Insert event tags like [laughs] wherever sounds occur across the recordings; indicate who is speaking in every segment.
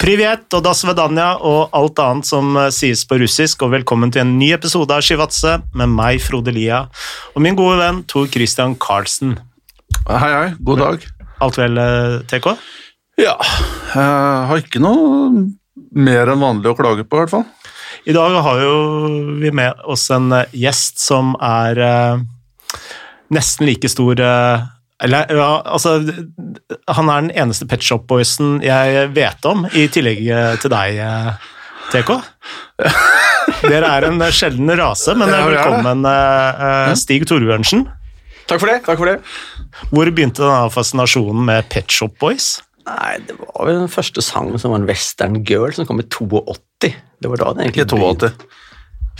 Speaker 1: Privet og das vedanja og alt annet som eh, sies på russisk, og velkommen til en ny episode av Shivatse med meg, Frode Lia, og min gode venn Tor Christian Carlsen.
Speaker 2: Hei, hei. God dag.
Speaker 1: Alt vel, eh, TK?
Speaker 2: Ja, jeg har ikke noe mer enn vanlig å klage på, i hvert fall.
Speaker 1: I dag har jo vi med oss en eh, gjest som er nesten like stor eller, ja, altså, han er den eneste Pet Shop Boysen jeg vet om, i tillegg eh, til deg, eh, TK. Dere er en sjelden rase, men velkommen, eh, eh, Stig Torbjørnsen.
Speaker 3: Takk for det. takk for det.
Speaker 1: Hvor begynte denne fascinasjonen med Pet Shop Boys?
Speaker 3: Nei, Det var vel den første sangen som var en western girl, som kom i 82. Det var da det egentlig
Speaker 2: Ikke 82.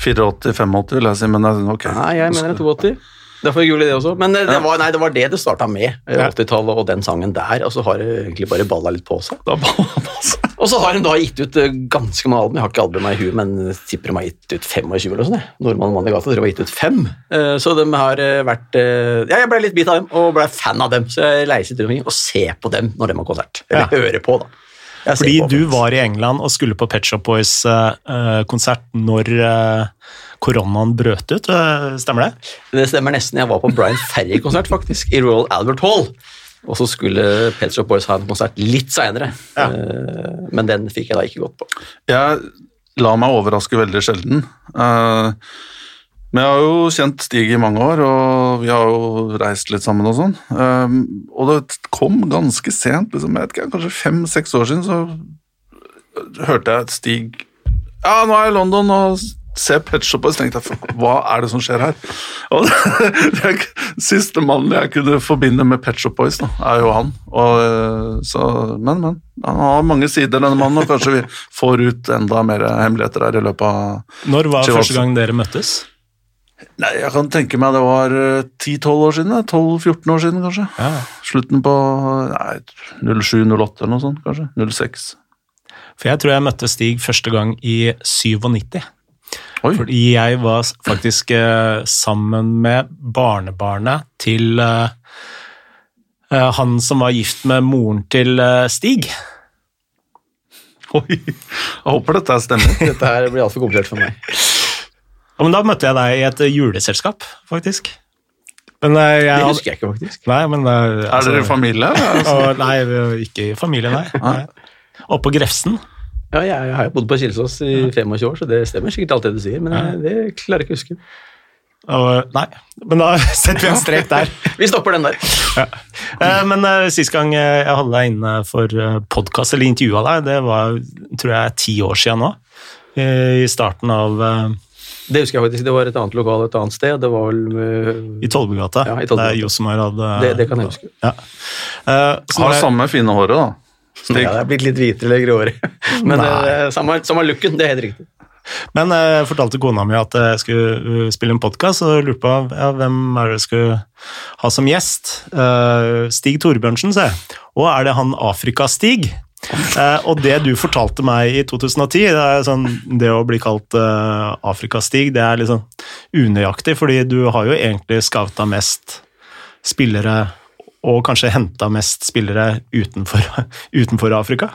Speaker 2: 84, 85 vil jeg si, men ok.
Speaker 3: Nei, jeg mener det er 82. Derfor gjorde jeg det også. Men eh, det var, nei, det var det det starta med. eh, 80-tallet og den sangen der. Og så har det egentlig bare balla litt på seg.
Speaker 2: Da på seg.
Speaker 3: Og så har hun da gitt ut eh, ganske mange album. Jeg har ikke albumet i huet, men tipper de har gitt ut 25 eller noe sånt. Nordmann Mann i gata dere har gitt ut fem. Eh, Så de har eh, vært eh, Ja, jeg ble litt bit av dem, og ble fan av dem. Så jeg reiser til omkring og ser på dem når de har konsert. Eller
Speaker 1: Ja.
Speaker 3: hører på, da. Jeg
Speaker 1: Fordi
Speaker 3: på,
Speaker 1: du var i England og skulle på Pet Shop Boys-konsert når eh, koronaen brøt ut, eh, stemmer det?
Speaker 3: Det stemmer nesten. Jeg var på Brian Ferry-konsert, faktisk, i Royal Albert Hall. Og så skulle Pet Shop Boys ha en konsert litt seinere,
Speaker 1: Ja.
Speaker 3: men den fikk jeg da ikke gått på.
Speaker 2: Jeg lar meg overraske veldig sjelden. Eh, men jeg har jo kjent Stig i mange år, og vi har jo reist litt sammen og sånn. Eh, og det kom ganske sent, liksom, jeg vet ikke, kanskje fem-seks år siden, så hørte jeg at Stig Ja, nå er jeg i London og ser Pet Shop Boys, tenkte jeg, hva er det som skjer her? Og [laughs] det siste mannen jeg kunne forbinde med Pet Shop Boys, da, er jo han. Og, eh, så, men, men. Han har mange sider, denne mannen, og kanskje vi får ut enda mer hemmeligheter her i løpet av
Speaker 1: Når var første gang dere møttes?
Speaker 2: Nei, jeg kan tenke meg det var eh, 10-12 år siden, 12-14 år siden kanskje.
Speaker 1: Ja.
Speaker 2: Slutten på 07-08 eller noe sånt, kanskje. 06.
Speaker 1: For jeg tror jeg møtte Stig første gang i 97.
Speaker 2: Oi,
Speaker 1: Fordi jeg var faktisk eh, sammen med barnebarnet til eh, eh, han som var gift med moren til eh, Stig.
Speaker 2: oi. Jeg håper dette stemmer.
Speaker 3: Dette her blir altfor komplisert for meg.
Speaker 1: Ja, men da møtte jeg deg i et juleselskap, faktisk. Men eh, jeg
Speaker 3: Det husker jeg ikke, faktisk.
Speaker 1: Nei, men altså,
Speaker 2: Er dere familie? Altså,
Speaker 1: Og, nei, ikke i familie, nei. nei. Oppe på Grefsen.
Speaker 3: Ja, jeg, har jo bodd på Kilsås i 25 år, så det stemmer sikkert alt det du sier, men jeg, det klarer jeg ikke å huske.
Speaker 1: Uh, nei, men da [laughs] setter vi en strek der. [laughs]
Speaker 3: Vi stopper den der.
Speaker 1: Eh, Men uh, sist gang eh, jeg hadde deg inne for podkast, eller intervjua deg, det var tror jeg ti år siden nå. Eh, I starten av
Speaker 3: Det husker jeg faktisk. Det var et annet lokal et annet sted. Det var vel
Speaker 1: I Tollbugata.
Speaker 3: Ja, i Tollbugata.
Speaker 1: Der Josemar hadde
Speaker 3: det, det kan jeg huske.
Speaker 1: Ja. Uh,
Speaker 2: har samme fine håret, da. Stig.
Speaker 3: Ja, det er blitt litt hvitere eller gråere. [laughs] Men
Speaker 1: Nei.
Speaker 3: eh, samme, samme looken, det er helt riktig.
Speaker 1: Men eh, jeg fortalte kona mi at jeg skulle uh, spille en podkast, og lurte på ja, hvem er det jeg skulle ha som gjest. Eh, Stig Torbjørnsen, sa jeg. Og er det han Afrika-Stig? Eh, og det du fortalte meg i 2010, det sånn, det å bli kalt eh, Afrika-Stig, det er litt sånn unøyaktig, fordi du har jo egentlig scouta mest spillere, og kanskje henta mest spillere utenfor, [laughs] utenfor Afrika.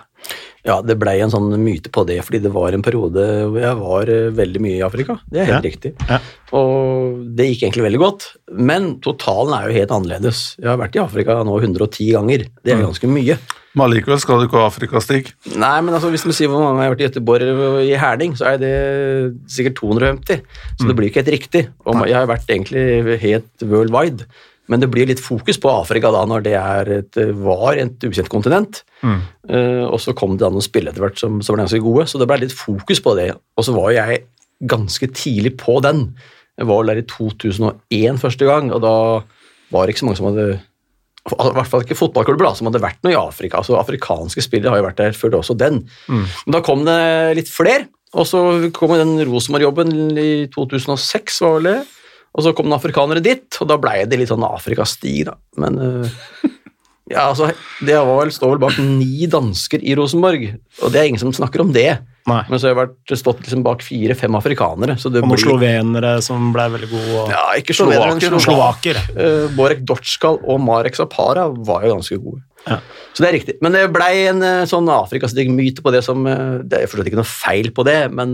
Speaker 3: Ja, det blei en sånn myte på det, fordi det var en periode hvor jeg var eh, veldig mye i Afrika. Det er helt
Speaker 1: Ja.
Speaker 3: riktig.
Speaker 1: Ja.
Speaker 3: Og det gikk egentlig veldig godt. Men totalen er jo helt annerledes. Jeg har vært i Afrika nå 110 ganger. Det
Speaker 1: Mm.
Speaker 3: er ganske mye.
Speaker 2: Men allikevel skal du ikke ha Afrika-Stig.
Speaker 3: Nei, men altså, hvis du sier hvor mange jeg har vært i Göteborg eller i Herning, så er det sikkert 250. Så det blir ikke helt riktig. Og jeg har vært egentlig helt worldwide. Men det blir litt fokus på Afrika da, når det er et, var et ukjent kontinent. Eh, og så kom det da noen spill etter hvert som, som var ganske gode, så det ble litt fokus på det. Og så var jeg ganske tidlig på den. Jeg var der i 2001 første gang, og da var det ikke så mange som hadde i hvert fall ikke fotballklubber da, som hadde vært noe i Afrika. altså Afrikanske spillere har jo vært der før det også den. Men da kom det litt flere, og så kom den Rosenborg-jobben i 2006, var vel det. Og så kom det afrikanere dit, og da blei det litt sånn Afrikastig, da. Men eh, [laughs] Ja, altså, Det var vel, står vel bak ni dansker i Rosenborg, og det er ingen som snakker om det.
Speaker 1: Nei.
Speaker 3: Men så har jeg vært, stått liksom bak fire-fem afrikanere. så det
Speaker 1: Og noen
Speaker 3: blir...
Speaker 1: slovenere som ble veldig gode. Og...
Speaker 3: Ja, ikke slovenere, men
Speaker 1: Slovaker.
Speaker 3: slovaker. Eh, Borek Dortskal og Marek Zapara var jo ganske gode.
Speaker 1: Ja.
Speaker 3: Så det er riktig. Men det blei en uh, sånn Afrikastig-myte på det som uh, Det er forstått ikke noe feil på det, men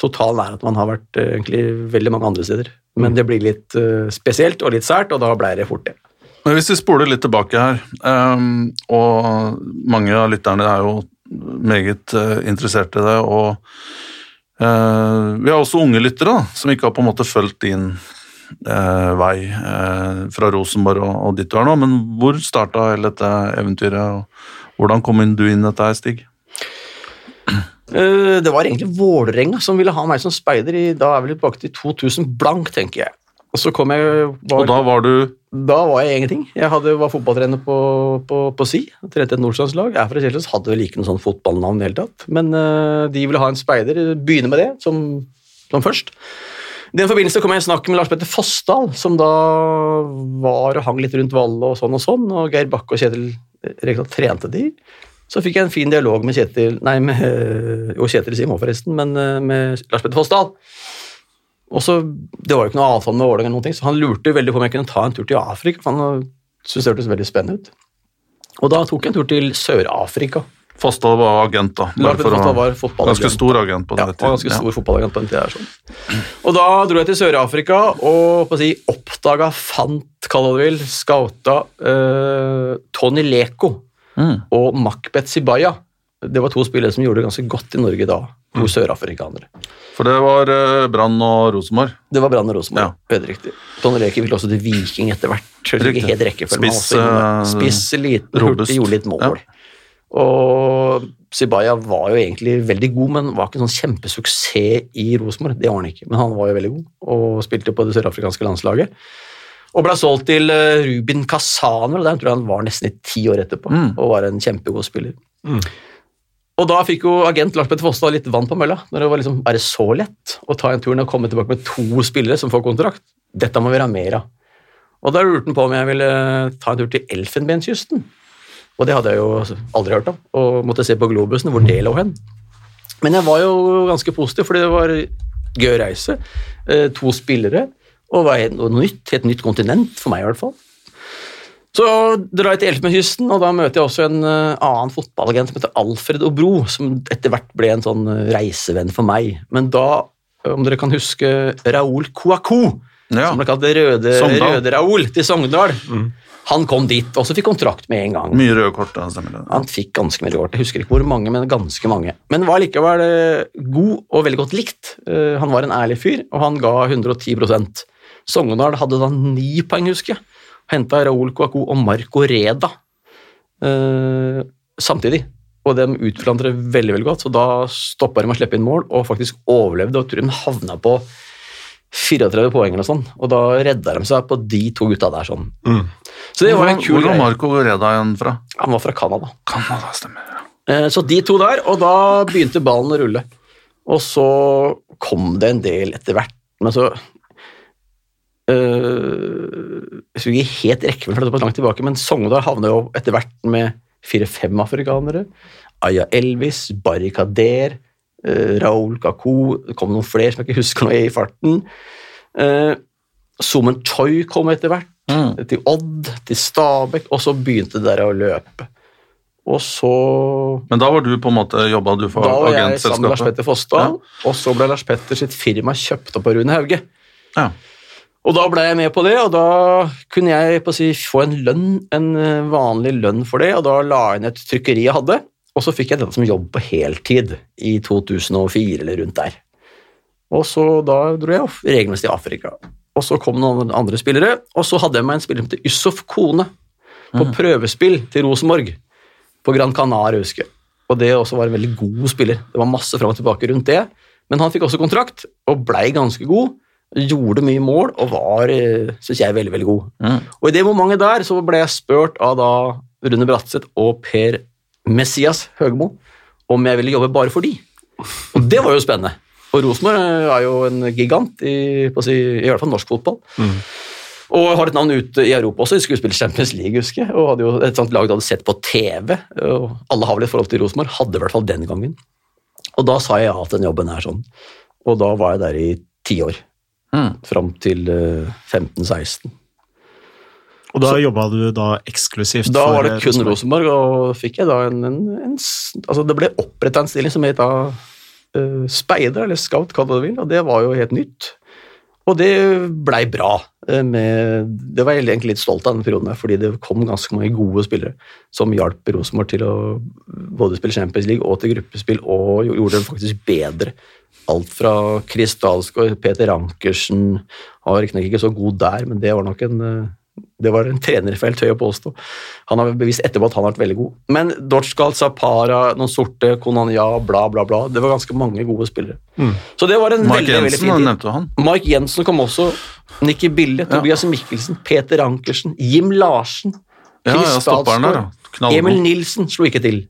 Speaker 3: totalen er at man har vært egentlig veldig mange andre steder. Men det blir litt spesielt og litt sært, og da blei det fort det.
Speaker 2: Men hvis vi spoler litt tilbake her, um, og mange av lytterne er jo meget eh, interessert i det, og uh, vi har også unge lyttere da, som ikke har på en måte fulgt din uh, vei fra Rosenborg og, og ditt du er nå, men hvor starta hele dette eventyret, og hvordan kom du inn i dette Stig?
Speaker 3: Det var egentlig Vålerenga som ville ha meg som speider i da er vi tilbake til 2000 blank, tenker jeg. Og så kom jeg var,
Speaker 2: Og da var du
Speaker 3: Da var jeg ingenting. Jeg hadde, var fotballtrener på, på, på Si, trente et nordstandslag. Jeg er fra Kjelsås, hadde vel ikke noe sånn fotballnavn i hele tatt. Men uh, de ville ha en speider, begynne med det som, som først. I den forbindelse kom jeg i snakk med Lars Petter Fossdal, som da var og hang litt rundt Valle og sånn og sånn, og Geir Bakke og Kjetil Rekdal trente de. Så fikk jeg en fin dialog med Kjetil Nei, med, [laughs] jo, Kjetil Sim òg, forresten, men eh, med Lars Petter Fossdal. Og så, Det var jo ikke noe avtale med Vålerenga, noen ting, så han lurte veldig på om jeg kunne ta en tur til Afrika. for Han syntes det hørtes veldig spennende ut. Og da tok jeg en tur til Sør-Afrika.
Speaker 2: Fossdal var agent, da.
Speaker 3: Fossdal var
Speaker 2: Ganske stor agent på den
Speaker 3: Ja, tiden. ganske stor fotballagent på den tiden, Sånn. Og da dro jeg til Sør-Afrika og si, oppdaga, fant, kall det du vil, scouta uh, Tony Leko
Speaker 2: Mm.
Speaker 3: og Makbet Sibaya. Det var to spillere som gjorde det ganske godt i Norge da. To sørafrikanere.
Speaker 2: For det var uh, Brann og Rosenborg.
Speaker 3: Det var Brann og Rosenborg.
Speaker 2: Ja.
Speaker 3: Helt riktig. Tony Leke ville også til Viking etter hvert. Helt rekkefølgen.
Speaker 2: Spiss, eh,
Speaker 3: Spiss, liten,
Speaker 2: robust.
Speaker 3: hurtig, gjorde litt mål. Og Sibaya var jo egentlig veldig god, men var ikke en sånn kjempesuksess i Rosenborg. Det var han ikke, men han var jo veldig god, og spilte på det sørafrikanske landslaget. Og ble solgt til eh, Rubin Kazan, og der tror jeg han var nesten i ti år etterpå,
Speaker 2: Mm.
Speaker 3: og var en kjempegod spiller.
Speaker 1: Mm.
Speaker 3: Og da fikk jo agent Lars Petter Fossdal litt vann på mølla. når det var liksom bare så lett å ta en tur og komme tilbake med to spillere som får kontrakt. Dette må vi ha mer av. Og da lurte han på om jeg ville ta en tur til Elfenbenskysten. Og det hadde jeg jo aldri hørt om, og måtte se på Globusen hvor det lå hen. Men jeg var jo ganske positiv, fordi det var gøy reise. Eh, To spillere, og var noe nytt, helt nytt kontinent, for meg i hvert fall. Så drar jeg til Elfenbenskysten, og da møter jeg også en eh, annen fotballagent som heter Alfred Obro, som etter hvert ble en sånn eh, reisevenn for meg. Men da, om dere kan huske Raoul Kouakou,
Speaker 2: Ja.
Speaker 3: som ble kalt Røde, Røde Raoul til Sogndal, han kom dit, og så fikk kontrakt med en gang.
Speaker 2: Mye røde kort, han stemmer det.
Speaker 3: Han fikk ganske mye kort. Jeg husker ikke hvor mange, men ganske mange. Men var likevel eh, god og veldig godt likt. Eh, Han var en ærlig fyr, og han ga 110% Sogndal hadde da ni poeng, husker jeg. Henta Raúl Kouakou og Marco Reda eh, samtidig. Og de utfant det veldig veldig godt, så da stoppa de med å slippe inn mål, og faktisk overlevde. og tror de havna på 34 poeng eller sånn, og da redda de seg på de to gutta der. sånn.
Speaker 1: Mm.
Speaker 3: Så det var en
Speaker 2: Hvor var. Marco Reda igjen fra?
Speaker 3: Han var fra Canada.
Speaker 2: Canada, stemmer. ja.
Speaker 3: Eh, Så de to der, og da begynte ballen å rulle. Og så kom det en del etter hvert, men så øh, Jeg husker ikke helt rekkefølgen, for dette var langt tilbake, men Sogndal havna jo etter hvert med fire-fem afrikanere. Aya Elvis, Barrikader, uh, Raoul Kakou Det kom noen flere som jeg ikke husker nå i farten. Uh, Sumen Choi kom etter hvert
Speaker 2: Mm.
Speaker 3: til Odd, til Stabæk, og så begynte det der å løpe. Og så
Speaker 2: Men da var du på en måte jobba du for
Speaker 3: Da var jeg sammen med Lars
Speaker 2: agentselskapet?
Speaker 3: Petter Fossdal, og så ble Lars Petter sitt firma kjøpt opp av Rune Hauge.
Speaker 2: Ja.
Speaker 3: Og da ble jeg med på det, og da kunne jeg si, få en lønn, en eh, vanlig lønn for det, og da la jeg inn et trykkeri jeg hadde, og så fikk jeg den som jobb på heltid i 2004 eller rundt der. Og så da dro jeg off- regelmessig til Afrika. Og så kom noen andre spillere, og så hadde jeg meg en spiller som heter Yusuf Kone på prøvespill til Rosenborg på Gran Canaria, husker jeg. Og det også var en veldig god spiller. Det var masse fram og tilbake rundt det. Men han fikk også kontrakt, og blei ganske god. Gjorde mye mål og var, synes jeg, veldig veldig god.
Speaker 2: Mm.
Speaker 3: Og i det momentet der så ble jeg spurt av da Rune Bratseth og Per Messias Høgmo om jeg ville jobbe bare for de. Og det var jo spennende. Og Rosenborg er jo en gigant i, på å si, i hvert fall norsk fotball. Og har et navn ute i Europa også. De skulle spille Champions League, husker jeg. Og hadde jo et sånt lag de hadde sett på TV. Og alle har vel et forhold til Rosenborg. Hadde i hvert fall den gangen. Og da sa jeg ja til den jobben her sånn. Og da var jeg der i ti år.
Speaker 2: Mm.
Speaker 3: Fram til eh, 15-16.
Speaker 1: Og da jobba du da eksklusivt
Speaker 3: Da
Speaker 1: for
Speaker 3: var det
Speaker 1: eh,
Speaker 3: kun Rosenborg, og fikk jeg da en, en, en Altså, det ble oppretta en stilling som het da uh, speider, eller scout, kall det du vil, og det var jo helt nytt. Og det blei bra. Eh, Med, det var jeg egentlig litt stolt av den perioden, fordi det kom ganske mange gode spillere som hjalp Rosenborg til å både spille Champions League og til gruppespill, og gjorde det faktisk bedre. Alt fra Dalsgaard, Peter Ankersen Han var riktignok ikke så god der, men det var nok en eh, det var en trenerfelt, tør jeg påstå. Han har bevist etterpå at han har vært veldig god. Men Dortskal, Zapara, noen sorte, Konanya, bla, bla, bla. Det var ganske mange gode spillere.
Speaker 1: Mm.
Speaker 3: Så det var en
Speaker 2: Mark
Speaker 3: veldig, veldig fin
Speaker 2: nevnte han?
Speaker 3: Mike Jensen kom også. Nikki Bille, Tobias Mikkelsen, Peter Ankersen, Jim Larsen,
Speaker 2: Ja,
Speaker 3: Chris
Speaker 2: ja, ja.
Speaker 3: Emil Nilsen slo ikke til,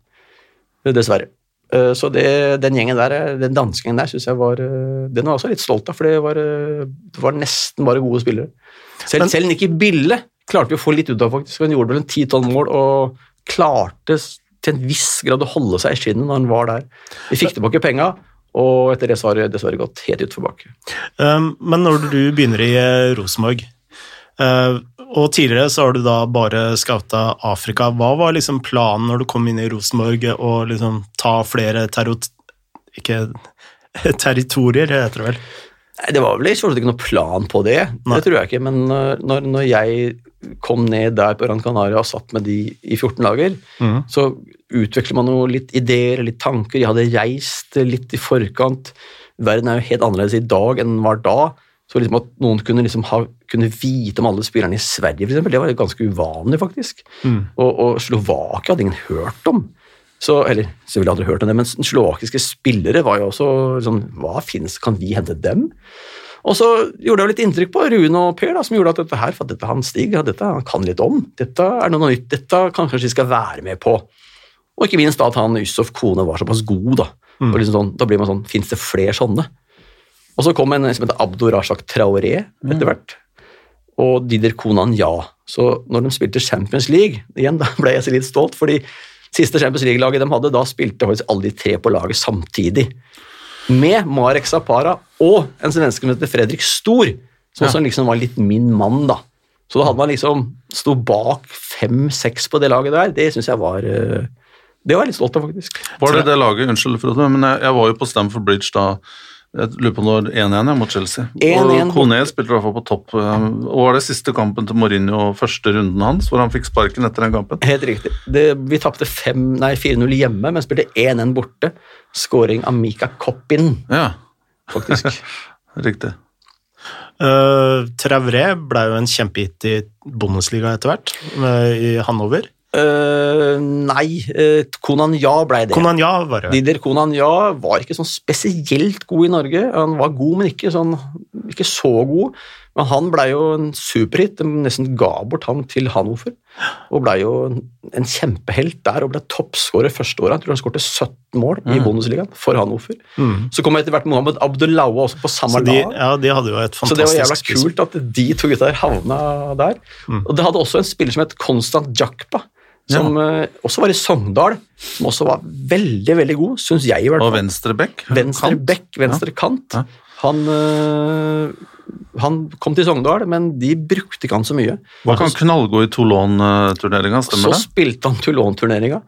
Speaker 3: dessverre. Eh, Så det, den gjengen der, den den danskegjengen der, synes jeg var eh, Den var jeg også litt stolt av, for det var, eh, det var nesten bare gode spillere. Selv,
Speaker 1: Men-
Speaker 3: selv Nikki Bille klarte vi å få litt ut av, faktisk. Han gjorde vel en ti-tolv mål og klarte til en viss grad å holde seg i skinnet når han var der. Vi fikk tilbake penga, og etter det så har det dessverre gått helt utforbakke.
Speaker 1: Um, men når du begynner i eh, Rosenborg, uh, og tidligere så har du da bare scouta Afrika, hva var liksom planen når du kom inn i Rosenborg å liksom ta flere terrot... Ikke [laughs] territorier, heter det vel?
Speaker 3: Det var vel ikke ikke noe plan på det,
Speaker 1: Nei.
Speaker 3: det tror jeg ikke. Men når, når, når jeg kom ned der på Gran Canaria og satt med de i 14 lager,
Speaker 1: mm.
Speaker 3: så utvikler man jo litt ideer, litt tanker. Jeg hadde reist litt i forkant. Verden er jo helt annerledes i dag enn den var da. Så liksom at noen kunne, liksom ha, kunne vite om alle spillerne i Sverige, for eksempel, det var ganske uvanlig, faktisk.
Speaker 1: Mm.
Speaker 3: Og, og Slovakia hadde ingen hørt om. Så, eller selvfølgelig hadde jeg hørt om det, men slovakiske spillere var jo også sånn Hva finnes, kan vi hente dem? Og så gjorde det litt inntrykk på Rune og Per, da, som gjorde at dette her, for dette han Stig, ja, dette han kan litt om. Dette er noe nytt, dette kan kanskje vi skal være med på. Og ikke minst da at han Yusuf Kone var såpass god, da. Og liksom sånn, da blir man sånn, fins det flere sånne? Og så kom en som heter Abdo Rashak Traoré etter hvert. Og Dider Konan ja. Så når de spilte Champions League, igjen da ble jeg så litt stolt, fordi siste Champions League-laget de hadde, da spilte faktisk alle de tre på laget samtidig. Med Marek Zapara og en svenske som heter Fredrik Stor, som også liksom var litt min mann, da. Så da hadde man liksom sto bak fem-seks på det laget der. Det syns jeg var eh, Det var jeg litt stolt av, faktisk.
Speaker 2: Var det det laget? Unnskyld, Frode, men jeg, jeg var jo på Stamford Bridge da. Jeg lurer på når 1-1 mot Chelsea.
Speaker 3: 1-1
Speaker 2: og Kone spilte i hvert fall på topp. eh, Og var det siste kampen til Mourinho, første runden hans, hvor han fikk sparken etter den kampen?
Speaker 3: Helt riktig. Det, vi tapte 4-0 hjemme, men spilte 1-1 borte. Skåring av Mika Koppin,
Speaker 2: Ja,
Speaker 3: faktisk. [laughs]
Speaker 2: riktig.
Speaker 1: Uh, Traoré ble jo en kjempehit i Bundesliga etter hvert, med- i Hannover.
Speaker 3: Eh, nei, uh, Konan Ja ble det.
Speaker 1: Konanja var det.
Speaker 3: Dider Konan Ja var ikke sånn spesielt god i Norge. Han var god, men ikke, sånn, ikke så god. Men han blei jo en superhit. De nesten ga bort han til Hannover. Og blei jo en, kjempehelt der og ble toppskårer første året. Jeg tror han skårte 17 mål i Bundesligaen for Hannover.
Speaker 1: Mm.
Speaker 3: Så kom etter hvert Mohammed Abdullawa også på samme
Speaker 1: de,
Speaker 3: lag.
Speaker 1: ja, de hadde jo et
Speaker 3: Så det var jævla kult at de to gutta der havna der.
Speaker 1: Mm.
Speaker 3: Og det hadde også en spiller som het Konstant Jakpa, som ja. også var i Sogndal, som også var veldig, veldig god, syns jeg i hvert
Speaker 2: Og
Speaker 3: fall.
Speaker 2: venstre bekk.
Speaker 3: Venstre
Speaker 2: kant.
Speaker 3: bekk, venstre kant.
Speaker 2: Ja.
Speaker 3: Han, eh, han kom til Sogndal, men de brukte ikke han så mye.
Speaker 2: Var ikke han knallgod i Toulon-turneringa, stemmer det?
Speaker 3: Så spilte han Toulon-turneringa,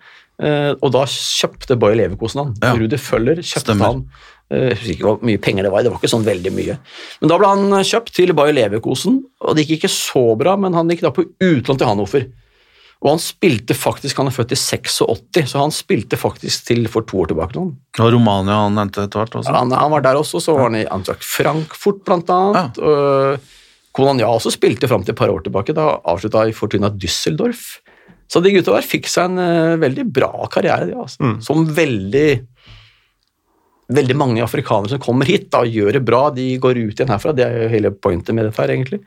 Speaker 3: eh, og da kjøpte Bayer Leverkosen han.
Speaker 2: Ja.
Speaker 3: Rudi Føller kjøpte
Speaker 2: Stemmer.
Speaker 3: han. Eh, Jeg husker ikke hvor mye penger det var, det var ikke sånn veldig mye. Men da ble han kjøpt til Bayer Leverkosen, og det gikk ikke så bra, men han gikk da på utlån til Hannover. Og han spilte faktisk, han er født i 86, så han spilte faktisk til for to år tilbake. Noen.
Speaker 2: Og Romania han nevnte etter hvert også.
Speaker 3: Han, han var der også, så var han i Antwerp Frankfurt blant annet. og Konan Ja også spilte fram til et par år tilbake, da avslutta i Fortuna Düsseldorf. Så de gutta der fikk seg en uh, veldig bra karriere, de, altså.
Speaker 1: Mm.
Speaker 3: Som veldig Veldig mange afrikanere som kommer hit da, og gjør det bra, de går ut igjen herfra. Det er jo hele pointet med dette her, egentlig.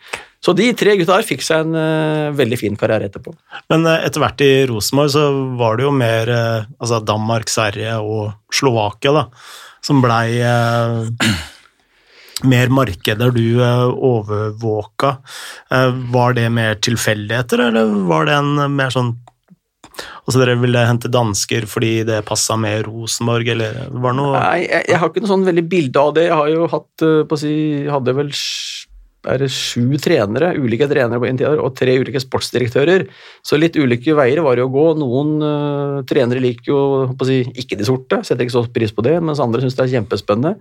Speaker 3: Så de tre gutta her fikk seg en uh, veldig fin karriere etterpå.
Speaker 1: Men uh, etter hvert i Rosenborg så var det jo mer uh, altså Danmark, Sverige og Slovakia da, som blei [clears throat] mer markeder du overvåka. Var det mer tilfeldigheter, eller var det en mer sånn Altså dere ville hente dansker fordi det passa med Rosenborg, eller var det noe
Speaker 3: Nei, jeg, jeg har ikke noe sånn veldig bilde av det. Jeg har jo hatt eh, på å si, hadde vel er det sju trenere, ulike trenere på tid, og tre ulike sportsdirektører. Så litt ulike veier var det å gå. Noen uh, trenere liker jo på å si, ikke de sorte, setter ikke så pris på det, mens andre syns det er kjempespennende.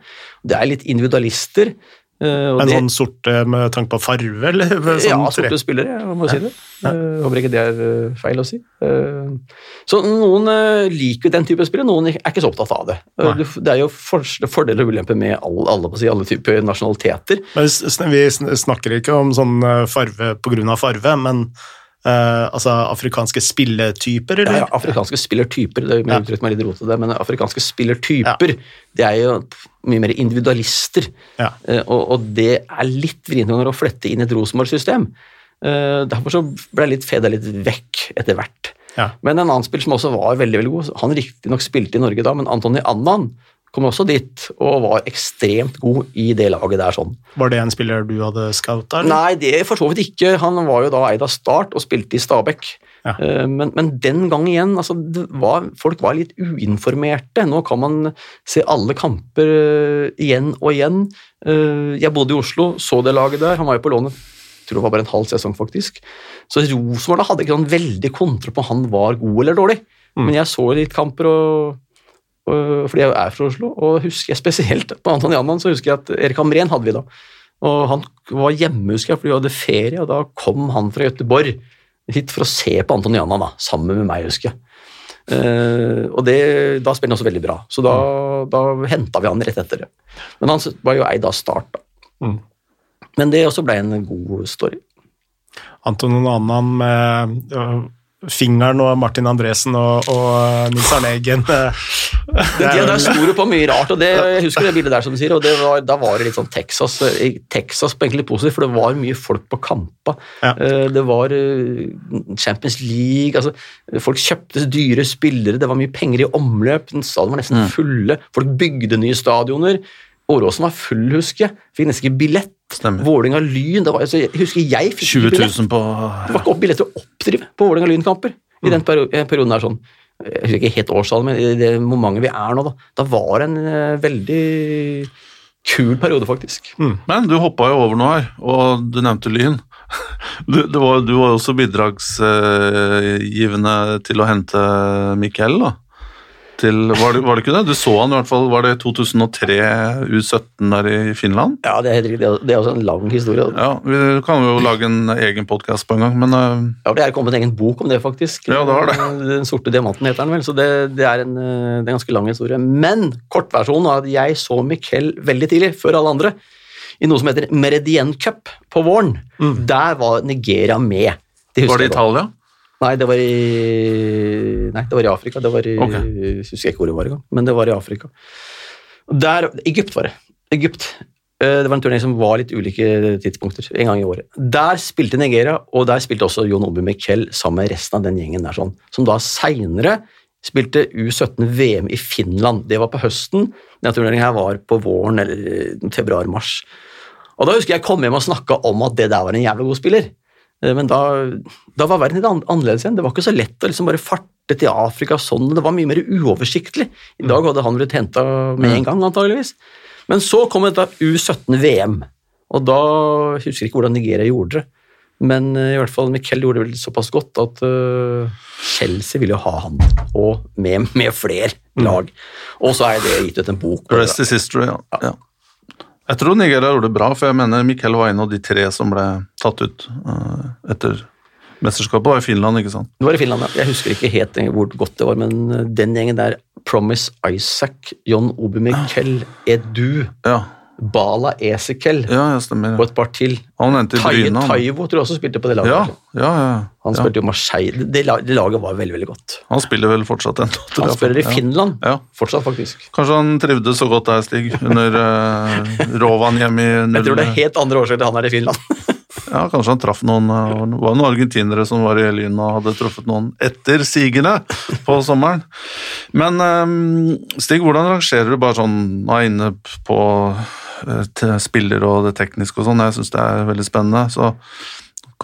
Speaker 3: Det er litt individualister. Eh, og
Speaker 1: En sånn sorte med tanke på farve, eller? Sånn
Speaker 3: ja,
Speaker 1: tre-
Speaker 3: sorte spillere, jeg må si det. Uh, håper ikke det er uh, feil å si. Eh, Så noen eh, liker den type spillere, noen er ikke så opptatt av det. Eh, Det er jo for- fordeler og ulemper med alle, alle, si, alle typer nasjonaliteter.
Speaker 1: Men vi snakker ikke om sånn eh, farve av farve, men eh, altså afrikanske spilletyper,
Speaker 3: Ja,
Speaker 1: eller?
Speaker 3: ja, afrikanske spillertyper, det er jo
Speaker 1: Ja.
Speaker 3: uttrykt meg litt rotete, men afrikanske spillertyper, det er jo mye mer individualister.
Speaker 1: Ja.
Speaker 3: Uh, Og, og det er litt vrient å flette inn et Rosenborg-system. Uh, Derfor så ble litt feda litt vekk etter hvert.
Speaker 1: Ja.
Speaker 3: Men en annen spiller som også var veldig veldig god, han riktignok spilte i Norge da, men Antony Annan kom også dit og var ekstremt god i det laget der. sånn.
Speaker 1: Var det en spiller du hadde scouta?
Speaker 3: Nei, det for så vidt ikke. Han var jo da eid av Start og spilte i Stabæk.
Speaker 1: Ja.
Speaker 3: Eh, Men, men den gang igjen, altså, det var, folk var litt uinformerte. Nå kan man se alle kamper eh, igjen og igjen. Eh, Jeg bodde i Oslo, så det laget der. Han var jo på lånet tror det var bare en halv sesong, faktisk. Så Rosenborg hadde ikke sånn veldig kontroll på om han var god eller dårlig.
Speaker 1: Mm.
Speaker 3: Men jeg så litt kamper, og, fordi jeg er fra Oslo, og husker jeg spesielt på Anton Janman, så husker jeg at Erik Hamren hadde vi da. Og han var hjemme, husker jeg, fordi vi hadde ferie, og da kom han fra Göteborg hit for å se på Anton Janman, da, sammen med meg, husker jeg. Uh, og det, da spilte han også veldig bra, så da, da henta vi han rett etter det. Men han var jo eid av Start, da.
Speaker 1: Mm.
Speaker 3: Men det også ble en god story.
Speaker 1: Anton Annan med øh, fingeren og Martin Andresen og, og øh, Nils Arne Eggen. [laughs]
Speaker 3: tida der store på mye rart, og det, jeg husker det bildet der som du sier, og det var, da var det litt sånn Texas, eh, Texas på egentlig positivt, for det var mye folk på kampa.
Speaker 1: Ja.
Speaker 3: Eh, Det var eh, Champions League, altså folk kjøpte dyre spillere, det var mye penger i omløp, den stadion var nesten fulle, folk bygde nye stadioner. Åråsen var full, husker jeg. Fikk nesten ikke billett.
Speaker 2: Stemmer.
Speaker 3: Vålinga Lyn, det var, altså, jeg husker jeg fikk
Speaker 2: 20
Speaker 3: ikke billett.
Speaker 2: 000 på
Speaker 3: Det var ikke opp billetter å oppdrive på Vålinga Lyn-kamper i den eh, perioden der sånn. Jeg husker ikke helt årstallet, men i det momentet vi er nå, da, da var det en eh, veldig kul periode, faktisk.
Speaker 2: Men du hoppa jo over noe her, og du nevnte Lyn. [laughs] Du, du var jo også bidragsgivende til å hente Mikkel, da. Til, var, det, var det ikke det? Du så han i hvert fall, var det 2003 U17 der i Finland?
Speaker 3: Ja, det er, helt riktig. Det er- også en lang historie.
Speaker 2: Ja, Vi kan jo lage en egen podkast på en gang, men uh...
Speaker 3: Ja, Det er kommet en egen bok om det, faktisk.
Speaker 2: Ja, det var det. [laughs]
Speaker 3: Den sorte diamanten heter den vel, så det, det, er en, eh, en ganske lang historie. Men kortversjonen er at jeg så Mikkel veldig tidlig, før alle andre, i noe som heter Meridien Cup på våren. Der var Nigeria med. Det
Speaker 2: var det. Italia?
Speaker 3: Nei, det var i Nei, det var i Afrika. Det var i,
Speaker 2: okay.
Speaker 3: Jeg husker ikke hvor det var engang, men det var i Afrika. Der, Egypt var det. Egypt. Eh, Det var en turnering som var litt ulike tidspunkter, en gang i året. Der spilte Nigeria, og der spilte også Jon Obi Miquel sammen med resten av den gjengen der, sånn, som da seinere spilte U17-VM i Finland. Det var på høsten. Denne turneringen her var på våren eller februar-mars. Og da husker jeg kom hjem og snakka om at det der var en jævla god spiller. Eh, Men da, da var verden litt an- annerledes igjen. Det var ikke så lett å liksom bare farte til Afrika sånn. Det var mye mer uoversiktlig. I dag hadde han blitt henta med en gang, antageligvis. Men så kom dette U17-VM, og da husker jeg ikke hvordan Nigeria gjorde det. Men eh, i hvert fall Miquel gjorde det vel såpass godt at uh, Chelsea ville jo ha han, og med, med flere lag. Og så er det gitt ut en bok.
Speaker 2: Rest is history, ja. ja. Jeg tror Nigeria gjorde det bra, for jeg mener Mikkel var en av de tre som ble tatt ut uh, etter mesterskapet. Var i Finland, ikke sant?
Speaker 3: Det var i Finland, ja. Jeg husker ikke helt hvor godt det var, men eh, den gjengen der Promise Isaac, John Obi Miquel, Edu,
Speaker 2: Ja,
Speaker 3: Bala Esekel
Speaker 2: ja, ja
Speaker 3: og et par til.
Speaker 2: Han
Speaker 3: nevnte
Speaker 2: Bryne.
Speaker 3: Taivo tror jeg også spilte på det laget.
Speaker 2: Ja, ja, ja.
Speaker 3: Han spilte jo Marseille. Det, laget var veldig veldig godt.
Speaker 2: Han spiller vel fortsatt ennå.
Speaker 3: Han
Speaker 2: jeg.
Speaker 3: spiller i Finland
Speaker 2: Ja.
Speaker 3: fortsatt, faktisk.
Speaker 2: Kanskje han trivdes så godt der, Stig, under uh, i null...
Speaker 3: Jeg tror det er helt andre årsaker til han er i Finland. [laughs]
Speaker 2: Ja, kanskje han traff noen eh, Det var noen argentinere som var i Lyn og hadde truffet noen etter sigende på sommeren. Men eh, Stig, hvordan rangerer du bare sånn er inne på til spiller og det tekniske og sånn. Jeg syns det er veldig spennende. Så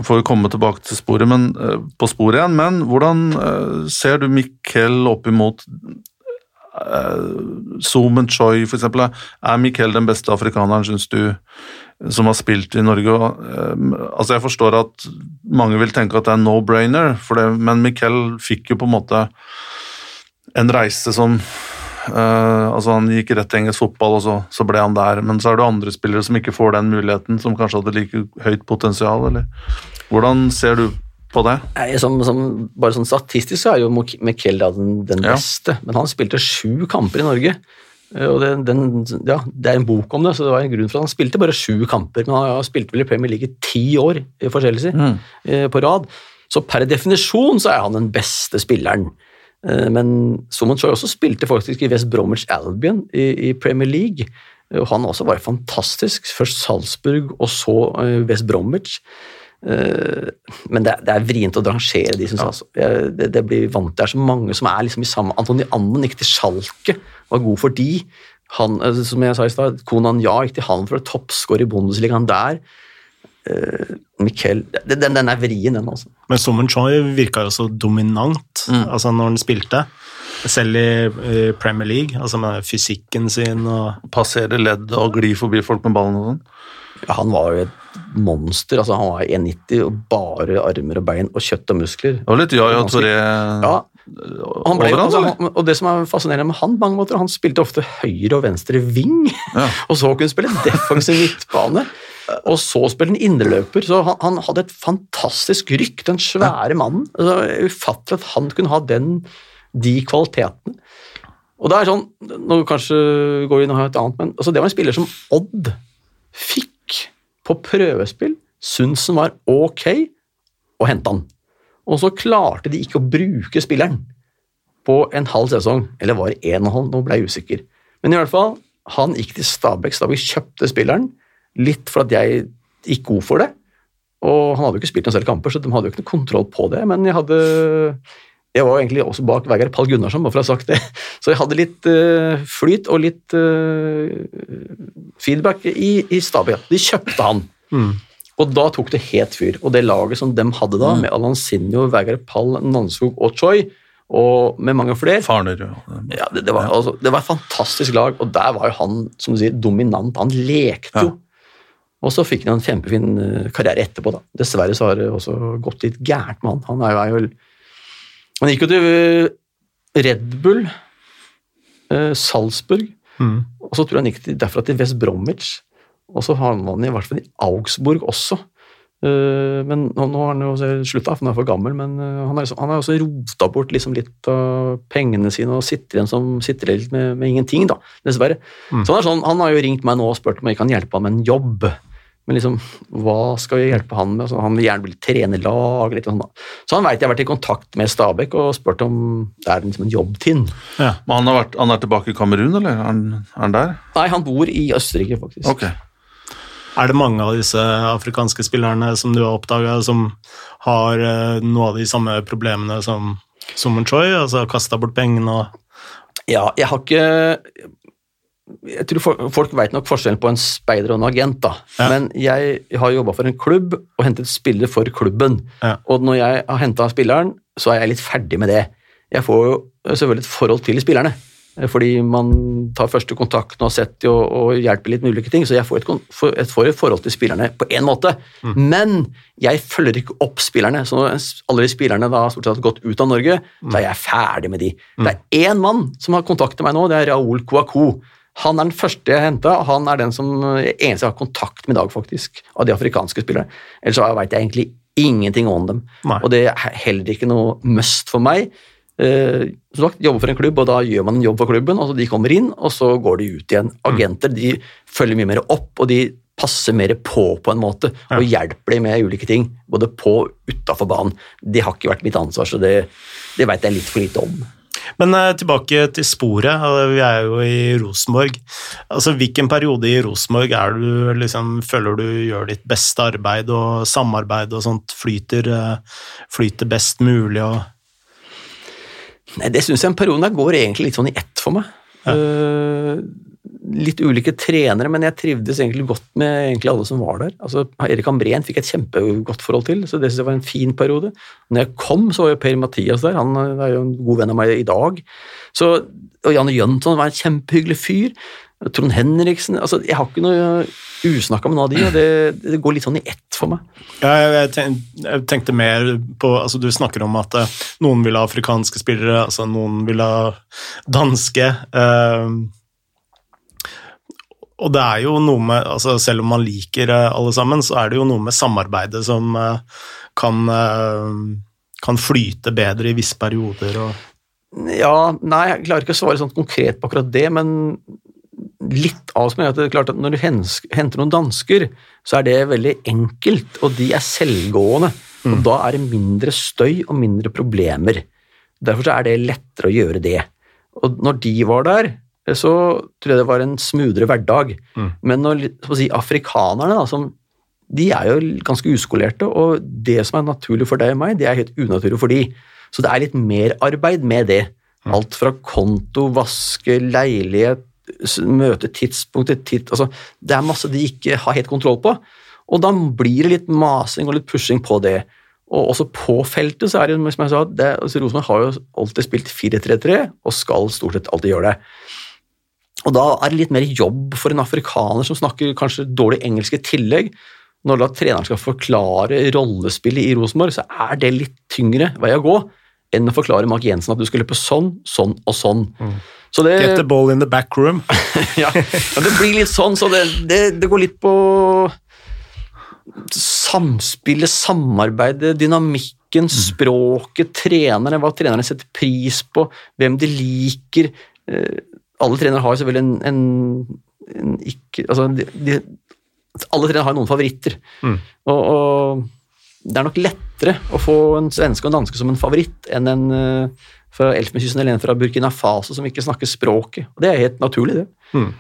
Speaker 2: får vi komme tilbake til sporet, men, eh, på sporet igjen. Men hvordan eh, ser du Mikkel opp imot Zoomen Choi, eksempel? Er Mikkel den beste afrikaneren, syns du, som har spilt i Norge? Altså Jeg forstår at mange vil tenke at det er no-brainer, men Mikkel fikk jo på en måte en reise som Uh, altså Han gikk rett til engelsk fotball, og så, så, ble han der. Men så er det andre spillere som ikke får den muligheten, som kanskje hadde like høyt potensial. eller? Hvordan ser du på det?
Speaker 3: Nei, som, som, bare sånn Statistisk så er jo Mekelda den, den beste, men han spilte sju kamper i Norge. Eh, og det, den, ja, det er en bok om det, så det var en grunn for at han spilte bare sju kamper. Men han spilte vel i Premier League i ti år i forskjellig si, mm. Eh, på rad. Så per definisjon så er han den beste spilleren. Eh, men Suman Choi også spilte faktisk i West Bromwich Albion i, Premier League. Og han også var fantastisk. Først Salzburg, og så West Bromwich. Eh, men det, det er vrient å drangere de, syns jeg. Altså. Det, det, blir vant Det er så mange som er liksom i samme Antoni Annen gikk til Schalke, var god for de. Han, eh, som jeg sa i stad, Konan Ja gikk til han for toppscorer i Bundesligaen der. Uh, Mikkel den, den, er vrien, den, altså.
Speaker 1: Men Sommer Choi virka jo så dominant mm. altså når han spilte. Selv i, i, Premier League, altså med fysikken sin og
Speaker 2: Passere ledd og gli forbi folk med ballen og sånn.
Speaker 3: Ja, han var jo et monster. altså Han var 1,90 og bare armer og bein og kjøtt og muskler.
Speaker 2: Og litt ja, ja, Toré ja,
Speaker 3: han ble, altså, han, og det som er fascinerende med han, mange måter, han spilte ofte høyre og venstre ving, ja. [laughs] og så kunne han spille defensiv midtbane. Og så spille en indreløper. Så han, han, hadde et fantastisk rykk, den svære mannen. Altså, ufattelig at han kunne ha den, de kvalitetene. Og det er sånn, nå kanskje går vi inn og har et annet, men altså, det var en spiller som Odd fikk på prøvespill han var ok, og hente han. Og så klarte de ikke å bruke spilleren på en halv sesong, eller var det en og en halv, nå ble jeg usikker. Men i hvert fall, han gikk til Stabæk. Stabæk kjøpte spilleren, litt for at jeg gikk god for det. Og han hadde jo ikke spilt noen selv kamper, så de hadde jo ikke noe kontroll på det. Men jeg hadde Jeg var jo egentlig også bak Vegard Pall Gunnarsson, bare for å ha sagt det. [laughs] Så jeg hadde litt uh, flyt og litt uh, feedback i, i Stabia. De kjøpte han. Mm. Og da tok det helt fyr. Og det laget som de hadde da, mm. med Alansinho, Vegard Pall, Nanskog og Choi, og med mange flere
Speaker 2: Farner,
Speaker 3: ja. Det, det, var, altså, det, var, et fantastisk lag, og der var jo han som du sier, dominant. Han lekte jo. Ja. Og så fikk han en kjempefin eh, karriere etterpå. da. Dessverre så har det også gått litt gærent med han. Han er jo, jo Han gikk jo til eh, Red Bull, eh, Salzburg, mm. og så tror jeg han gikk derfra til West Bromwich. Og så har han i hvert fall i Augsburg også. Men nå, nå har han jo slutta, for han er for gammel, men han, har liksom, han har også rota bort liksom litt av pengene sine og sitter igjen som sitter litt med, med ingenting, da, dessverre. Mm. Så han, sånn, han, har jo ringt meg nå og spurt om jeg kan hjelpe ham med en jobb. Men liksom, hva skal vi hjelpe han med? Altså, han vil gjerne bli trenerlag. Litt sånn, da. Så han veit jeg har vært i kontakt med Stabæk og spurt om det er liksom en jobbtinn.
Speaker 2: Ja. Men han, vært, han, er tilbake i Kamerun, eller er han, er han der?
Speaker 3: Nei, han bor i Østerrike, faktisk.
Speaker 2: Okay.
Speaker 1: Er det mange av disse afrikanske spillerne som du har oppdaga, som har uh, noe av de samme problemene som Summer Choi, altså kasta bort pengene og
Speaker 3: Ja, jeg har ikke jeg tror Folk vet nok forskjellen på en speider og en agent, da. Ja. men jeg har jobba for en klubb og hentet spillere for klubben. Ja. Og når jeg har henta spilleren, så er jeg litt ferdig med det. Jeg får jo selvfølgelig et forhold til spillerne. Eh, fordi man tar første kontakt og har sett og, og hjelper litt med ulike ting. Så jeg får et, et, får et forhold til spillerne på én måte. Mm. Men jeg følger ikke opp spillerne. Så når alle de spillerne da stort sett har gått ut av Norge, mm. så er jeg ferdig med de. Mm. Det er én mann som har kontaktet meg nå, det er Raoul Kouakou. Han er den første jeg henta, og han er den som eneste jeg har kontakt med i dag, faktisk, av de afrikanske spillerne. Ellers så veit jeg egentlig ingenting om dem. Nei. Og det er heller ikke noe must for meg. Eh, som sagt, jobber for en klubb, og da gjør man en jobb for klubben. og De kommer inn, og så går de ut igjen. Mm. Agenter de følger mye mer opp, og de passer mer på på en måte, ja. og hjelper dem med ulike ting. Både på og utafor banen. Det har ikke vært mitt ansvar, så det, det veit jeg litt for lite om.
Speaker 1: Men uh, tilbake til sporet. Vi er jo i Rosenborg. Altså, Hvilken periode i Rosenborg er du liksom, føler du gjør ditt beste arbeid, og samarbeid og sånt flyter, uh, flyter best mulig? og
Speaker 3: Nei, Det syns jeg en periode der går egentlig litt sånn i ett for meg. Ja. Uh, litt ulike trenere, men jeg trivdes egentlig godt med egentlig alle som var der. Altså, Erik Ambrén fikk et kjempegodt forhold til, så det synes jeg var en fin periode. Når jeg kom, så var jo Per Mathias der, han er jo en god venn av meg i dag. Så, og Janne Jønsson var en kjempehyggelig fyr. Trond Henriksen altså Jeg har ikke noe usnakka med noen av de, og det, det, går litt sånn i ett for meg.
Speaker 1: Ja, jeg, tenkte, jeg, tenkte mer på altså Du snakker om at uh, noen vil ha afrikanske spillere, altså noen vil ha danske. Uh, og det er jo noe med altså Selv om man liker uh, alle sammen, så er det jo noe med samarbeidet som kan, kan flyte bedre i visse perioder. og
Speaker 3: ja, nei, jeg klarer ikke å svare sånn konkret på akkurat det, men litt av som er at det er klart at når du henter noen dansker, så er det veldig enkelt, og de er selvgående. Mm. Og da er det mindre støy og mindre problemer. Derfor så er det lettere å gjøre det. Og når de var der, så tror jeg det var en smoothere hverdag. Mm. Men når si, afrikanerne, da, som, de er jo ganske uskolerte, og det som er naturlig for deg og meg, det er helt unaturlig for de. Så det er litt mer arbeid med det. Mm. Alt fra konto, vaske, leilighet, møte tidspunktet titt, altså, Det er masse de ikke har helt kontroll på. Og da blir det litt masing og litt pushing på det. Og også på feltet så er det som jeg sa, det, altså Rosenborg har jo alltid spilt 4-3-3 og skal stort sett alltid gjøre det. Og da er det litt mer jobb for en afrikaner som snakker kanskje dårlig engelsk i tillegg. Når da treneren skal forklare rollespillet i Rosenborg, så er det litt tyngre vei å gå enn å forklare Mark Jensen at du skal løpe sånn, sånn og sånn. Mm.
Speaker 1: Så det, Get the ball in the back room. [laughs]
Speaker 3: ja, det blir litt sånn, så det, det, det går litt på samspillet, samarbeidet, dynamikken, mm. språket, trenerne, hva trenerne setter pris på, hvem de liker. Eh, alle trenere har selvfølgelig en, en, en ikke, altså de, de, Alle trenere har noen favoritter. Mm. og, og det er nok lettere å få en svenske og en danske som en favoritt enn en uh, fra Elfenbenskysten eller en fra Burkina Faso som ikke snakker språket. Og Det er helt naturlig, det. Mm.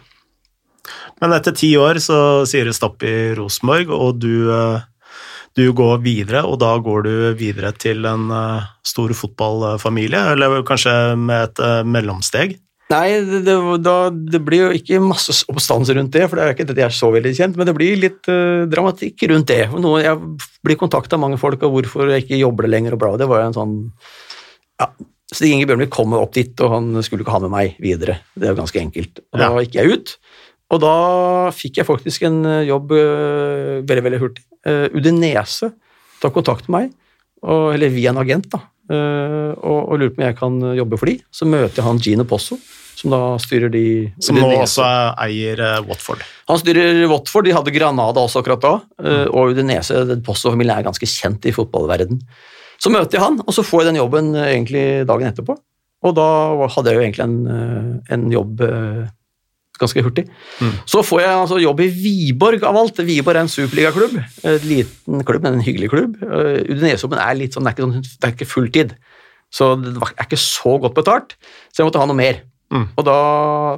Speaker 1: Men etter ti år så sier det stopp i Rosenborg, og du, uh, du, går videre, og da går du videre til en uh, stor fotballfamilie, eller kanskje med et mellomsteg?
Speaker 3: Nei, det, det, da, det, blir jo ikke masse oppstands rundt det, for det er ikke det jeg er så veldig kjent, men det blir litt uh, dramatikk rundt det. Noe, jeg blir kontakta av mange folk og hvorfor jeg ikke jobber det lenger og bla. Det var jo en sånn ja, Stig Inge Bjørnvik kom opp dit, og han skulle ikke ha med meg videre. Det er jo ganske enkelt. Og Da gikk jeg ut, og da fikk jeg faktisk en eh, jobb uh, veldig, veldig hurtig. Uh, Udinese tok kontakt med meg, og, eller via en agent, da, og, og lurer på om jeg kan jobbe for de. Så møter jeg han Gino Posso som da styrer de
Speaker 1: Som nå også eier uh, Watford.
Speaker 3: Han styrer Watford, de hadde Granada også akkurat da, uh, og Udinese, Posso-familien er ganske kjent i fotballverden. Så møter jeg han, og så får jeg den jobben egentlig dagen etterpå. Og da hadde jeg jo egentlig en, en jobb ganske hurtig. Mm. Så får jeg altså jobb i Viborg av alt. Viborg er en superligaklubb. En liten klubb, men en hyggelig klubb. Udinese-jobben er litt sånn, det er ikke, sånn, det er ikke fulltid. Så det er ikke så godt betalt, så jeg måtte ha noe mer. Mm. Og da,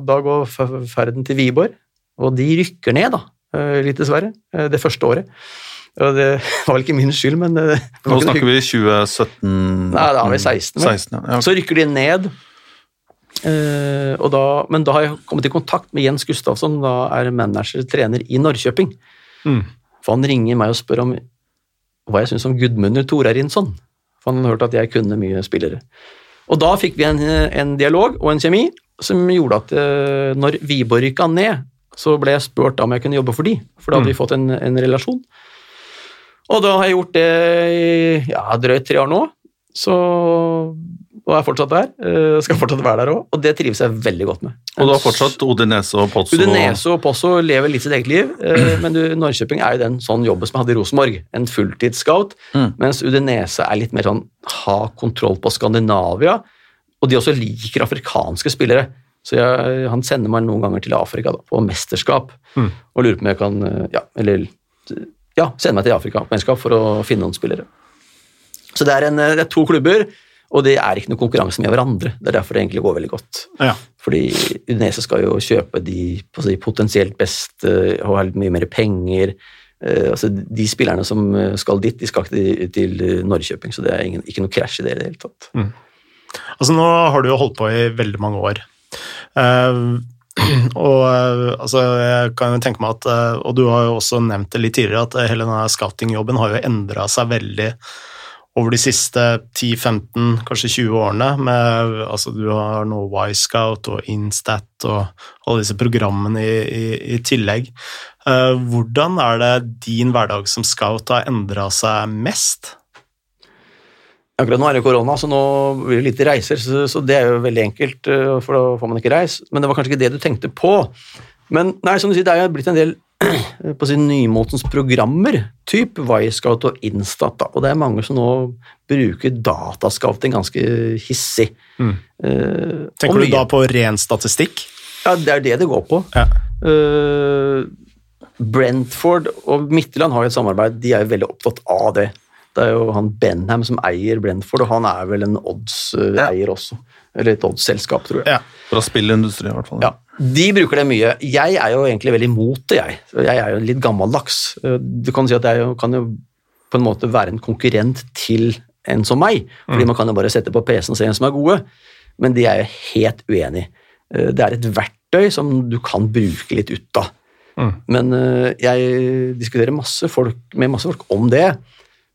Speaker 3: da, går ferden til Wiborg, og de rykker ned, da, eh, litt dessverre, eh, det første året. Og det [laughs] var vel ikke min skyld, men
Speaker 2: eh, Nå snakker vi 2017?
Speaker 3: Nei, da er vi 16. 16 ja. Så rykker de ned. Da, men da har jeg kommet i kontakt med Jens Gustavsson, da er manager-trener i Norrköping. Mm. For han ringer meg og spør om hva jeg syns om Gudmundur Torarinsson. For han har hørt at jeg kunne mye spillere. Og da fikk vi en, en dialog og en kjemi som gjorde at uh, når Wiborg rykka ned, så ble jeg spurt om jeg kunne jobbe for de, for da hadde mm. vi fått en, en, relasjon. Og da har jeg gjort det i ja, drøyt tre år nå, så og er fortsatt der. Uh, skal fortsatt være der òg, og det trives jeg veldig godt med.
Speaker 2: Og du har fortsatt Odinese og Pozzo?
Speaker 3: Odinese og Pozzo lever litt sitt eget liv, uh, [clears throat] men du, Norrköping er jo den sånn jobben som jeg hadde i Rosenborg, en fulltidsscout, mm. mens Udinese er litt mer sånn ha kontroll på Skandinavia, og de også liker afrikanske spillere. Så jeg, han sender meg noen ganger til Afrika da, på mesterskap mm. og lurer på om jeg kan ja, eller, ja, sende meg til Afrika på mesterskap for å finne noen spillere. Så det er, en, det er to klubber, og det er ikke noe konkurranse med hverandre. Det er derfor det egentlig går veldig godt. Ja. Fordi Udinese skal jo kjøpe de si, potensielt beste og ha mye mer penger. Uh, altså De spillerne som skal dit, de skal ikke til, til Norrköping, så det er ingen, ikke noe krasj i det i det hele tatt. Mm.
Speaker 1: Altså Nå har du jo holdt på i veldig mange år. Uh, [clears throat] og eh, altså, jeg kan jo tenke meg at eh, Og du har jo også nevnt det litt tidligere, at eh, hele denne scouting-jobben har jo endra seg veldig over de siste 10-15, kanskje 20 årene. Med, altså, du har nå Y-Scout og Instat og alle disse programmene i, i, i tillegg. Uh, hvordan er det din hverdag som scout har endra seg mest?
Speaker 3: Akkurat nå er det korona, så nå blir det lite reiser, så, så, det er jo veldig enkelt, eh, for da får man ikke reis. Men det var kanskje ikke det du tenkte på. Men nei, som du sier, det er jo blitt en del [clears throat] på sin nymotens programmer, typ Wirescout og Instat, da. og det er mange som nå bruker datascouting ganske hissig. Mm.
Speaker 1: Uh, Tenker du da på ren statistikk?
Speaker 3: Ja, det er det det går på. Ja. Uh, Brentford og Midtjylland har jo et samarbeid, de er jo veldig opptatt av det. Det er jo han Benham som eier Brentford, og han er vel en odds-eier ja. også. Eller et odds-selskap, tror jeg. Ja.
Speaker 2: Fra spillindustri, i hvert fall.
Speaker 3: Ja. De bruker det mye. Jeg er jo egentlig veldig imot det, jeg. Jeg er jo litt gammeldags. Du kan si at jeg kan jo på en måte være en konkurrent til en som meg, fordi mm. man kan jo bare sette på PC-en og se en som er gode, men det er jeg helt uenig i. Det er et verktøy som du kan bruke litt ut av. Mm. Men eh, jeg diskuterer masse folk, med masse folk om det.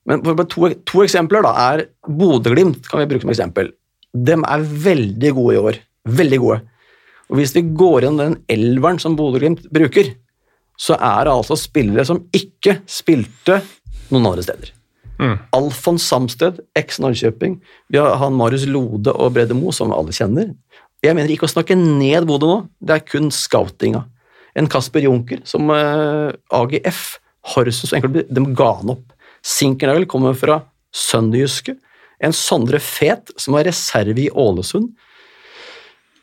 Speaker 3: Men to, to eksempler da, er Bodø-Glimt kan vi bruke som eksempel. De er veldig gode i år. Veldig gode. Og Hvis vi går gjennom den elveren som Bodø-Glimt bruker, så er det altså spillere som ikke spilte noen andre steder. Mm. Alfons Samsted, eks Norrköping. Vi har han Marius Lode og Brede Mo, som alle kjenner. Jeg mener ikke å snakke ned Bodø nå, det er kun scoutinga. En Kasper Junker som eh, AGF, Horsens og enkelt, de ga han opp. Sinkernagel kommer fra Sønderjyske. En Sondre Fet, som var reserve i Ålesund.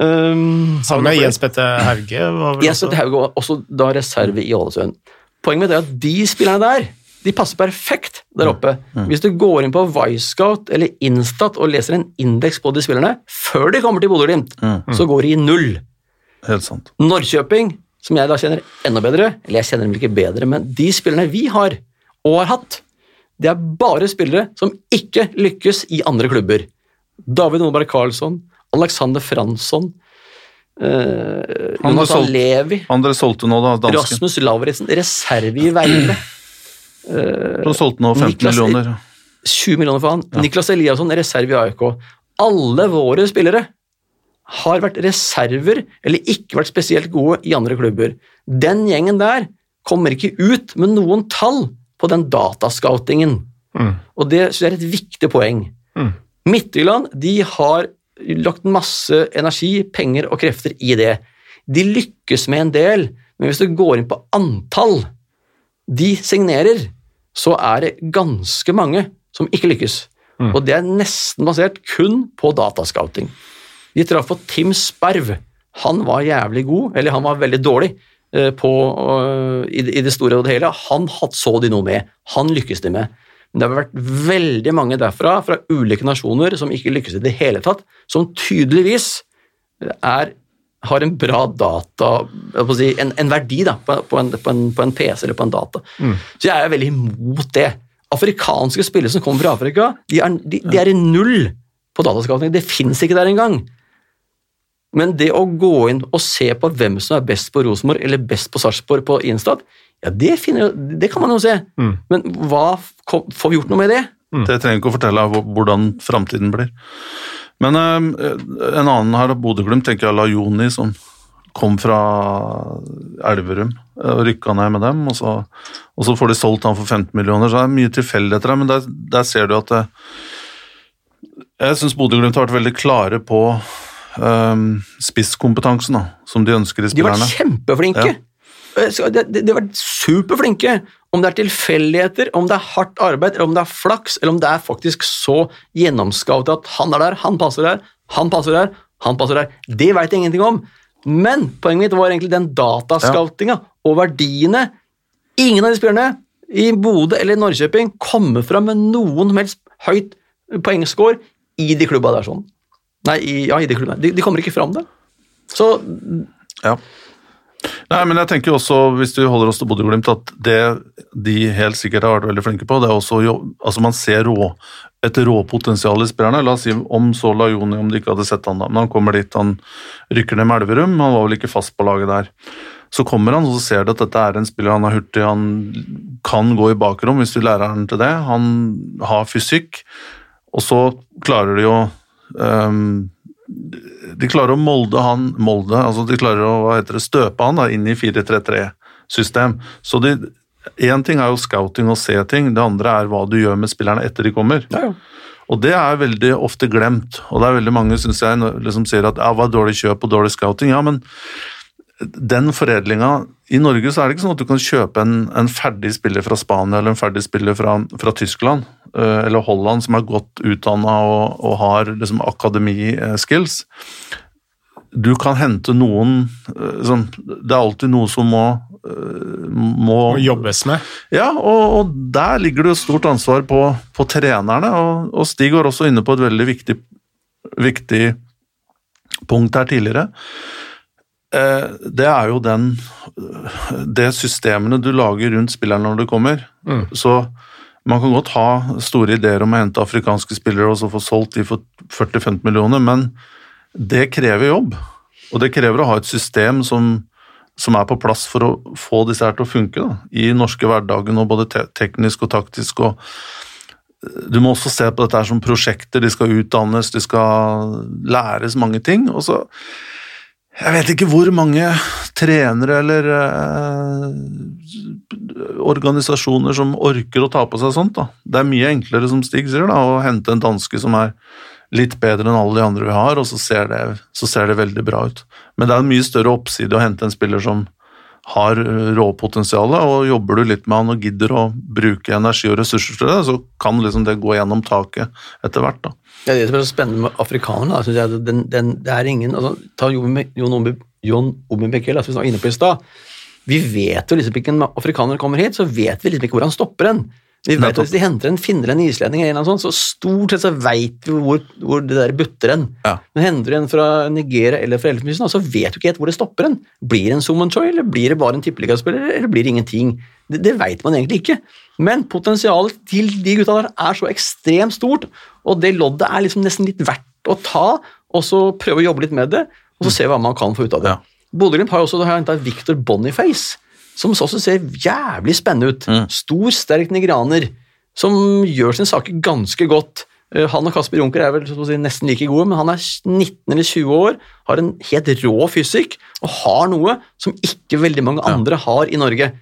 Speaker 1: Um, Sammen med Jens Petter Hauge?
Speaker 3: Jens Petter Hauge var også da reserve i Ålesund. Poenget med det er at de spillerne der de passer perfekt der oppe. Mm. Mm. Hvis du går inn på Wisecout eller Instat og leser en indeks på de spillerne før de kommer til Bodø-Glimt, mm. så går de i null.
Speaker 2: Helt sant.
Speaker 3: Norrköping, som jeg da kjenner enda bedre, eller jeg kjenner dem ikke bedre, men de spillerne vi har og har hatt, det er bare spillere som ikke lykkes i andre klubber. David Moberg Karlsson, Alexander Fransson, eh, Jonathan Levi
Speaker 2: Andre solgte nå, da,
Speaker 3: dansken. Rasmus Lauritzen, reserve i Verve.
Speaker 2: Han solgte nå 15 Niklas, millioner.
Speaker 3: 20 millioner for han. Ja. Niklas Eliasson, reserve i AIK. Alle våre spillere har vært reserver eller ikke vært spesielt gode i andre klubber. Den gjengen der kommer ikke ut med noen tall på den datascoutingen. Mm. Og det synes jeg er et viktig poeng. Mm. Midtjylland de har lagt masse energi, penger og krefter i det. De lykkes med en del, men hvis du går inn på antall de signerer, så er det ganske mange som ikke lykkes. Mm. Og det er nesten basert kun på datascouting. De traff på Tim Sperv. Han var jævlig god, eller han var veldig dårlig, Eh, på, i, det store og det hele. Han så de noe med. Han lykkes de med. Men det har vært veldig mange derfra, fra ulike nasjoner, som ikke lykkes i det hele tatt, som tydeligvis er, har en bra data si, en, en, verdi da, på, på, en, på, en, på, en, PC eller på en data. Mm. Så jeg er veldig imot det. Afrikanske spillere som kommer fra Afrika, de er, de, de er i null på dataskapning. Det fins ikke der engang. Men det å gå inn og se på hvem som er best på Rosenborg eller best på Sarpsborg på Instat, ja, det, finner, det, kan man jo se. Mm. Men hva får vi gjort noe med det?
Speaker 2: Mm. Det trenger ikke å fortelle hvordan framtiden blir. Men uh, en annen her, Bodø-Glimt, tenker jeg Lajoni, som kom fra Elverum og rykka ned med dem. Og så, og så, får de solgt han for 15 millioner, så det er mye tilfeldigheter her, Men der, der, ser du at det, Jeg syns Bodø-Glimt har vært veldig klare på um, spisskompetansen da, som de ønsker i spillerne.
Speaker 3: De har vært kjempeflinke! Ja. De, har vært superflinke. Om det er tilfeldigheter, om det er hardt arbeid, eller om det er flaks, eller om det er faktisk så gjennomskaut at han er der, han passer der, han passer der, han passer der. Det veit jeg ingenting om. Men poenget mitt var egentlig den datascoutinga og verdiene. Ingen av de spillerne i Bodø eller Norrköping kommer fram med noen som helst høyt poengscore i de klubba der. sånn. Nei, i, ja, i de klubbene. De, de, kommer ikke fram, det. Så
Speaker 2: Ja. Nei, men jeg tenker jo også, hvis du holder oss til Bodø-Glimt, at det de helt sikkert har vært veldig flinke på, det er også altså man ser rå, et råpotensial i spillerne. La oss si om så La Joni, om de ikke hadde sett han da, men han kommer dit, han rykker ned med Elverum, han var vel ikke fast på laget der. Så kommer han og så ser du at dette er en spiller, han er hurtig, han kan gå i bakrom hvis du lærer han til det. Han har fysikk, og så klarer de jo De klarer å molde han molde, altså de klarer å hva heter det, støpe han da, inn i 4-3-3-system. Så de, Én ting er jo scouting og se ting, det andre er hva du gjør med spillerne etter de kommer.
Speaker 3: Ja.
Speaker 2: Og det er veldig ofte glemt. Og det er veldig mange synes jeg, liksom sier at ja, hva er dårlig kjøp og dårlig scouting. Ja, men den foredlinga I Norge så er det ikke sånn at du kan kjøpe en, en ferdig spiller fra Spania eller en ferdig spiller fra, fra Tyskland eh, eller Holland som er godt utdanna og, og, har liksom akademi-skills. Du kan hente noen liksom, Det er alltid noe som må, eh, må
Speaker 1: og jobbes med.
Speaker 2: Ja, og, og, der ligger det jo stort ansvar på, på trenerne. Og, og, Stig var også inne på et veldig viktig, viktig punkt her tidligere. Eh, det er jo den Det systemene du lager rundt spilleren når du kommer. Mm. Så man kan godt ha store ideer om å hente afrikanske spillere og så få solgt de for 40-50 millioner, men det krever jobb. Og det krever å ha et system som, som er på plass for å få disse her til å funke da, i norske hverdagen, og både te teknisk og taktisk. og du må også se på dette som prosjekter, de skal utdannes, de skal læres mange ting. og så jeg vet ikke hvor mange trenere eller eh, organisasjoner som orker å ta på seg sånt. da. Det er mye enklere, som Stig sier, da, å hente en danske som er litt bedre enn alle de andre vi har, og så ser det, så ser det veldig bra ut. Men det er en mye større oppside å hente en spiller som har råpotensialet, og jobber du litt med han og gidder å bruke energi og ressurser til det, så kan liksom det gå gjennom taket etter hvert. da.
Speaker 3: Ja, det som er så spennende med afrikanerne, syns jeg, den, den, det er ingen altså, Ta Jon Obi Bekkel, som vi var inne på i stad. Vi vet jo liksom ikke når afrikanere kommer hit, så vet vi liksom ikke hvor han stopper en. Vi vet Hvis de henter en finner en islending, eller noe sånt, så stort sett så vet vi hvor, hvor det der butter en.
Speaker 2: Ja.
Speaker 3: Men henter du en fra Nigeria eller fra Elfenbenskysten, så vet du ikke helt hvor det stopper en. Blir det en Summon Choi, eller blir det bare en tippeligaspiller, eller blir det ingenting? Det, det vet man egentlig ikke. Men potensialet til de gutta der er så ekstremt stort, og det loddet er liksom nesten litt verdt å ta, og så prøve å jobbe litt med det, og så se hva man kan få ut av det.
Speaker 2: Ja.
Speaker 3: Bodø-Glimt har jo også henta Victor Boniface som også ser jævlig spennende ut.
Speaker 2: Mm.
Speaker 3: Stor, sterk nigraner som gjør sine saker ganske godt. Eh, Han og Kasper Junker er vel si, nesten like gode, men han er 19 eller 20 år, har en helt rå fysikk og har noe som ikke veldig mange andre har i Norge.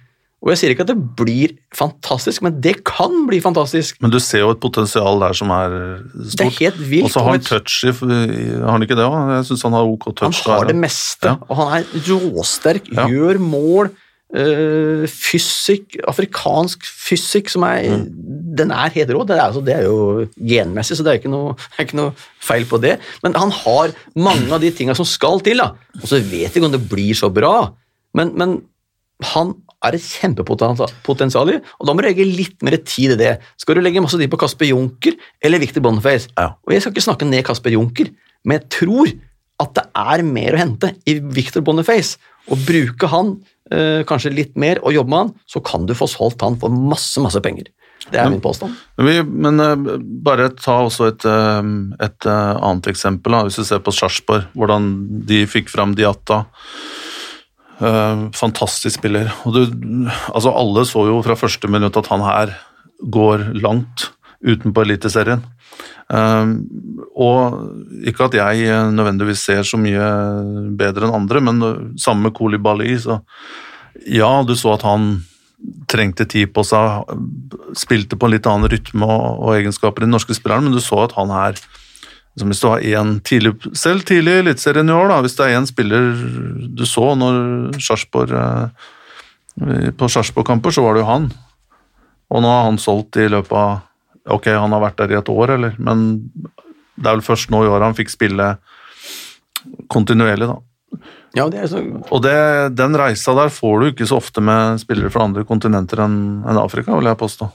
Speaker 3: Og Jeg sier ikke at det blir fantastisk, men det kan bli fantastisk.
Speaker 2: Men du ser jo et potensial der som er stort.
Speaker 3: Det er helt vilt.
Speaker 2: Og så har han touch i Har han ikke det òg? Jeg syns han har ok touch.
Speaker 3: Han har
Speaker 2: der.
Speaker 3: det meste,
Speaker 2: Ja.
Speaker 3: og han er råsterk,
Speaker 2: Ja.
Speaker 3: gjør mål. Øh, fysikk, afrikansk fysikk som er Den er helt rå. Det er, altså, det er jo genmessig, så det er ikke noe, er ikke noe feil på det. Men han har mange av de tinga som skal til, da. og så vet vi ikke om det blir så bra. Men, men han er et kjempepotensial i, og da må du legge litt mer tid i det. Skal du legge masse tid på Kasper Junker eller Victor Boniface?
Speaker 2: Ja.
Speaker 3: Og jeg skal ikke snakke ned Kasper Junker, men jeg tror at det er mer å hente i Victor Boniface. Og bruke han eh, kanskje litt mer og jobbe med han, så kan du få solgt han for masse, masse penger. Det er min påstand.
Speaker 2: Men, eh, bare ta også et, eh, et annet eksempel. Hvis du ser på Sarpsborg, hvordan de fikk fram Diatta. Fantastisk spiller. Og du, altså alle så jo fra første minutt at han her går langt utenpå Eliteserien. Eh, og ikke at jeg eh, nødvendigvis ser så mye bedre enn andre, men sammen samme med Kolibali, så ja, du så at han trengte tid på seg, spilte på en litt annen rytme og, egenskaper i den norske spilleren, men du så at han her som Hvis du har en tidlig, selv tidlig i Eliteserien i år, da, hvis det er én spiller du så når Sarpsborg eh, På Sjarsborg-kamper, så var det jo han. Og nå har han solgt i løpet av Ok, han har vært der i et år, eller, men det er vel først nå i år han fikk spille kontinuerlig, da.
Speaker 3: Ja, det så,
Speaker 2: Og det, den reisa der får du ikke så ofte med spillere fra andre kontinenter enn en Afrika, vil jeg påstå.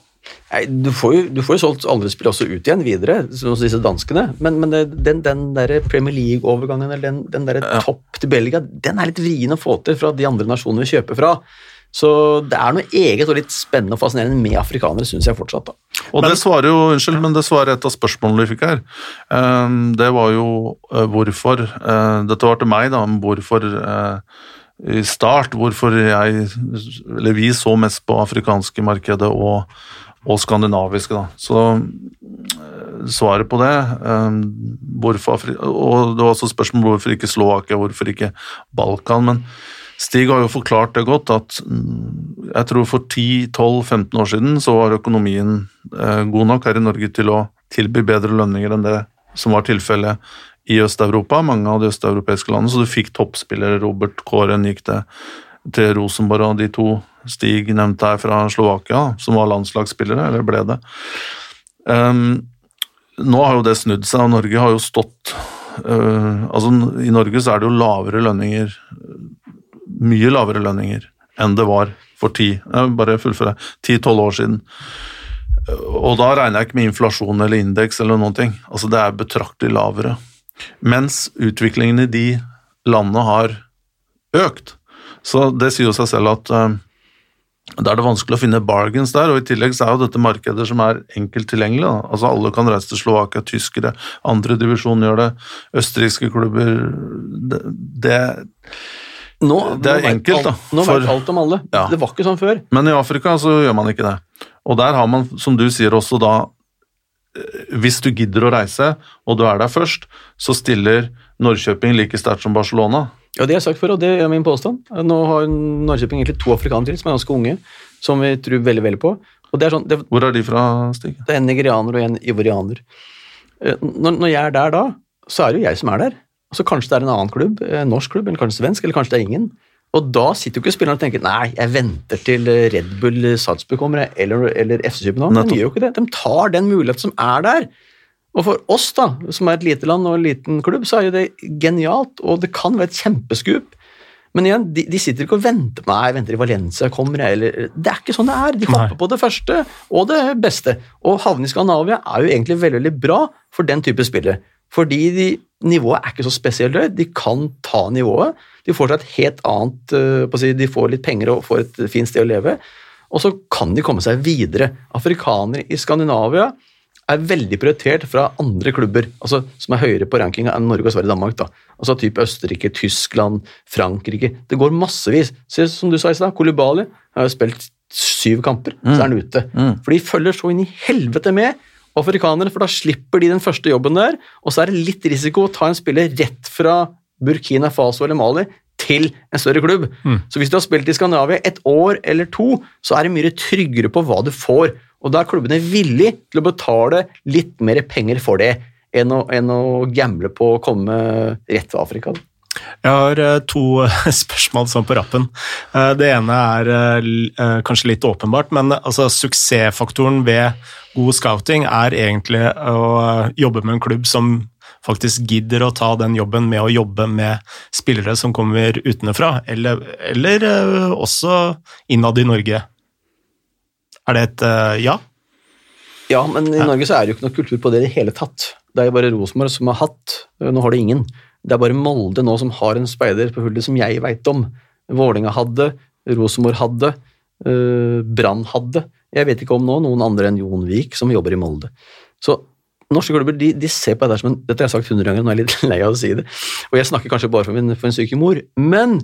Speaker 3: Nei, du får jo, du får jo solgt andre spill også ut igjen videre, hos disse danskene, men, men det, den, den der Premier League-overgangen eller den, den der topp til Belgia, den er litt vrien å få til fra de andre nasjonene vi kjøper fra. Så det er noe eget og litt spennende og fascinerende med afrikanere, syns jeg fortsatt. da.
Speaker 2: Og det svarer jo, unnskyld, men det svarer et av spørsmålene vi fikk her. Um, det var jo uh, hvorfor uh, Dette var til meg, da, om hvorfor uh, i start hvorfor jeg, eller vi så mest på afrikanske markedet og, og skandinaviske. Da. Så svaret på det hvorfor, Og det var også spørsmål hvorfor ikke Slovakia, hvorfor ikke Balkan. men Stig har jo forklart det godt, at mm, jeg tror for 10-12-15 år siden så var økonomien eh, god nok her i Norge til å tilby bedre lønninger enn det som var tilfellet i Øst-Europa, mange av de østeuropeiske landene, så du fikk toppspillere. Robert Kåren gikk det til Rosenborg, og de to Stig nevnte her fra Slovakia, som var landslagsspillere, eller ble det. Um, nå har jo det snudd seg, og Norge har jo stått uh, altså I Norge så er det jo lavere lønninger mye lavere lønninger enn det var for ti, bare fullføre, 10-12 år siden. Og da regner jeg ikke med inflasjon eller indeks eller noen ting. Altså det er betraktelig lavere. Mens utviklingen i de landene har økt. Så det sier jo seg selv at uh, da er det vanskelig å finne bargains der, og i tillegg så er jo dette markeder som er enkelt tilgjengelig. Altså Alle kan reise til Slovakia, tyskere, andre divisjon gjør det, østerrikske klubber Det, det
Speaker 3: nå,
Speaker 2: det er enkelt, da.
Speaker 3: Nå
Speaker 2: for-
Speaker 3: vet alt om alle.
Speaker 2: Ja.
Speaker 3: Det var ikke sånn før.
Speaker 2: Men i Afrika så gjør man ikke det. Og der har man, som du sier også da eh, Hvis du gidder å reise, og du er der først, så stiller Norrköping like sterkt som Barcelona.
Speaker 3: Ja, Det har jeg sagt før, og det er min påstand. Nå har Norrköping egentlig to afrikanere til som er ganske unge, som vi tror veldig veldig på. Er sånn, det,
Speaker 2: Hvor er de fra, Stig?
Speaker 3: det er en nigerianer og en ivorianer. Eh, Når, når jeg er der da, så er det jo jeg som er der. Altså Kanskje det er en annen klubb, en norsk klubb, eller kanskje svensk, eller kanskje det er ingen. Og da sitter jo ikke spillerne og tenker nei, jeg venter til Red Bull Salzburg kommer, eller, eller FC København. De gjør jo ikke det. De tar den muligheten som er der. Og for oss, da, som er et lite land og en liten klubb, så er jo det genialt, og det kan være et kjempeskup. Men igjen, de, de sitter ikke og venter på Nei, jeg venter i Valencia kommer jeg, eller Det er ikke sånn det er. De hopper på det første og det beste. Og havne i Skandinavia er jo egentlig veldig, veldig bra for den type spillere. Fordi de, nivået er ikke så spesielt høyt. De kan ta nivået. De får seg et helt annet eh, si, De får litt penger og får et fint sted å leve. Og så kan de komme seg videre. Afrikanere i Skandinavia er veldig prioritert fra andre klubber altså som er høyere på rankinga enn Norge og Sverige og Danmark. da. Altså type Østerrike, Tyskland, Frankrike. Det går massevis. Se, som du sa i stad, Kolibali har jo spilt syv kamper, så er han ute. For de følger så inn i helvete med afrikanere, for da slipper de den første jobben der, og så er det litt risiko å ta en spiller rett fra Burkina Faso eller Mali til en større klubb. Så hvis du har spilt i Skandinavia et år eller to, så er det mye tryggere på hva du får. Og da er klubbene villig til å betale litt mer penger for det, enn å, enn å gamble på å komme rett til Afrika. da.
Speaker 1: Jeg har eh, to [laughs] spørsmål sånn på rappen. Eh, Det ene er eh, eh, kanskje litt åpenbart, men altså, suksessfaktoren ved god scouting er egentlig å eh, jobbe med en klubb som faktisk gidder å ta den jobben med å jobbe med spillere som kommer utenfra, eller, eller eh, også innad i Norge. Er det et eh, ja?
Speaker 3: Ja, men i Norge så er det jo ikke noe kultur på det i det hele tatt. Det er jo bare Rosenborg som har hatt, nå har det ingen. Det er bare Molde nå som har en speider på hullet som jeg veit om. Vålinga hadde, Rosenborg hadde, uh, Brann hadde. Jeg vet ikke om nå noen andre enn Jon Vik som jobber i Molde. Så norske klubber de, de ser på dette som en Dette har jeg sagt hundre ganger, nå er jeg litt [laughs] lei av å si det. Og jeg snakker kanskje bare for min, for en syk mor, men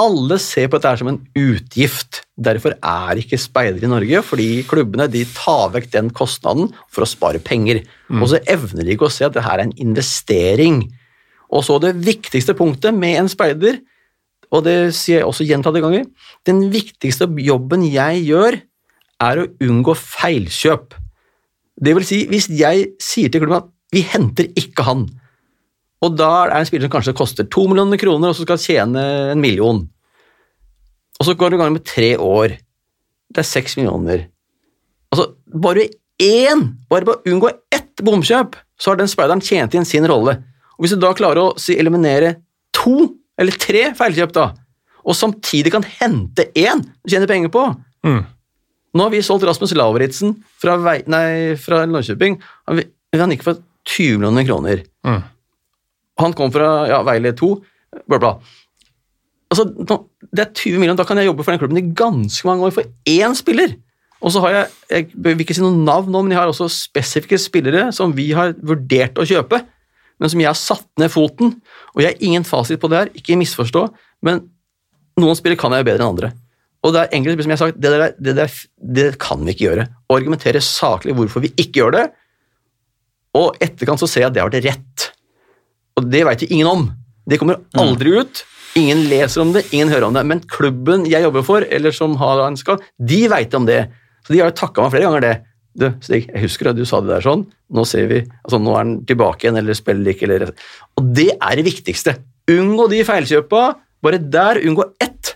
Speaker 3: alle ser på dette som en utgift. Derfor er ikke speidere i Norge, fordi klubbene de tar vekk den kostnaden for å spare penger. Og så evner de ikke å se at det her er en investering. Og så det viktigste punktet med en speider, og det sier jeg også gjentatte ganger, den viktigste jobben jeg gjør, er å unngå feilkjøp. Det vil si, hvis jeg sier til klubben at vi henter ikke han, og da er det en spiller som kanskje koster to millioner kroner, og som skal tjene en million. Og så går du i gang med tre år. Det er seks millioner. Altså, bare én, bare på å unngå ett bomkjøp, så har den speideren tjent inn sin rolle. Og Hvis du da klarer å si, eliminere to eller tre feilkjøp, da, og samtidig kan hente én du tjener penger på,
Speaker 1: Mm.
Speaker 3: Nå har vi solgt Rasmus Lauritzen fra, Vei- nei, fra Norrköping. Han, han gikk for 20 millioner kroner.
Speaker 1: Mm.
Speaker 3: Han kom fra ja, Veile 2, bla, bla. Altså, nå, det er 20 millioner, da kan jeg jobbe for den klubben i ganske mange år for én spiller. Og så har jeg, jeg vil ikke si noen navn nå, men jeg har også spesifikke spillere som vi har vurdert å kjøpe, men som jeg har satt ned foten. Og jeg har ingen fasit på det her, ikke misforstå, men noen spillere kan jeg jo bedre enn andre. Og det er enkelte som jeg har sagt, det, der, det, der, det kan vi ikke gjøre. Å argumentere saklig hvorfor vi ikke gjør det, og etterkant så ser jeg at det har vært rett. Og det veit jo ingen om. Det kommer aldri ut. Ingen leser om det, ingen hører om det. Men klubben jeg jobber for, eller som har en skal, de veit om det. Så de har jo takka meg flere ganger det. Du, Stig, jeg husker at du sa det der sånn. Nå ser vi, altså nå er han tilbake igjen, eller spiller ikke, eller Og det er det viktigste. Unngå de feilkjøpa. Bare der, unngå ett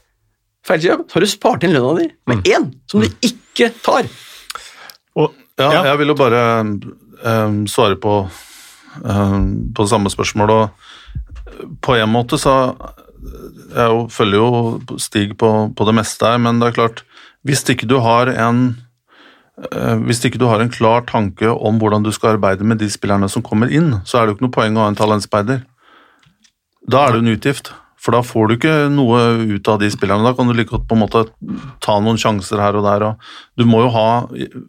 Speaker 3: feilkjøp, så har du spart inn lønna di med én som du ikke tar.
Speaker 1: Og,
Speaker 2: Ja,
Speaker 1: ja.
Speaker 2: jeg vil jo bare um, svare på, um, på det samme spørsmålet, Og på en måte så Jeg jo, følger jo Stig på, på det meste her, men det er klart Hvis ikke du har en eh, hvis ikke du har en klar tanke om hvordan du skal arbeide med de spillerne som kommer inn, så er det jo ikke noe poeng å ha en talentspeider. Da er det en utgift, for da får du ikke noe ut av de spillerne. Da kan du like godt på en måte ta noen sjanser her og der. Og du må jo ha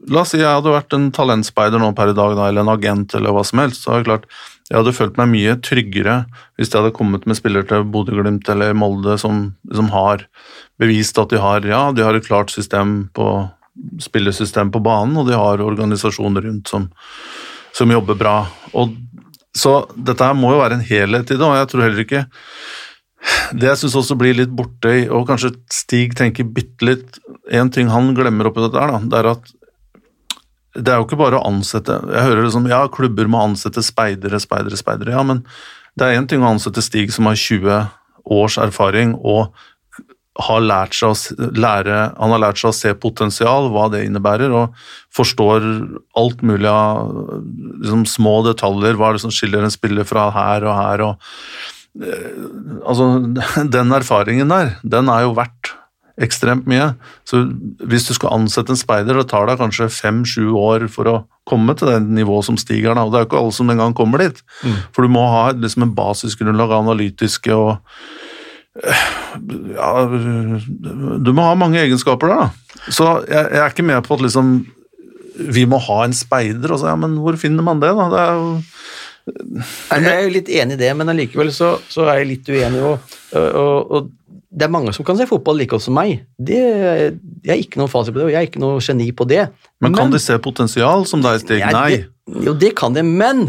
Speaker 2: La oss si jeg hadde vært en talentspeider nå per i dag, da, eller en agent eller hva som helst. så er det klart jeg hadde følt meg mye tryggere hvis jeg hadde kommet med spillere til Bodø-Glimt eller Molde som, som har bevist at de har ja, de har et klart system på spillesystem på banen, og de har organisasjoner rundt som, som jobber bra. Og, så dette her må jo være en helhet i det, og jeg tror heller ikke det jeg syns også blir litt borte i, og kanskje Stig tenker bitte litt En ting han glemmer oppi dette her, det er at det er jo ikke bare å ansette Jeg hører det som ja, klubber må ansette speidere, speidere, speidere. Ja, men det er én ting å ansette Stig som har 20 års erfaring og har lært seg å lære, han har lært seg å se potensial, hva det innebærer, og forstår alt mulig av liksom, små detaljer. Hva er det som skiller en spiller fra her og her? og altså, [laughs] Den erfaringen der, den er jo verdt ekstremt mye. Så hvis du skal ansette en speider, det tar deg kanskje fem-sju år for å komme til det nivået som stiger. Da. Og det er jo ikke alle som engang kommer dit. For du må ha liksom en basisgrunnlag av analytiske og ja, du må ha mange egenskaper der, da. Så jeg, jeg er ikke med på at liksom vi må ha en speider. Og så, ja, men hvor finner man det, da? Det er jo
Speaker 3: Nei, Jeg er jo litt enig i det, men allikevel så, så er jeg litt uenig. Og, og, og det er mange som kan se fotball like godt som meg. Det, jeg er ikke noen fasit på det, og jeg er ikke noe geni på det.
Speaker 2: Men kan de se potensial som deg, Stig?
Speaker 3: Ja,
Speaker 2: Nei.
Speaker 3: Det, jo, det kan de, men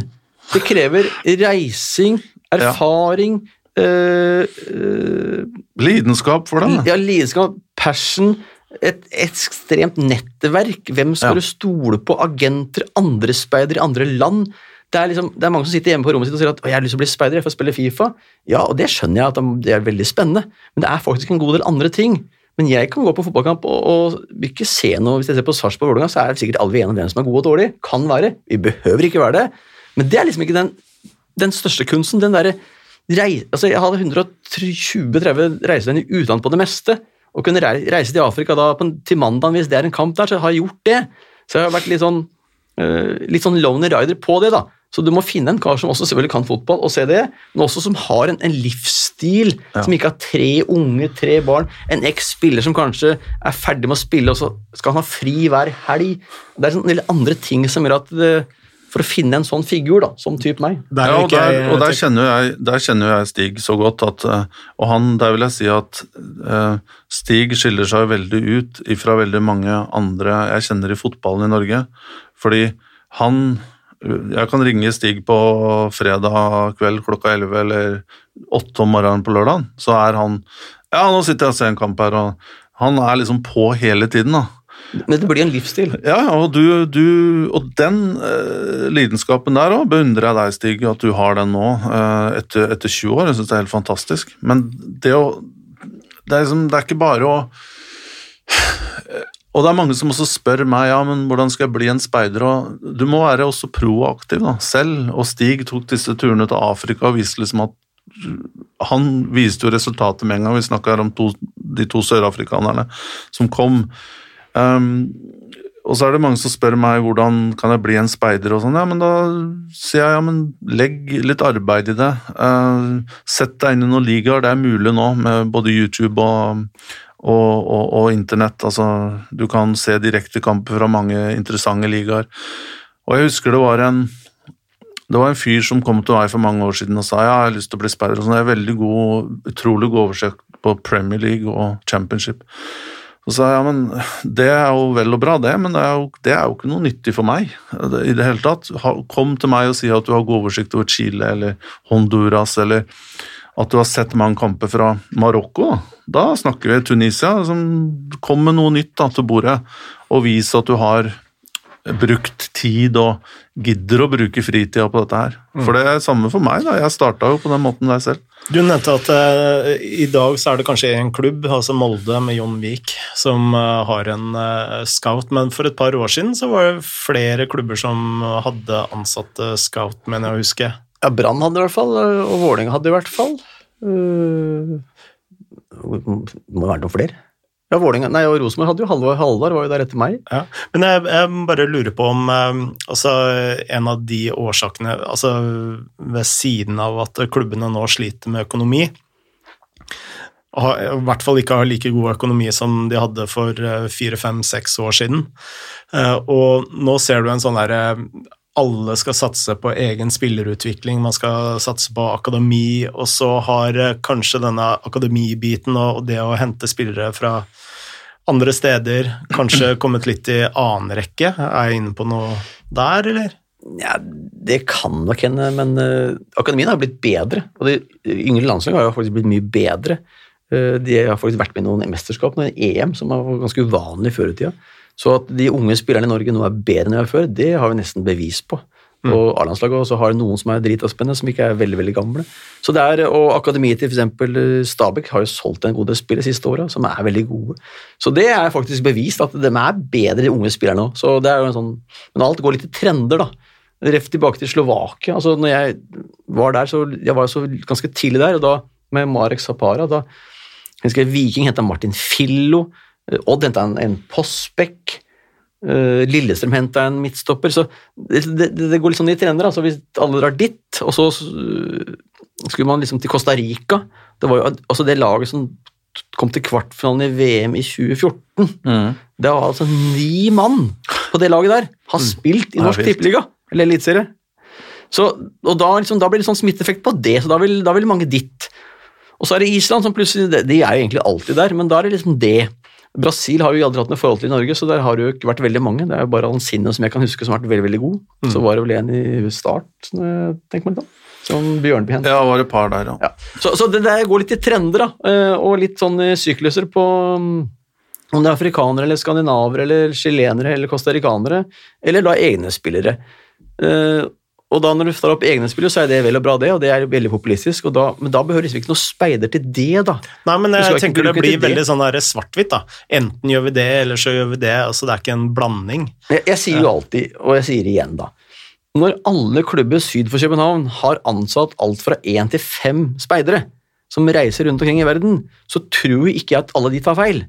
Speaker 3: det krever reising, erfaring øh, øh,
Speaker 2: Lidenskap for det.
Speaker 3: Ja, lidenskap, passion, et ekstremt nettverk. Hvem skal
Speaker 2: Ja.
Speaker 3: du stole på? Agenter, andre speidere i andre land. Det er, liksom, det er mange som sitter hjemme på rommet sitt og sier at jeg har lyst til å bli speider, jeg får spille Fifa. Ja, og det skjønner jeg at det er veldig spennende, men det er faktisk en god del andre ting. Men jeg kan gå på fotballkamp og, og ikke se noe Hvis jeg ser på Sarpsborg Vålerenga, så er det sikkert alle vi enige om hvem som er god og dårlig. Kan være. Vi behøver ikke være det. Men det er liksom ikke den, den største kunsten. den der, rei, altså Jeg hadde 120-30 reisevenner i utlandet på det meste. Å kunne reise til Afrika da, på, en- til mandag hvis det er en kamp der, så har jeg gjort det. Så jeg har vært litt sånn, uh, litt sånn lonely rider på det. da. Så du må finne en kar som også selvfølgelig kan fotball og se det, men også som har en, en livsstil, som ikke har tre unge, tre barn, en eks-spiller som kanskje er ferdig med å spille, og så skal han ha fri hver helg. Det er sånn, del andre ting som gjør at det, For å finne en sånn figur, da, som type meg.
Speaker 1: Der
Speaker 2: Ja, og der, og der, kjenner jeg, der kjenner jeg Stig så godt at eh, Og han, der vil jeg si at eh, Stig skiller seg veldig ut ifra veldig mange andre jeg kjenner i fotballen i Norge. Fordi han Jeg kan ringe Stig på fredag kveld klokka 11 eller 8 om morgenen på lørdagen, så er han Ja, nå sitter jeg og ser en kamp her, og han er liksom på hele tiden, da.
Speaker 3: Det blir en livsstil.
Speaker 2: Ja, og, du, du, og den eh, lidenskapen der òg beundrer jeg deg, Stig, at du har den nå eh, etter, etter 20 år. Jeg syns det er helt fantastisk. Men det å Det er, liksom, det er ikke bare å Og det er mange som også spør meg ja, men hvordan skal jeg bli en speider. og Du må være også proaktiv da, selv. Og Stig tok disse turene til Afrika og viste liksom at han viste jo resultatet med en gang. Vi snakka her om to, de to sørafrikanerne som kom. Um, og så er det mange som spør meg hvordan kan jeg bli en speider og sånn. Ja, men da sier jeg ja, men legg litt arbeid i det. Uh, sett deg inn i noen ligaer, det er mulig nå med både YouTube og, og, og, og internett. Altså, du kan se direktekamper fra mange interessante ligaer. Og jeg husker det var en det var en fyr som kom til meg for mange år siden og sa ja, jeg har lyst til å bli speider. og sånn. Jeg er veldig god, utrolig god oversikt på Premier League og Championship. Så sa jeg ja, men det er jo vel og bra, det, men det er jo, det er jo ikke noe nyttig for meg i det hele tatt. Kom til meg og si at du har god oversikt over Chile eller Honduras, eller at du har sett mange kamper fra Marokko. Da snakker vi Tunisia. Liksom, Kom med noe nytt da, til bordet, og vis at du har brukt tid og gidder å bruke fritida på dette her. For det er samme for meg, da. Jeg starta jo på den måten der selv.
Speaker 1: Du nevnte at uh, i dag så er det kanskje en klubb, altså Molde med Jon Vik, som uh, har en uh, scout, men for et par år siden så var det flere klubber som hadde ansatt scout, mener jeg å huske.
Speaker 3: Ja, Brann hadde i hvert fall, og Vålerenga hadde i hvert fall. Uh, må være noen flere. Ja, Vålinga, nei, og Rosenborg hadde jo Halvard, Halvard var jo der etter meg.
Speaker 1: Ja, men jeg, jeg bare lurer på om eh, altså, en av de årsakene altså Ved siden av at klubbene nå sliter med økonomi, har, i hvert fall ikke har like god økonomi som de hadde for eh, fire, fem, seks år siden. Eh, og nå ser du en sånn derre alle skal satse på egen spillerutvikling, man skal satse på akademi, og så har kanskje denne akademibiten og det å hente spillere fra andre steder kanskje [clears throat] kommet litt i annen rekke? Er jeg inne på noe der, eller?
Speaker 3: Ja, Det kan nok hende, men uh, akademien har blitt bedre. Og de yngre landslaget har jo faktisk blitt mye bedre. Uh, de har faktisk vært med i noen mesterskap, noen EM, som var ganske uvanlig før i tida. Så at de unge spillerne i Norge nå er bedre enn de var før, det har vi nesten bevis på. Mm. Og A-landslaget også har noen som er dritavspennende, som ikke er veldig veldig gamle. Så det er, Og akademiet til f.eks. Stabæk har jo solgt en god del spill de siste åra, som er veldig gode. Så det er faktisk bevist at de er bedre, de unge spillerne òg. Så det er jo en sånn, men alt går litt i trender, da. Ref tilbake til Slovakia. altså når Jeg var der, så jeg var så ganske tidlig der, og da med Marek Zapara da, jeg husker Viking henta Martin Fillo, Odd henta en, en Postbekk. Uh, Lillestrøm henta en midtstopper. så det, det, det, går litt sånn i trender. altså Hvis alle drar dit, og så skulle man liksom til Costa Rica Det var jo altså det laget som kom til kvartfinalen i VM i 2014. Mm. Det var altså ni mann på det laget der. Har mm. spilt i Norsk Tippeliga, eller Eliteserie. Og da, liksom, da, blir det sånn smitteeffekt på det, så da vil, da vil mange dit. Og så er det Island, som plutselig De er jo egentlig alltid der, men da er det liksom det. Brasil har jo aldri hatt noe forhold til i Norge, så der har det jo ikke vært veldig mange. Det er jo bare Alcine som jeg kan huske som har vært veldig veldig god. Mm. Så var det vel en i start, tenker man om. Som Bjørnby hentet.
Speaker 2: Ja, det var et par der, ja.
Speaker 3: ja. Så, så, det der går litt i trender, da. Eh, og litt sånn sykluser på mm, om det er afrikanere eller skandinavere eller chilenere eller costaricanere, eller da egne spillere. Og da når du tar opp egne spillere, så er det vel og bra, det, og det er veldig populistisk, da, men da behøver liksom ikke noe speider til det, da.
Speaker 1: Nei, men jeg tenker det blir veldig sånn svart-hvitt, da. Enten gjør vi det, eller så gjør vi det. altså Det er ikke en blanding.
Speaker 3: Jeg, jeg sier jo alltid, og jeg sier det igjen, da. Når alle klubber syd for København har ansatt alt fra én til fem speidere som reiser rundt omkring i verden, så tror ikke jeg at alle de tar feil.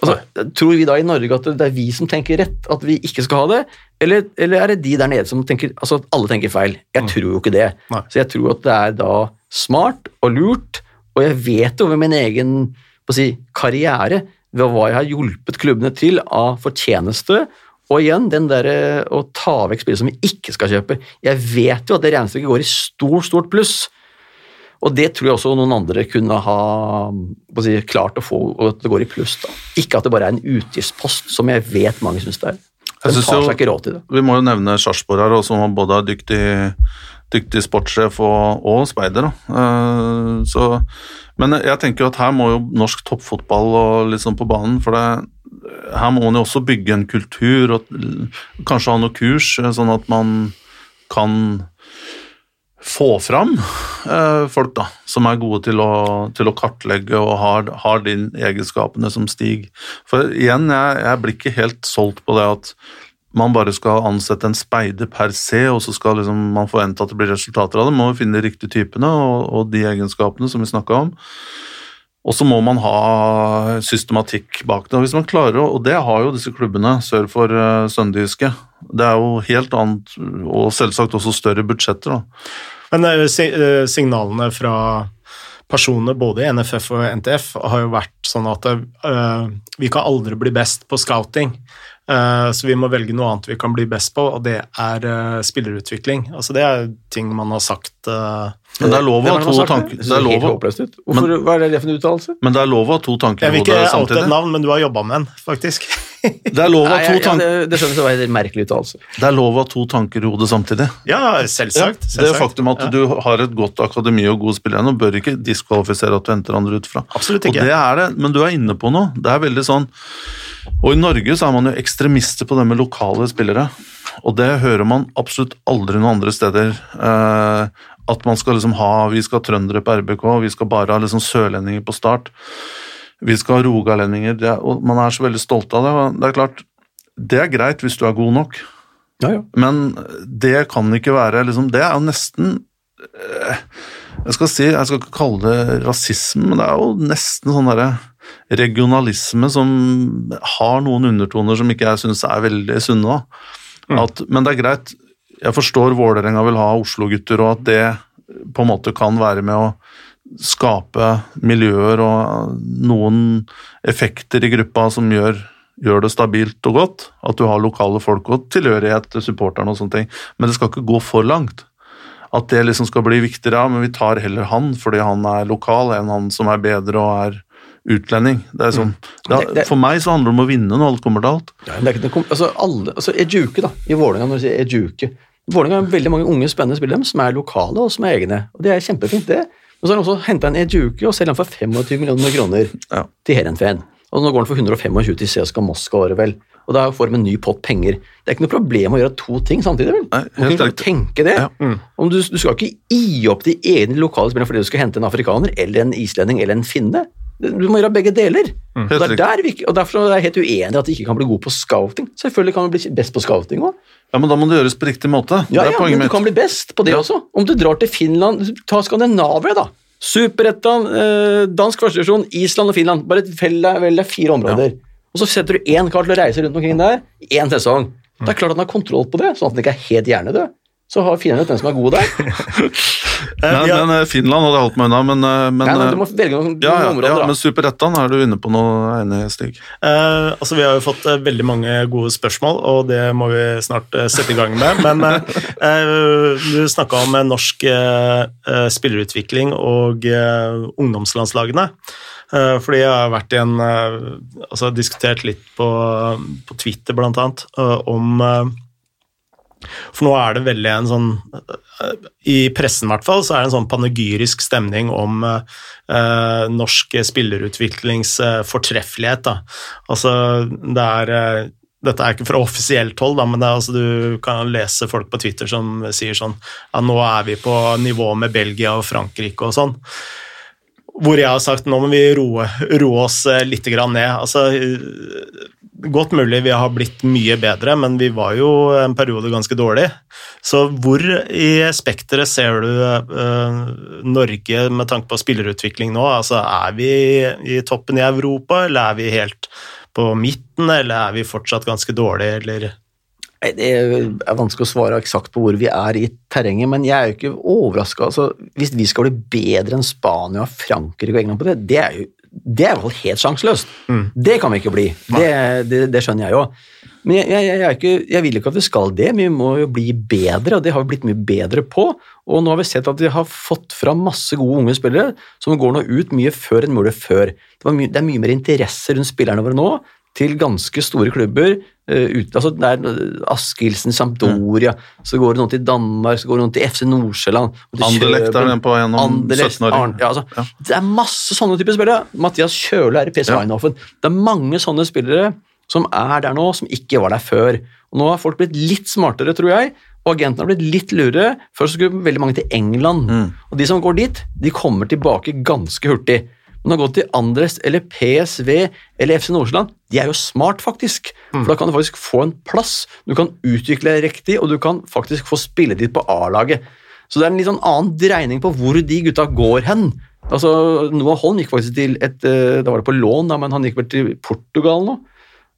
Speaker 3: Altså, tror vi da i Norge at det er vi som tenker rett, at vi ikke skal ha det, eller, eller er det de der nede som tenker altså at alle tenker feil? Jeg mm. tror jo ikke det. Nei. Så jeg tror at det er da smart og lurt, og jeg vet jo ved min egen si, karriere ved hva jeg har hjulpet klubbene til av fortjeneste, og igjen den der å ta vekk spillere som vi ikke skal kjøpe. Jeg vet jo at det regnestykket går i stort, stort pluss. Og det tror jeg også noen andre kunne ha si, klart å få, og at det går i pluss. da. Ikke at det bare er en utgiftspost, som jeg vet mange syns det er. De tar seg ikke råd til det.
Speaker 2: Vi må jo nevne Sarpsborg her, som både er dyktig, dyktig sportssjef og, og speider. Uh, så, men jeg tenker at her må jo norsk toppfotball og litt sånn på banen, for det, her må man jo også bygge en kultur og kanskje ha noe kurs, sånn at man kan få fram eh, folk da, som er gode til å, til å kartlegge og har, har, de egenskapene som Stig. For igjen, jeg, jeg, blir ikke helt solgt på det at man bare skal ansette en speider per se, og så skal liksom man forvente at det blir resultater av det. Man må finne de riktige typene og, og de egenskapene som vi snakka om. Og så må man ha systematikk bak det. Og hvis man klarer og det har jo disse klubbene sør for uh. Det er jo helt annet, og selvsagt også større budsjetter. da.
Speaker 1: Men eh, eh, signalene fra personer både i NFF og NTF har jo vært sånn at vi kan aldri bli best på scouting. Så vi må velge noe annet vi kan bli best på, og det er spillerutvikling. Altså det er ting man har sagt
Speaker 2: Men det er lov å ha
Speaker 3: det
Speaker 2: to tanker
Speaker 3: Det
Speaker 2: det er lov.
Speaker 3: Hva er det for en uttalelse?
Speaker 2: Men det er lov å ha to tanker
Speaker 1: Jeg vil ikke
Speaker 2: hodet
Speaker 1: oute et navn, men du har jobba med en, faktisk. [laughs]
Speaker 2: Det er lov å ha to
Speaker 3: tanker ja, det, det skjønnes å være en merkelig uttalelse.
Speaker 2: Det er lov å ha to tanker i hodet samtidig.
Speaker 1: ja, selvsagt.
Speaker 2: Det
Speaker 1: er
Speaker 2: faktum at
Speaker 1: Ja.
Speaker 2: du har et godt akademi og gode spillere nå, bør ikke diskvalifisere at du henter andre ut fra.
Speaker 1: Absolutt
Speaker 2: Og
Speaker 1: ikke.
Speaker 2: det er det, men du er inne på noe. Det er veldig sånn Og i Norge så er man jo ekstremister på det med lokale spillere. Og det hører man absolutt aldri noen andre steder. Eh, at man skal liksom ha Vi skal ha trøndere på RBK, vi skal bare ha liksom sørlendinger på start. Vi skal ha rogalendinger. Det, og man er så veldig stolt av det. Det er klart, det er greit hvis du er god nok.
Speaker 3: Ja, ja.
Speaker 2: Men det kan ikke være liksom, Det er jo nesten eh, Jeg skal si, jeg skal ikke kalle det rasisme, men det er jo nesten sånn derre regionalisme som har noen undertoner som ikke jeg syns er veldig sunne. Mm. At, men det er greit. Jeg forstår Vålerenga vil ha Oslo-gutter, og at det på en måte kan være med å skape miljøer og noen effekter i gruppa som gjør, gjør det stabilt og godt. At du har lokale folk og tilhørighet til supporterne og sånne ting. Men det skal ikke gå for langt. At det liksom skal bli viktigere, men vi tar heller han fordi han er lokal, enn han som er bedre og er utlending. Det er sånn, det,
Speaker 3: Det- det-
Speaker 2: for meg så handler det om å vinne når alt kommer til alt.
Speaker 3: Det er altså, alle, altså Ejuke, da, i Vålerenga, når du sier Ejuke Vålerenga har veldig mange unge, spennende spillere som er lokale og som er egne. og Det er kjempefint, det. Og så har de også henta en Ejuki og selger han for 25 millioner kroner
Speaker 2: Ja.
Speaker 3: til Heerenveen. Og nå går han for 125 til CSKA Moskva, året vel. Og da får de en ny pott penger. Det er ikke noe problem å gjøre to ting samtidig, vel?
Speaker 2: Nei, helt
Speaker 3: kan
Speaker 2: riktig.
Speaker 3: tenke det.
Speaker 2: Ja.
Speaker 3: Om du, du skal ikke gi opp de egne lokale spillerne fordi du skal hente en afrikaner eller en islending eller en finne. Du må gjøre begge deler. Og, det er der vi, og Derfor er jeg helt uenig i at de ikke kan bli gode på scouting. Selvfølgelig kan du bli best på scouting òg.
Speaker 2: Ja, men da må det gjøres på riktig måte.
Speaker 3: Ja,
Speaker 2: det
Speaker 3: ja, men du
Speaker 2: mitt.
Speaker 3: kan bli best på det
Speaker 2: Ja.
Speaker 3: også. Om du drar til Finland, ta Skandinavia, da. Superettan, eh, dansk førstedivisjon, Island og Finland. Bare vel deg fire områder. Og så setter du én kar til å reise rundt omkring der én sesong. Det er klart at han har kontroll på det, sånn at han ikke er helt hjernedød. Så har finner han ut hvem som er god der. [laughs]
Speaker 1: Eh,
Speaker 2: Men,
Speaker 1: ja.
Speaker 2: men eh, Finland hadde holdt meg unna, men, eh, men
Speaker 3: Nei, nei,
Speaker 2: eh,
Speaker 3: du må velge noen,
Speaker 2: ja, ja,
Speaker 3: noen områder.
Speaker 2: ja,
Speaker 3: da.
Speaker 2: men Superettan er du inne på noe enig, Stig.
Speaker 1: Eh, altså Vi har jo fått eh, veldig mange gode spørsmål, og det må vi snart eh, sette i gang med. Men eh, [laughs] eh, du snakka om eh, norsk eh, eh, spillerutvikling og eh, ungdomslandslagene. Eh, fordi jeg har vært i en eh, altså diskutert litt på, på Twitter, blant annet, eh, om eh, For nå er det veldig en sånn I pressen, i hvert fall, så er det en sånn panegyrisk stemning om eh, norsk spillerutviklings eh, fortreffelighet. Da. Altså, det er eh, dette er ikke fra offisielt hold, da, men er, altså, du kan lese folk på Twitter som sier sånn ja, nå er vi på nivå med Belgia og Frankrike og sånn. Hvor jeg har sagt nå må vi roe, roe oss eh, litt grann ned. Altså, godt mulig vi har blitt mye bedre, men vi var jo en periode ganske dårlig. Så hvor i spekteret ser du eh, Norge med tanke på spillerutvikling nå? Altså, er vi i toppen i Europa, eller er vi helt på midten, eller er vi fortsatt ganske dårlige, eller
Speaker 3: Det er vanskelig å svare eksakt på hvor vi er i terrenget, men jeg er jo ikke overraska. Altså, hvis vi skal bli bedre enn Spania, Frankrike og England på det, det er jo det er i hvert fall helt sjanseløst. Det kan vi ikke bli. Det, det, det skjønner jeg jo. Men jeg, jeg, jeg, er ikke, jeg vil ikke at vi skal det, vi må jo bli bedre, og det har vi blitt mye bedre på. Og nå har vi sett at vi har fått fram masse gode unge spillere som går nå ut mye før enn mulig før. Det, var mye, det er mye mer interesse rundt spillerne våre nå til ganske store klubber. Uh, ut, altså det er Askildsen, Sampdoria, så går det noen til Danmark, så går det noen til FC Nordsjælland.
Speaker 2: Anderlecht er den på gjennom 17-åring.
Speaker 3: Arn- Ja, altså,
Speaker 2: Ja.
Speaker 3: Det er masse sånne typer spillere. Mathias Kjøle er i PSV
Speaker 2: Ja.
Speaker 3: Det er mange sånne spillere som er der nå, som ikke var der før. Og Nå har folk blitt litt smartere, tror jeg, og agentene har blitt litt lurere. Før så skulle veldig mange til England,
Speaker 2: Mm.
Speaker 3: og de som går dit, de kommer tilbake ganske hurtig. Men å gå til Andres eller PSV eller FC Nordsjøland, de er jo smart, faktisk. For da kan du faktisk få en plass, du kan utvikle deg riktig, og du kan faktisk få spilletid på A-laget. Så det er en litt sånn annen dreining på hvor de gutta går hen. Altså, Noah Holm gikk faktisk til et eh, Da var det på lån, da, men han gikk vel til Portugal nå.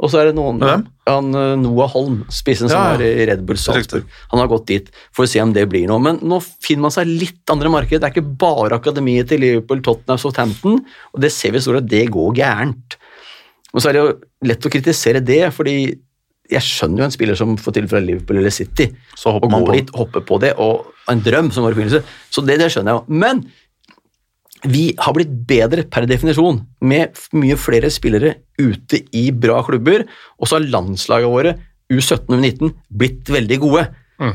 Speaker 3: Og så er det noen
Speaker 2: Hvem?
Speaker 3: Han, eh, Noah Holm, spissen som
Speaker 2: Ja,
Speaker 3: var i Red Bull Salzburg. Han har gått dit for å se om det blir noe. Men nå finner man seg litt andre marked. Det er ikke bare akademiet til Liverpool, Tottenham, Southampton, og det ser vi så at det går gærent. Og så er det jo lett å kritisere det, fordi jeg skjønner jo en spiller som får til fra Liverpool eller City,
Speaker 2: Så hopper
Speaker 3: og
Speaker 2: man
Speaker 3: går
Speaker 2: på.
Speaker 3: dit, hopper på det, og en drøm som var begynnelse. Så det, det skjønner jeg jo. Men vi har blitt bedre per definisjon, med mye flere spillere ute i bra klubber, og så har landslaget våre, U17 og U19, blitt veldig gode.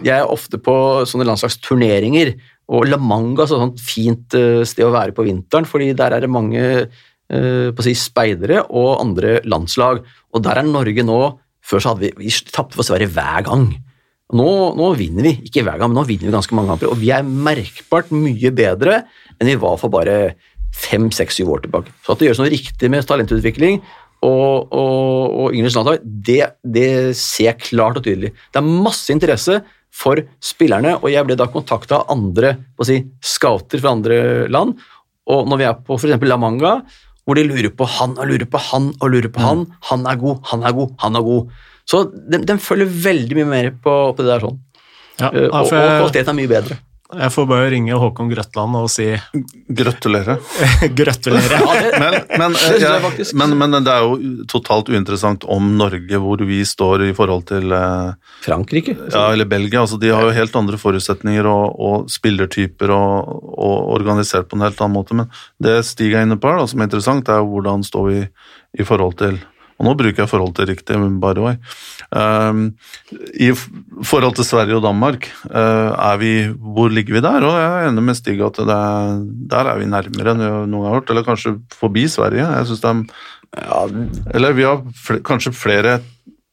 Speaker 3: Jeg er ofte på sånne landslagsturneringer, og La Manga er et fint eh, sted å være på vinteren, fordi der er det mange eh, si, speidere og andre landslag. Og der er Norge nå Før så hadde vi, vi tapte for Sverige hver gang. Nå, nå vinner vi, ikke hver gang, men nå vinner vi ganske mange kamper, og vi er merkbart mye bedre enn vi var for bare fem, seks, syv år tilbake. Så at det gjøres noe riktig med talentutvikling og, og, og yngre landslag, det, det ser jeg klart og tydelig. Det er masse interesse for spillerne, og jeg ble da kontakta av andre si, scouter fra andre land, og når vi er på f.eks. La Manga, hvor de lurer på han og lurer på han og lurer på han, han er god, han er god, han er god. Så de, de følger veldig mye mer på, på det der sånn.
Speaker 1: Ja,
Speaker 3: Eh, og, og kvaliteten er mye bedre.
Speaker 1: Jeg får bare ringe Håkon Grøtland og si
Speaker 2: Grøtulere. [laughs]
Speaker 1: Grøtulere.
Speaker 3: Ja,
Speaker 2: Men, men, [laughs]
Speaker 3: Det jeg
Speaker 2: men, men det er jo totalt uinteressant om Norge, hvor vi står i forhold til eh,
Speaker 3: Frankrike.
Speaker 2: ja, eller Belgia. Altså, de har jo helt andre forutsetninger og, og spillertyper og, og organisert på en helt annen måte. Men det Stig er inne på her, da, som er interessant, er jo hvordan står vi i forhold til og nå bruker jeg forhold til riktig, by the way. Um, I forhold til Sverige og Danmark, eh, er vi, hvor ligger vi der? Og jeg er enig med Stig at det er, der er vi nærmere enn vi noen har hørt, eller kanskje forbi Sverige. Jeg synes det er
Speaker 3: Ja,
Speaker 2: eller vi har fl kanskje flere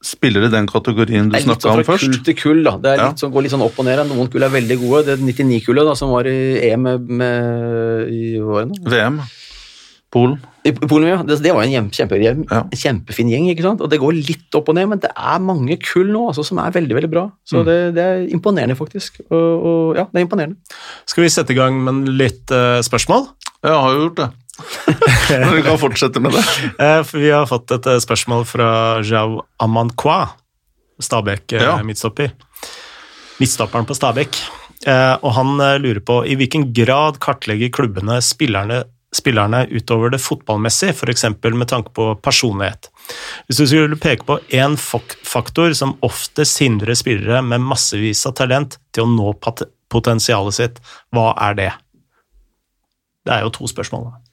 Speaker 2: spillere i den kategorien du
Speaker 3: det er litt
Speaker 2: snakka
Speaker 3: sånn
Speaker 2: om
Speaker 3: fra
Speaker 2: først.
Speaker 3: kull til kull. da. Det er
Speaker 2: Ja.
Speaker 3: sånn, går litt sånn opp og ned. Noen kull er veldig gode. Det 99-kullet som var i EM med, med, i årene.
Speaker 2: VM. Polen.
Speaker 3: I Polen, ja. Det, det var en kjempe, kjempe,
Speaker 2: Ja.
Speaker 3: kjempefin gjeng, ikke sant? og det går litt opp og ned, men det er mange kull nå altså, som er veldig veldig bra. Så
Speaker 2: Mm.
Speaker 3: det, det er imponerende, faktisk. Og, og, ja, det er imponerende.
Speaker 1: Skal vi sette i gang med litt uh, spørsmål?
Speaker 2: Jeg har jo gjort det. [laughs] Men vi kan fortsette med det. [laughs]
Speaker 1: Eh, for vi har fått et eh, spørsmål fra Jao Amankwa, Stabæk
Speaker 2: Ja.
Speaker 1: midtstopper. Midtstopperen på Stabæk. Eh, og han lurer på i hvilken grad kartlegger klubbene spillerne, spillerne utover det fotballmessige, f.eks. med tanke på personlighet. Hvis du skulle peke på én faktor som oftest hindrer spillere med massevis av talent til å nå potensialet sitt, hva er det? Det er jo to spørsmål. da.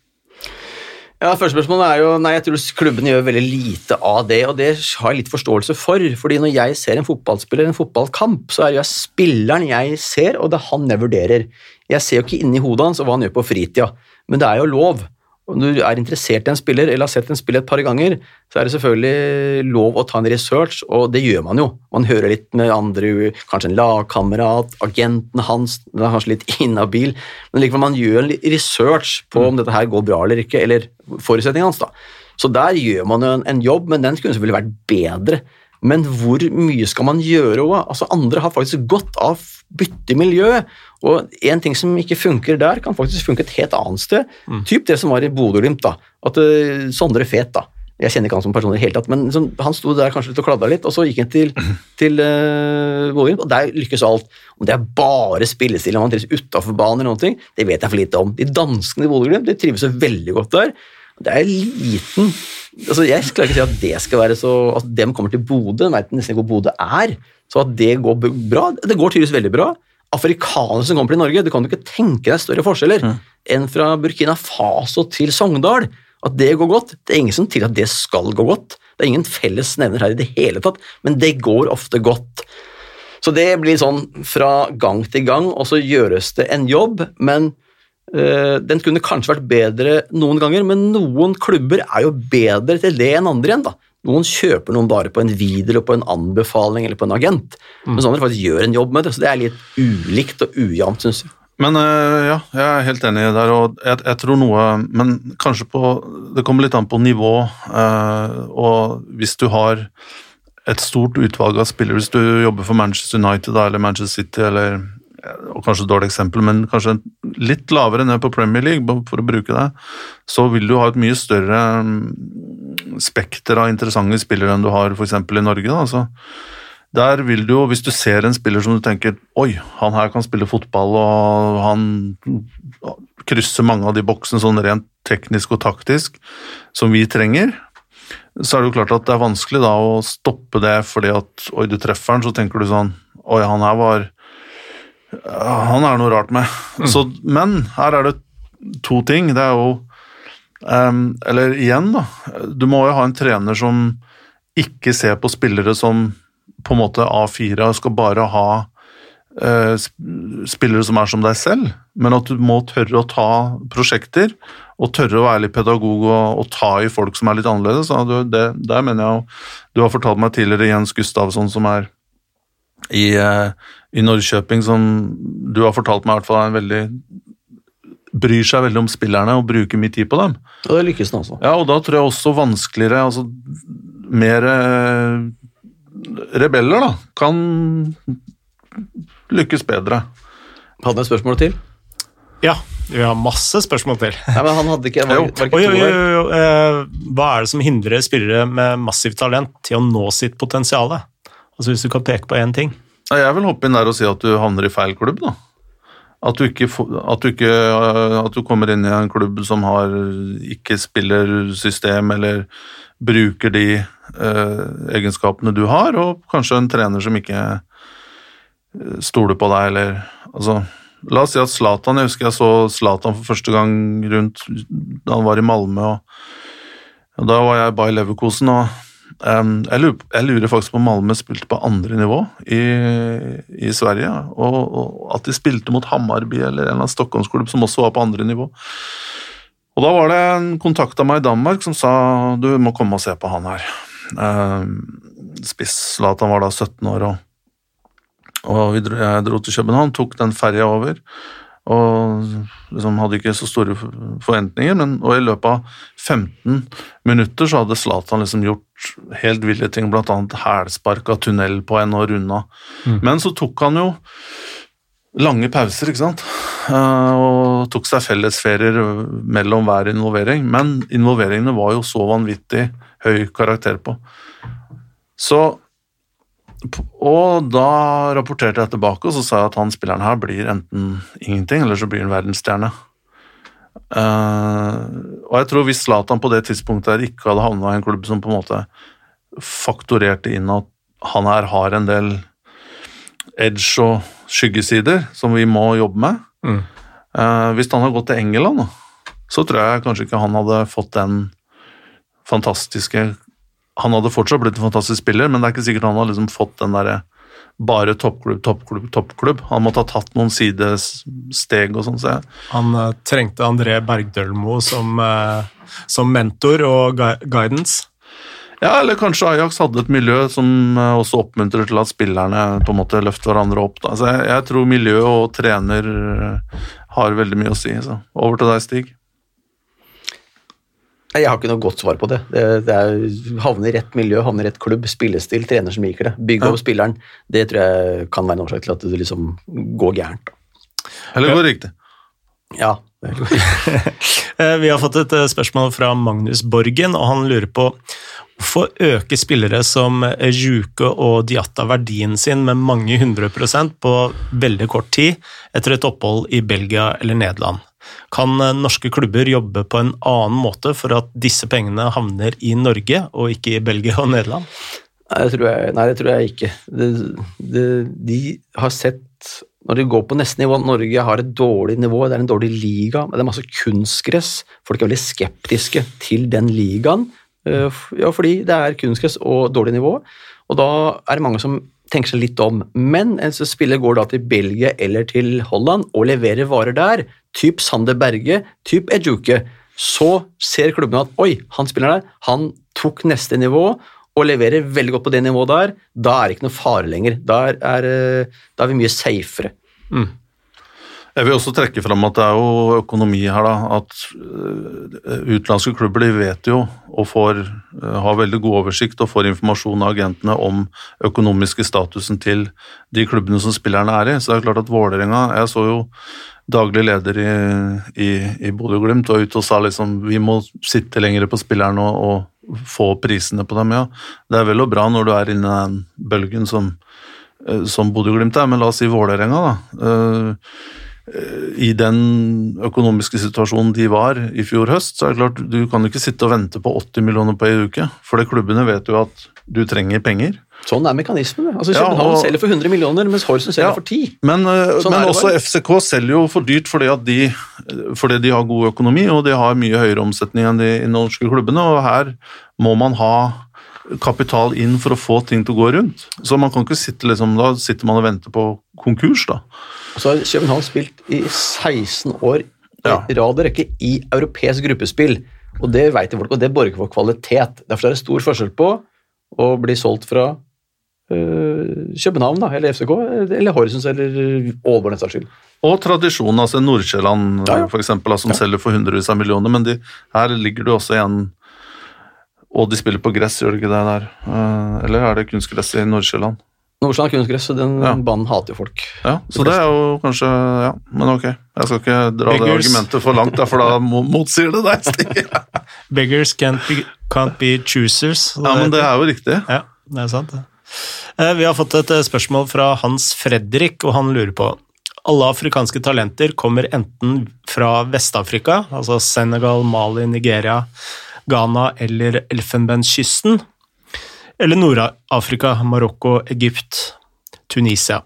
Speaker 3: Ja, Første spørsmål er jo Nei, jeg tror klubbene gjør veldig lite av det, og det har jeg litt forståelse for. fordi når jeg ser en fotballspiller, en fotballkamp, så er det jo spilleren jeg ser, og det er han jeg vurderer. Jeg ser jo ikke inni hodet hans og hva han gjør på fritida, men det er jo lov. Om du er interessert i en spiller, eller har sett en spiller et par ganger, så er det selvfølgelig lov å ta en research, og det gjør man jo. Man hører litt med andre, kanskje en lagkamerat, agenten hans, den er kanskje litt [laughs] inhabil, men likevel man gjør en research på om dette her går bra eller ikke, eller forutsetningen hans. da. Så der gjør man jo en, en jobb, men den skulle selvfølgelig vært bedre. Men hvor mye skal man gjøre òg? Altså, andre har faktisk godt av bytte i miljøet. Og en ting som ikke funker der, kan faktisk funke et helt annet sted. Typ det som var i Bodø-Glimt. da. At uh, Sondre Fet, da. Jeg kjenner ikke han som person i det hele tatt, men liksom, han sto der kanskje litt og kladda litt, og så gikk han til, [clears throat] til uh, Bodø-Glimt, og der lykkes alt. Om det er bare spillestil, om han trives utafor banen eller noen ting, det vet jeg for lite om. De danskene i Bodø-Glimt de trives veldig godt der. Det er liten altså Jeg klarer ikke å si at det skal være så At dem kommer til Bodø, veit nesten ikke hvor Bodø er. Så at det går bra Det går tydeligvis veldig bra. Afrikanere som kommer til Norge, du kan jo ikke tenke deg større forskjeller enn fra Burkina Faso til Sogndal. At det går godt. Det er ingen som til at det skal gå godt. Det er ingen felles nevner her i det hele tatt, men det går ofte godt. Så det blir sånn fra gang til gang, og så gjøres det en jobb, men den kunne kanskje vært bedre noen ganger, men noen klubber er jo bedre til det enn andre igjen. da. Noen kjøper noen bare på en video på en anbefaling eller på en agent, mens andre faktisk gjør en jobb med det, så det er litt ulikt og ujevnt, syns jeg.
Speaker 2: Men øh, ja, jeg er helt enig der, og jeg, jeg tror noe Men kanskje på Det kommer litt an på nivå, øh, og hvis du har et stort utvalg av spillere, hvis du jobber for Manchester United eller Manchester City eller, og kanskje et dårlig eksempel, men kanskje litt lavere ned på Premier League, for å bruke det, så vil du ha et mye større mm, spekter av interessante spillere enn du har f.eks. i Norge. Da. Så der vil du jo, Hvis du ser en spiller som du tenker oi, han her kan spille fotball, og han krysser mange av de boksene sånn rent teknisk og taktisk som vi trenger, så er det jo klart at det er vanskelig da å stoppe det fordi at oi, du treffer han, så tenker du sånn oi, han her var Han er noe rart med. Mm. Så, men her er det to ting. Det er jo um, Eller igjen, da. Du må jo ha en trener som ikke ser på spillere som på en måte A4 og skal bare ha uh, spillere som er som deg selv, men at du må tørre å ta prosjekter og tørre å være litt pedagog og, og ta i folk som er litt annerledes. Du, det, der mener jeg Du har fortalt meg tidligere Jens Gustavsson, som er i, uh, i Norrköping, som du har fortalt meg i hvert fall er en veldig bryr seg veldig om spillerne og bruker mye tid på dem.
Speaker 3: Og det lykkes han også.
Speaker 2: Ja, og da tror jeg også vanskeligere altså Mer uh, rebeller, da, kan lykkes bedre.
Speaker 3: Hadde du et spørsmål til?
Speaker 1: Ja, vi har masse spørsmål til.
Speaker 3: Ja, men han hadde ikke, var, var ikke
Speaker 1: jo, jo, jo, eh, Hva er det som hindrer spillere med massivt talent til å nå sitt potensial? Altså Hvis du kan peke på én ting?
Speaker 2: Jeg vil hoppe inn der og si at du havner i feil klubb. da. At du, ikke, at, du ikke, eh, at du kommer inn i en klubb som har ikke spiller system, eller bruker de eh, egenskapene du har, og kanskje en trener som ikke stoler på deg, eller altså La oss si at Zlatan Jeg husker jeg så Zlatan for første gang rundt da han var i Malmö. og, og Da var jeg bare i Leverkosen, og jeg, lurer, jeg, lurer, faktisk på om Malmö spilte på andre nivå i, i Sverige. Og, og, at de spilte mot Hammarby eller en eller annen stockholmsklubb som også var på andre nivå. Og Da var det en kontakt av meg i Danmark som sa du må komme og se på han her. Um, Spiss Zlatan var da 17 år. og og dro, jeg dro til København, tok den ferja over. Og liksom hadde ikke så store forventninger, men og i løpet av 15 minutter så hadde Zlatan liksom gjort helt ville ting, bl.a. hælsparka tunnel på en og runda. Mm. Men så tok han jo lange pauser, ikke sant, eh, og tok seg fellesferier mellom hver involvering. Men involveringene var jo så vanvittig høy karakter på. Så og da rapporterte jeg tilbake og så sa jeg at han spilleren her blir enten ingenting, eller så blir han verdensstjerne. Uh, og jeg tror hvis Zlatan på det tidspunktet her ikke hadde havna i en klubb som på en måte faktorerte inn at han her har en del edge og skyggesider som vi må jobbe med mm. uh, Hvis han hadde gått til England, så tror jeg kanskje ikke han hadde fått den fantastiske han hadde fortsatt blitt en fantastisk spiller, men det er ikke sikkert han hadde liksom fått den derre bare toppklubb, toppklubb, toppklubb. Han måtte ha tatt noen sidesteg og sånn. Så
Speaker 1: han uh, trengte André Bergdølmo som, uh, som, mentor og guidance?
Speaker 2: Ja, eller kanskje Ajax hadde et miljø som også oppmuntrer til at spillerne på en måte løfter hverandre opp. Da. Så jeg, jeg tror miljø og trener har veldig mye å si. Så over til deg, Stig.
Speaker 3: Jeg har ikke noe godt svar på det. det, det er, havne i rett miljø, havne i rett klubb, spillestil, trener som liker det. Bygge opp spilleren. Det tror jeg kan være en årsak til at det liksom går gærent.
Speaker 2: Eller går riktig.
Speaker 3: Ja. [laughs]
Speaker 1: Eh, vi har fått et eh, spørsmål fra Magnus Borgen, og han lurer på hvorfor øker spillere som Juke og Diatta verdien sin med mange hundre prosent på veldig kort tid etter et opphold i Belgia eller Nederland? Kan eh, norske klubber jobbe på en annen måte for at disse pengene havner i Norge og ikke i Belgia og Nederland?
Speaker 3: Nei, det tror jeg, nei, det tror jeg ikke. Det, det, de har sett når de går på neste nivå Norge har et dårlig nivå, det er en dårlig liga, det er masse kunstgress. Folk er veldig skeptiske til den ligaen, eh, ja, fordi det er kunstgress og dårlig nivå. Og da er det mange som tenker seg litt om. Men en spiller går da til Belgia eller til Holland og leverer varer der, typ Sander Berge, typ Ejuke. Så ser klubbene at oi, han spiller der, han tok neste nivå og leverer veldig godt på det nivået der. Da er det ikke noe fare lenger. Da er, er, da er vi mye safere. Mm.
Speaker 2: Jeg vil også trekke fram at det er jo økonomi her, da. At øh, utenlandske klubber de vet jo og får øh, har veldig god oversikt og får informasjon av agentene om økonomiske statusen til de klubbene som spillerne er i. Så det er klart at Vålerenga Jeg så jo daglig leder i, i, i Bodø-Glimt var ute og sa liksom vi må sitte lenger på spillerne og, og få prisene på dem. Ja, det er vel og bra når du er inne i den bølgen som, øh, som Bodø-Glimt er, men la oss si Vålerenga, da. I den økonomiske situasjonen de var i fjor høst, så er det klart du kan ikke sitte og vente på 80 millioner på ei uke. For klubbene vet jo at du trenger penger.
Speaker 3: Sånn er mekanismen. Altså,
Speaker 2: Ja,
Speaker 3: København
Speaker 2: og-
Speaker 3: selger for 100 millioner, mens Horsen selger
Speaker 2: Ja.
Speaker 3: for 10.
Speaker 2: Men, øh,
Speaker 3: Sånn
Speaker 2: men også. FCK selger jo for dyrt fordi, at de, fordi de har god økonomi, og de har mye høyere omsetning enn de norske klubbene, og her må man ha kapital inn for å få ting til å gå rundt. Så man kan ikke sitte liksom, da sitter man og venter på konkurs, da.
Speaker 3: Og så har København spilt i 16 år i
Speaker 2: Ja.
Speaker 3: rad og rekke i europeisk gruppespill. Og det vet folk, og det borger for kvalitet. Derfor er det stor forskjell på å bli solgt fra øh, København, da, eller FCK, eller Horsens, eller Aalborg, den saks skyld.
Speaker 2: Og tradisjonen, altså Nordsjælland
Speaker 3: Ja, ja.
Speaker 2: for eksempel, ja. som selger for hundrevis av millioner, men de, her ligger du også igjen Og de spiller på gress, gjør de ikke det der? Eh, Eller er det kunstgress i Nordsjælland?
Speaker 3: Nordsjøland kunstgress, så den
Speaker 2: Ja.
Speaker 3: banen hater jo folk.
Speaker 2: Ja, så det er jo kanskje Ja, men ok. Jeg skal ikke dra det argumentet for langt, for da motsier det deg, Stig. [laughs]
Speaker 1: Beggars can't be, can't be choosers.
Speaker 2: Ja, men det er jo riktig.
Speaker 1: Ja, det er sant. Eh, Vi har fått et eh, spørsmål fra Hans Fredrik, og han lurer på alle afrikanske talenter kommer enten fra Vest-Afrika, altså Senegal, Mali, Nigeria, Ghana eller Elfenbenskysten, eller Nord-Afrika, Marokko, Egypt, Tunisia.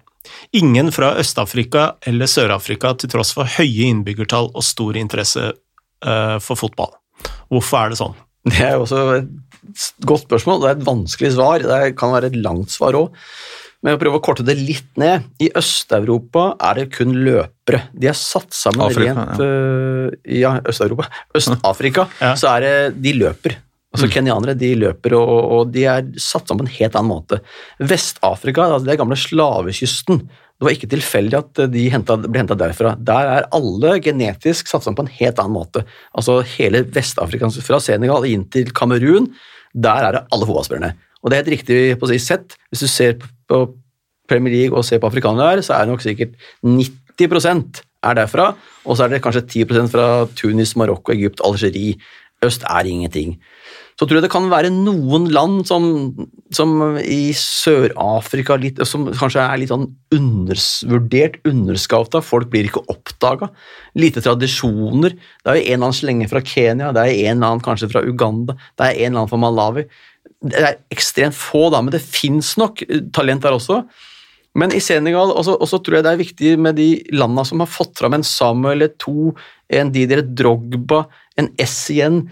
Speaker 1: Ingen fra Øst-Afrika eller Sør-Afrika til tross for høye innbyggertall og stor interesse eh, for fotball. Hvorfor er det sånn?
Speaker 3: Det er også et godt spørsmål. Det er et vanskelig svar. Det kan være et langt svar òg. Men jeg prøver å korte det litt ned. I Øst-Europa er det kun løpere. De er satt sammen
Speaker 2: Afrika,
Speaker 3: rent Ja, Ja, Øst-Europa. Øst-Afrika,
Speaker 1: Ja.
Speaker 3: så er det De løper. Altså Kenyanere de løper, og, og de er satt sammen på en helt annen måte. Vest-Afrika, altså er gamle slavekysten. Det var ikke tilfeldig at de hentet, ble henta derfra. Der er alle genetisk satt sammen på en helt annen måte. Altså Hele Vest-Afrika, fra Senegal inn til Kamerun, der er det alle fotballspillerne. Og det er helt riktig på å si sett. Hvis du ser på Premier League og ser på afrikanere her, så er det nok sikkert 90% er derfra, og så er det kanskje 10% fra Tunis, Marokko, Egypt, Algerie. Øst er ingenting. Så tror jeg det kan være noen land som, som i Sør-Afrika som kanskje er litt sånn undervurdert, underskauta. Folk blir ikke oppdaga. Lite tradisjoner. Det er jo en eller annen slenge fra Kenya, det er en eller annen kanskje fra Uganda, det er en eller annen fra Malawi. Det er ekstremt få, da, men det fins nok talent der også. Men i Senegal også, også tror jeg det er viktig med de landene som har fått fram en Samuel Eto'o, en Didier Drogba, en Essien.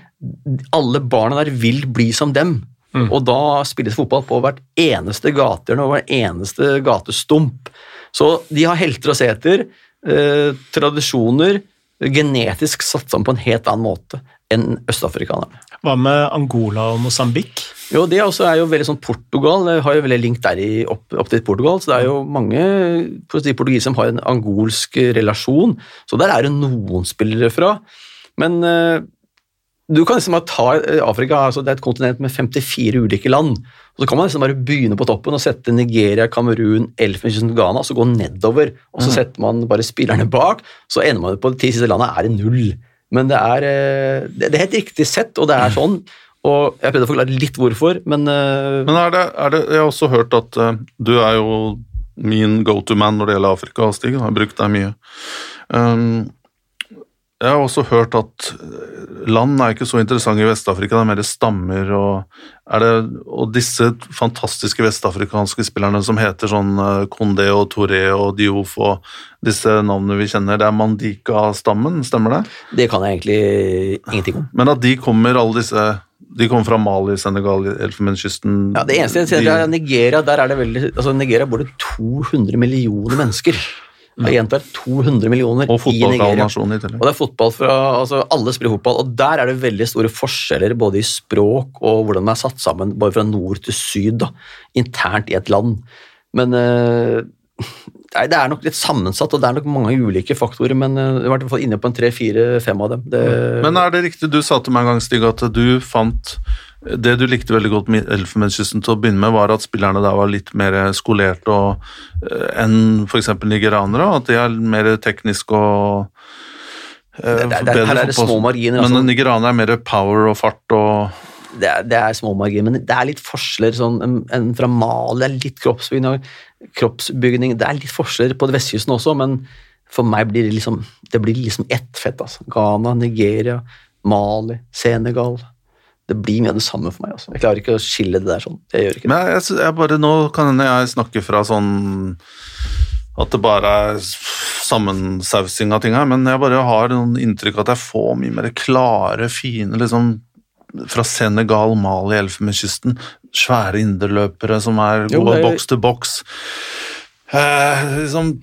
Speaker 3: Alle barna der vil bli som dem. Og da spilles fotball på hvert eneste gatehjørne og hver eneste gatestump. Så de har helter å se etter, eh, tradisjoner, genetisk satt sammen på en helt annen måte enn østafrikanerne.
Speaker 1: Hva med Angola og Mosambik?
Speaker 3: Jo, det også er jo veldig sånn Portugal. Jeg har jo veldig link der i, opp, opp til Portugal. Så det er jo mange si, portugisere som har en angolsk relasjon. Så der er det noen spillere fra. Men eh, du kan liksom bare ta eh, Afrika, altså det er et kontinent med 54 ulike land. Og Så kan man liksom bare begynne på toppen og sette Nigeria, Kamerun, Elfenkysten, Ghana, og så gå nedover. Og så setter man bare spillerne bak, så ender man på de ti siste landene er det null. Men det er, eh, det er helt riktig sett, og det er sånn. Og jeg prøvde å forklare litt hvorfor, men eh,
Speaker 2: Men er det, er det Jeg har også hørt at du er jo min go to man når det gjelder Afrika, Stig. Jeg har brukt deg mye. Um, jeg har også hørt at land er ikke så interessante i Vest-Afrika, det er mer stammer og det, Og disse fantastiske vestafrikanske spillerne som heter sånn eh, Kondé og Touré og Diof og disse navnene vi kjenner, det er Mandika-stammen, stemmer det?
Speaker 3: det kan jeg egentlig ingenting om.
Speaker 2: Men at de kommer, alle disse De kommer fra Mali, Senegal, Elfenbenskysten
Speaker 3: Ja, det eneste jeg sier,
Speaker 2: de-
Speaker 3: er Nigeria. Der er det veldig, altså Nigeria bor det 200 millioner mennesker. Jeg gjentar 200 millioner
Speaker 2: Og
Speaker 3: i Nigeria.
Speaker 2: i
Speaker 3: Og det er fotball fra, altså Alle spiller fotball, og der er det veldig store forskjeller både i språk og hvordan de er satt sammen, bare fra nord til syd, da, internt i et land. Men eh, Nei, Det er nok litt sammensatt, og det er nok mange ulike faktorer, men vi har var i hvert fall inne på en tre-fire-fem av dem. Det,
Speaker 2: Men er det riktig, du sa til meg en gang, Stig, at du fant Det du likte veldig godt med Elfenbenskysten til å begynne med, var at spillerne der var litt mer skolerte og, eh, enn f.eks. nigerianere, og at de er mer tekniske og eh,
Speaker 3: Det- det- det- her er det små marginer,
Speaker 2: Men
Speaker 3: altså.
Speaker 2: nigerianere er mer power og fart og
Speaker 3: det, er, det er små marginer, men det er litt forskjeller sånn, en, en fra Mali, det er litt kroppsbygning, kroppsbygning, det er litt forskjeller på vestkysten også, men for meg blir det liksom, det blir liksom ett fett, altså. Ghana, Nigeria, Mali, Senegal. Det blir mye av det samme for meg, altså. Jeg klarer ikke å skille det der sånn. Jeg gjør ikke det.
Speaker 2: Men jeg, jeg, bare, nå kan hende jeg snakke fra sånn at det bare er sammensausing av ting her, men jeg bare har noen inntrykk av at jeg får mye mer klare, fine liksom fra Senegal, Mali, Elfenbenskysten. Svære indreløpere som er gode boks til boks. Eh, liksom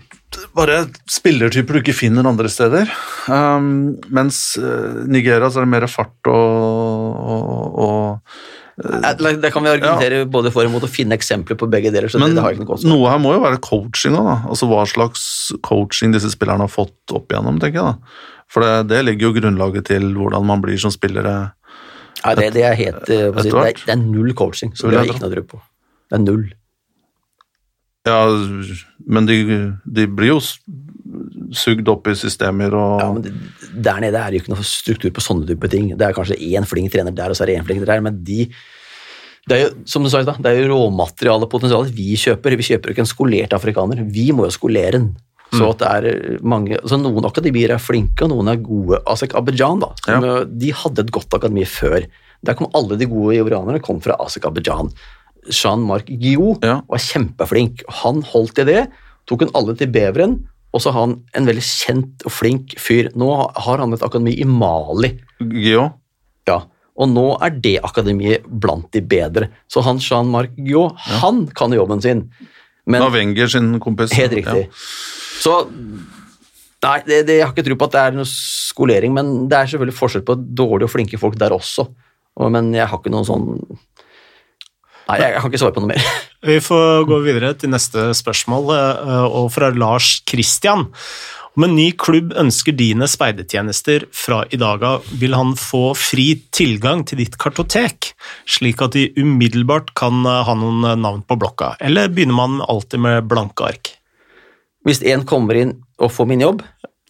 Speaker 2: bare spillertyper du ikke finner andre steder. Um, mens uh, Nigeria så er det mer fart og, og, og
Speaker 3: uh, Det kan vi argumentere både for og mot å finne eksempler på begge deler. så
Speaker 2: Men
Speaker 3: noe
Speaker 2: noe her må jo være coaching òg. Altså hva slags coaching disse spillerne har fått opp igjennom, tenker jeg da. For det, det legger jo grunnlaget til hvordan man blir som spillere.
Speaker 3: Ja, det, det, er helt, si, det, er, det er null coaching, så det har jeg ikke noe tro på. Det er null.
Speaker 2: Ja, men de, de blir jo sugd opp i systemer og
Speaker 3: Ja, men Der nede er det jo ikke noe struktur på sånne type ting. Det er kanskje én flink trener der, og så er det én flink der, men de det er jo, som du sa det er jo råmaterialepotensialet vi kjøper. Vi kjøper ikke en skolert afrikaner, vi må jo skolere den. Så at det er mange, altså Noen akademier er flinke, og noen er gode. Asek Abidjan da, som, ja. de hadde et godt akademi før. Der kom alle de gode ivorianerne kom fra Asek Abidjan. Jean-Marc Guillou
Speaker 2: Ja.
Speaker 3: var kjempeflink. Han holdt i det, tok han alle til Beveren, og så har han en veldig kjent og flink fyr. Nå har han et akademi i Mali.
Speaker 2: Gio.
Speaker 3: Ja, og nå er det akademiet blant de bedre. Så han Jean-Marc Guillou, han kan jobben sin. Men
Speaker 2: Av Wenger sin kompis.
Speaker 3: helt riktig. Så Nei, det, det, jeg har ikke tro på at det er noe skolering, men det er selvfølgelig forskjell på dårlige og flinke folk der også. Og, men jeg har ikke noen sånn Nei, jeg, kan ikke svare på noe mer. [laughs]
Speaker 1: Vi får gå videre til neste spørsmål, eh, og fra Lars Christian. Om en ny klubb ønsker dine speidetjenester fra i dag av, vil han få fri tilgang til ditt kartotek, slik at de umiddelbart kan eh, ha noen navn på blokka, eller begynner man alltid med blanke ark?
Speaker 3: Hvis en kommer inn og får min jobb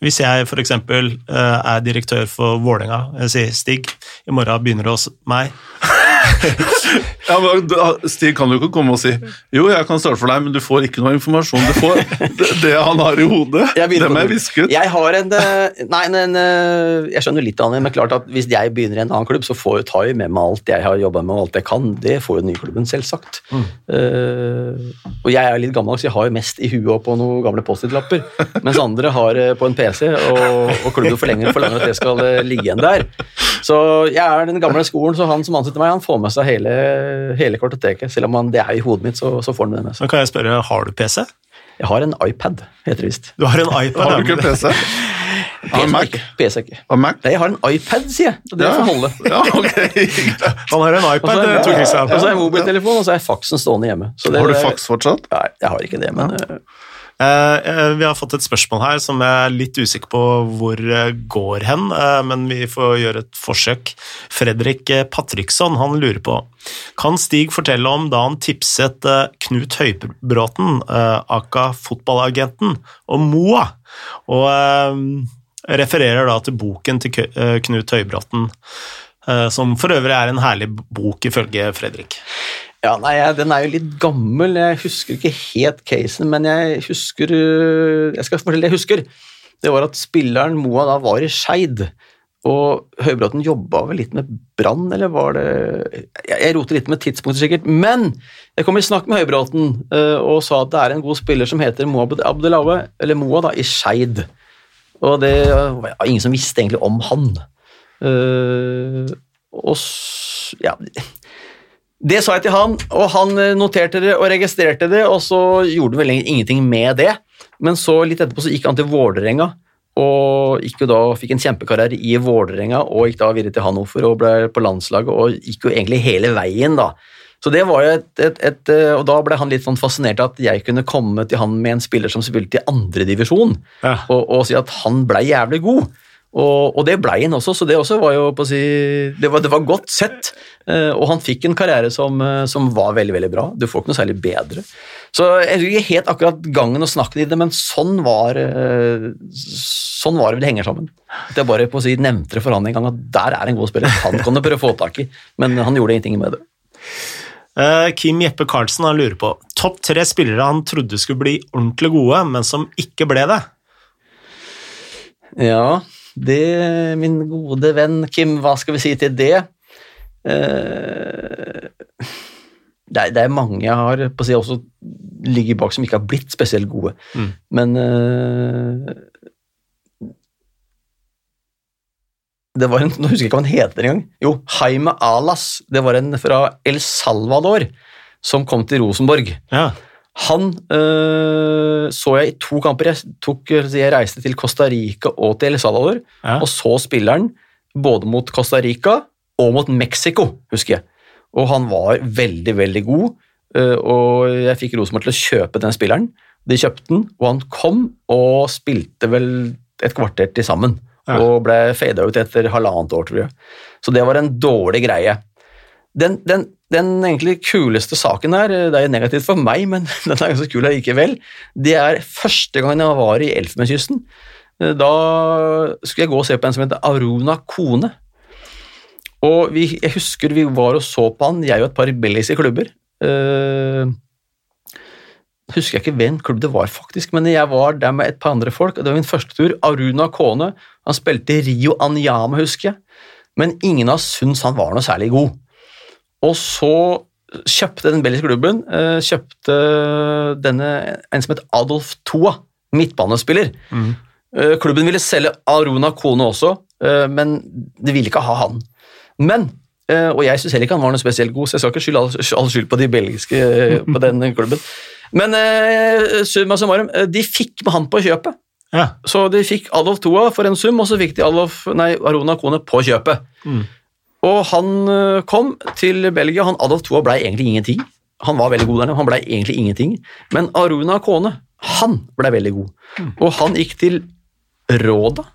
Speaker 1: Hvis jeg f.eks. er direktør for Vålerenga, jeg sier Stig, i morgen begynner det hos meg. [laughs] [laughs]
Speaker 2: Ja, men Stig kan jo ikke komme og si jo, jeg kan starte for deg, men du får ikke noe informasjon. Du får det, det han har i hodet. [laughs]
Speaker 3: Jeg
Speaker 2: Dem er visket.
Speaker 3: Jeg har en eh, Nei, en, eh, jeg skjønner litt av det, men klart at hvis jeg begynner i en annen klubb, så får jeg, jeg med meg alt jeg har jobba med, og alt jeg kan. Det får jo den nye klubben, selvsagt. Eh, og jeg er litt gammel, så jeg har jo mest i huet og på noen gamle Post-It-lapper, [laughs] mens andre har på en PC, og, og klubben forlenger, forlanger at det skal ligge igjen der. Så jeg er den gamle skolen, så han som ansetter meg, han får med seg hele, hele kartoteket. Selv om han, det er i hodet mitt, så, så får han det med seg.
Speaker 1: Men kan jeg spørre, har du PC?
Speaker 3: Jeg har en iPad, heter det visst.
Speaker 1: Du har en iPad?
Speaker 2: Har du ikke PC? [laughs] Mac?
Speaker 3: ikke. PC ikke.
Speaker 2: Har Mac?
Speaker 3: Nei, jeg har en iPad, sier jeg. Og det
Speaker 2: Ja.
Speaker 3: får holde. [laughs]
Speaker 2: Ja, okay.
Speaker 1: Han har en iPad,
Speaker 3: er-
Speaker 1: Tor Christian.
Speaker 3: og så har jeg mobiltelefon, og så har jeg faksen stående hjemme. Så det-
Speaker 2: Har du faks fortsatt?
Speaker 3: Nei, jeg har ikke det, men eh,
Speaker 1: Eh, eh, vi har fått et spørsmål her som jeg er litt usikker på hvor eh, går hen, eh, men vi får gjøre et forsøk. Fredrik eh, Patriksson han lurer på Kan Stig fortelle om da han tipset eh, Knut Høybråten, eh, aka fotballagenten, om Moa? Og eh, refererer da til boken til eh, Knut Høybråten, eh, som for øvrig er en herlig bok ifølge Fredrik.
Speaker 3: Ja, nei, Den er jo litt gammel. Jeg husker ikke helt casen, men jeg husker øh, Jeg skal fortelle det jeg husker. Det var at spilleren Moa da var i Skeid. Og Høybråten jobba vel litt med Brann, eller var det Jeg, roter litt med tidspunktet, sikkert. Men jeg kom i snakk med Høybråten øh, og sa at det er en god spiller som heter Moa Abdelaue, eller Moa, da, i Skeid. Og det var ingen som visste egentlig om han. Eh, og ja det sa jeg til han, og han eh, noterte det og registrerte det, og så gjorde han vel ingenting med det. Men så litt etterpå så gikk han til Vålerenga, og gikk jo da, fikk en kjempekarriere i Vålerenga, og gikk da videre til Hannover og ble på landslaget, og gikk jo egentlig hele veien, da. Så det var jo et, et, et, eh, Og da ble han litt sånn fascinert av at jeg kunne komme til han med en spiller som spilte i andredivisjon,
Speaker 1: Ja.
Speaker 3: og, og si at han blei jævlig god. Og, og det blei han også, så det også var jo på å si Det var, det var godt sett. Eh, Og han fikk en karriere som, eh, som var veldig veldig bra. Du får ikke noe særlig bedre. Så jeg husker ikke helt akkurat gangen og snakken i det, men sånn var eh, Sånn var det vel det henger sammen. At jeg bare på å si nevnte det for han en gang at der er en god spiller. Han kan du prøve å få tak i, men han gjorde ingenting med det.
Speaker 1: Kim Jeppe Karlsen han lurer på topp tre spillere han trodde skulle bli ordentlig gode, men som ikke ble det.
Speaker 3: Ja, det, min gode venn Kim, hva skal vi si til det? Eh, det, er, det er mange jeg har på å si også ligger bak som ikke har blitt spesielt gode.
Speaker 1: Mm.
Speaker 3: Men uh, det var en, Nå husker jeg ikke hva han heter engang. Jo, Jaime Alas. Det var en fra El Salvador som kom til Rosenborg.
Speaker 1: Ja.
Speaker 3: Han øh, så jeg i to kamper. Jeg, tok, jeg reiste til Costa Rica og til El Salvador
Speaker 1: Ja.
Speaker 3: og så spilleren både mot Costa Rica og mot Mexico, husker jeg. Og han var veldig, veldig god, øh, og jeg fikk Rosenborg til å kjøpe den spilleren. De kjøpte den, og han kom og spilte vel et kvarter til sammen.
Speaker 1: Ja.
Speaker 3: Og ble fada ut etter halvannet år, tror jeg. Så det var en dårlig greie. Den, den, den egentlig kuleste saken her, det er jo negativt for meg, men [laughs] den er ganske kul likevel, det er første gangen jeg var i Elfenbenskysten. Da skulle jeg gå og se på en som heter Aruna Kone. Og vi, jeg husker vi var og så på han, jeg og et par belgiske klubber. Uh, husker jeg ikke hvem klubb det var, faktisk, men jeg var der med et par andre folk. og Det var min første tur. Aruna Kone. Han spilte Rio Anyama, husker jeg. Men ingen av oss syntes han var noe særlig god. Og så kjøpte den belgiske klubben eh, kjøpte denne, en som het Adolf Toa, midtbanespiller.
Speaker 1: Mm.
Speaker 3: Eh, Klubben ville selge Aruna Kone også, men de ville ikke ha han. Men, eh, og jeg syns heller ikke han var noe spesielt god, så jeg skal ikke skylde all, all skyld på de belgiske eh, på den klubben. Men eh, summa summarum, de fikk med han på kjøpet.
Speaker 1: Ja.
Speaker 3: Så de fikk Adolf Toa for en sum, og så fikk de Adolf, nei, Arona Kone på kjøpet.
Speaker 1: Mm.
Speaker 3: Og han kom til Belgia. Han Adolf Toa blei egentlig ingenting. Han var veldig god der, nede, han blei egentlig ingenting. Men Aruna Kone, han blei veldig god. Og han gikk til Råda.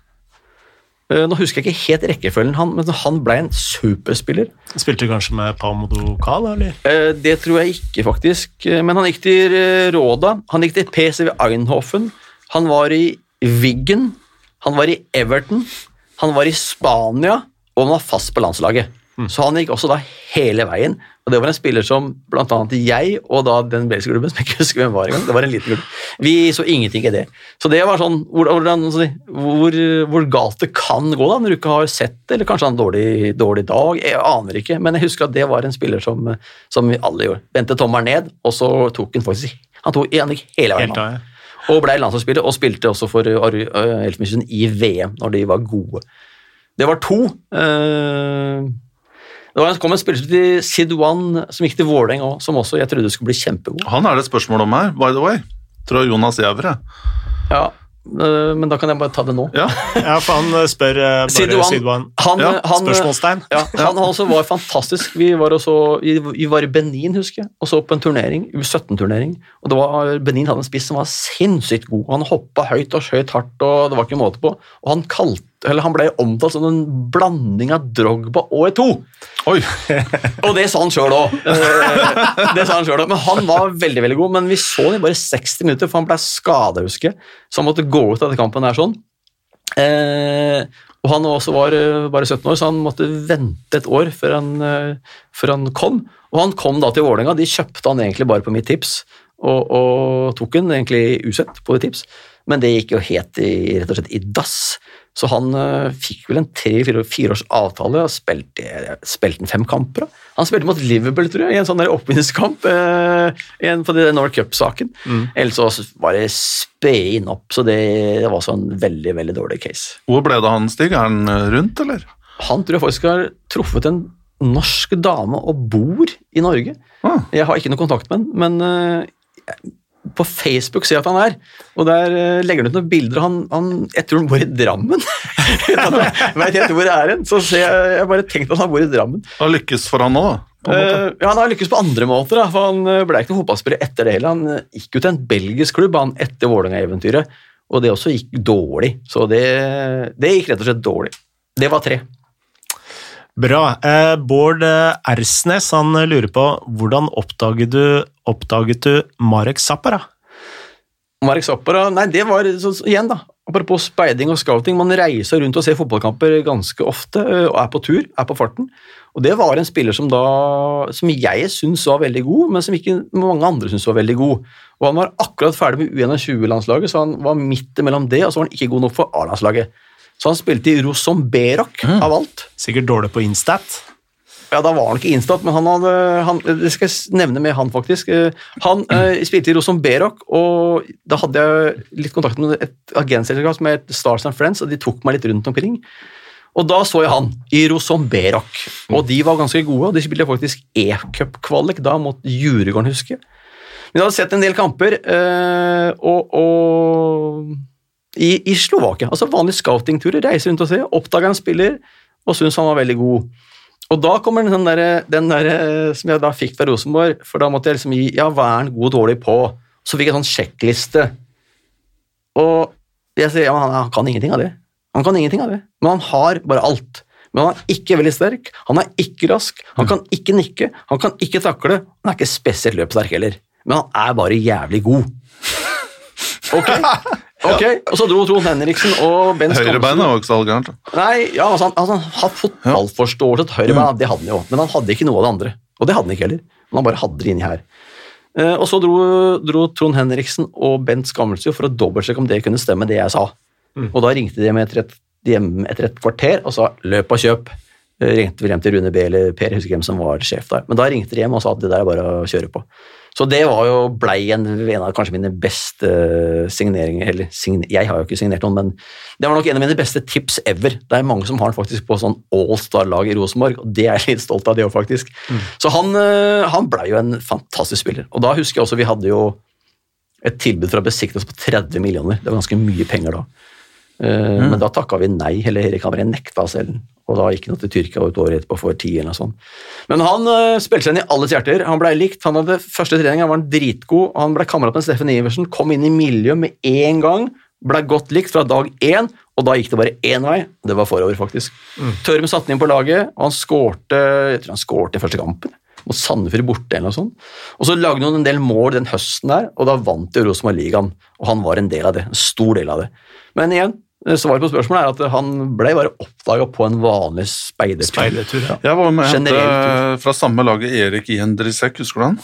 Speaker 3: Eh, Nå husker jeg ikke helt rekkefølgen, han, men han ble en superspiller.
Speaker 1: Spilte du kanskje med Paumodo Kahl, eller?
Speaker 3: Eh, Det tror jeg ikke, faktisk. Eh, Men han gikk til Råda. Han gikk til PCV Einhofen. Han var i Wiggen. Han var i Everton. Han var i Spania, og han var fast på landslaget. Så han gikk også da hele veien. Og det var en spiller som annet jeg og da den belgiske klubben, som jeg ikke husker hvem var engang, det var en liten klubb, vi så ingenting i det. Så det var sånn hvordan, hvor, hvor galt det kan gå da, når du ikke har sett det, eller kanskje han en dårlig, dårlig dag, jeg aner ikke, men jeg husker at det var en spiller som, som vi alle gjorde. Vendte tommelen ned, og så tok han faktisk Han tok han gikk hele veien.
Speaker 1: Helt av, ja.
Speaker 3: Og ble landslagsspiller, og spilte også for uh, Elfenbenskysten i VM, når de var gode. Det var to. eh, det var, kom en spiller til til Sidwan, som gikk til Vålerenga òg, som også jeg trodde skulle bli kjempegod.
Speaker 2: Han er det et spørsmål om her, by the way. Tror Jonas Jævre.
Speaker 3: Ja, eh, men da kan jeg bare ta det nå.
Speaker 2: Ja. [laughs]
Speaker 1: ja, for han eh, spør eh, bare
Speaker 3: Sidwan,
Speaker 1: Sidwan.
Speaker 3: han,
Speaker 2: Ja,
Speaker 3: han,
Speaker 1: Spørsmålstegn.
Speaker 3: Ja, han også var fantastisk. Vi var, også, vi vi var i Benin, husker jeg, og så på en turnering, U17-turnering. og det var, Benin hadde en spiss som var sinnssykt god. Han hoppa høyt og skjøt hardt, og det var ikke måte på. Og han, kalt, eller han ble omtalt som en blanding av Drogba og Eto'o.
Speaker 2: Oi! [laughs]
Speaker 3: Og det sa han sjøl òg. [laughs] Også. Men han var veldig veldig god. Men vi så han i bare 60 minutter, for han ble skada, husker jeg. Så han måtte gå ut av den kampen der sånn. Eh, og han også var eh, bare 17 år, så han måtte vente et år før han, eh, før han kom. Og han kom da til Vålerenga. De kjøpte han egentlig bare på mitt tips, og, og tok han egentlig usett på mitt tips. Men det gikk jo helt i, rett og slett i dass. Så han uh, fikk vel en tre-fire års avtale og spilte, spilte fem kamper. da. Han spilte mot Liverpool, tror jeg, i en sånn oppvinningskamp uh, i på den North Cup-saken. Ellers så var det spede inn opp, så det, det var sånn veldig, veldig dårlig case.
Speaker 2: Hvor ble det av han, Stig? Er han eh, rundt, eller?
Speaker 3: Han tror jeg faktisk har truffet en norsk dame og bor i Norge.
Speaker 2: Ah.
Speaker 3: Jeg har ikke noe kontakt med han, men øh, på Facebook ser jeg at han er, og der uh, legger han ut noen bilder. Han, han, jeg tror han bor i Drammen. [laughs] jeg vet ikke hvor det er hen, så ser jeg, jeg bare tenkt at han bor i Drammen.
Speaker 2: Det har lykkes for han nå, da.
Speaker 3: Eh, ja, Han har lykkes på andre måter, da, for han eh, ble ikke noen fotballspiller etter det heller. Han gikk jo til en belgisk klubb han etter Vålerenga-eventyret, og det også gikk dårlig. Så det, det gikk rett og slett dårlig. Det var tre.
Speaker 1: Bra. Eh, Bård eh, Ersnes han eh, lurer på hvordan oppdaget du, oppdaget du Marek Zappara?
Speaker 3: Marek Zappara Nei, det var så, igjen, da. Apropos speiding og scouting. Man reiser rundt og ser fotballkamper ganske ofte og er på tur, er på farten. Og det var en spiller som da som jeg syns var veldig god, men som ikke mange andre syns var veldig god. Og han var akkurat ferdig med U21-landslaget, så han var midt imellom det, og så var han ikke god nok for A-landslaget. Så han spilte i Rosomberok, av alt.
Speaker 1: Sikkert dårlig på Instat.
Speaker 3: Ja, da var han ikke Instat, men han hadde han, Det skal jeg nevne med han, faktisk. Eh, Han eh, spilte i Rosomberok, og da hadde jeg litt kontakt med et agentselskap som het Stars and Friends, og de tok meg litt rundt omkring. Og da så jeg han i Rosomberok, og de var ganske gode, og de spilte faktisk e-cup-kvalik da mot Juregården, husker jeg. Men jeg hadde sett en del kamper, eh, og, og i, i Slovakia, altså vanlige scoutingturer, reise rundt og se, oppdaga en spiller og syntes han var veldig god. Og da kommer den der, den der eh, som jeg da fikk fra Rosenborg, for da måtte jeg liksom gi ja, hva er god og dårlig på? Så fikk jeg sånn sjekkliste. Og jeg sier ja, han, han kan ingenting av det. Han kan ingenting av det, men han har bare alt. Men han er ikke veldig sterk, han er ikke rask, han kan ikke nikke, han kan ikke takle, han er ikke spesielt løpssterk heller. Men han er bare jævlig god. Ok, ok, og så dro Trond Henriksen og Ben Skamsen
Speaker 2: Høyrebeinet var ikke så gærent.
Speaker 3: Nei, ja, altså, han, altså, han har fotballforståelse til høyrebein, det hadde han jo, men han hadde ikke noe av det andre. Og det hadde han ikke heller, men han bare hadde det inni her. Eh, og så dro, dro Trond Henriksen og Bent Skammelsrud for å dobbeltsjekke om det kunne stemme, det jeg sa. Og da ringte de hjem etter et, etter et kvarter og sa 'løp og kjøp'. Eh, ringte vel hjem til Rune B eller Per, jeg husker hvem som var sjef der. Men da ringte de hjem og sa at det der er bare å kjøre på. Så det var jo blei en, en av kanskje mine beste signeringer eller sign, Jeg har jo ikke signert noen, men det var nok en av mine beste tips ever. Det er mange som har den faktisk på sånn all-star-lag i Rosenborg, og det er jeg litt stolt av, det òg, faktisk. Så han, eh, han blei jo en fantastisk spiller. Og da husker jeg også vi hadde jo et tilbud fra Besiktas på 30 millioner. Det var ganske mye penger da. Eh, Men da takka vi nei, eller Erik Hamre nekta selv. Og da gikk han til Tyrkia et år etterpå for ti eller noe sånt. Men han uh, spilte seg inn i alles hjerter. Han blei likt. Han hadde første trening, han var en dritgod. Han ble kamerat med Steffen Iversen, kom inn i miljøet med en gang. Blei godt likt fra dag én, og da gikk det bare én vei. Det var forover, faktisk. Tørm satte han inn på laget, og han skårte jeg tror han skårte i første kampen. Mot Sandefjord borte eller noe sånt. Og så lagde han en del mål den høsten der, og da vant jo Rosenborg ligaen. Og han var en del av det. En stor del av det. Men igjen, svaret på spørsmålet er at han ble bare oppdaga på en vanlig speidertur.
Speaker 1: Speidertur, ja.
Speaker 2: Jeg var med å fra samme laget Erik Jendrisek, husker du han?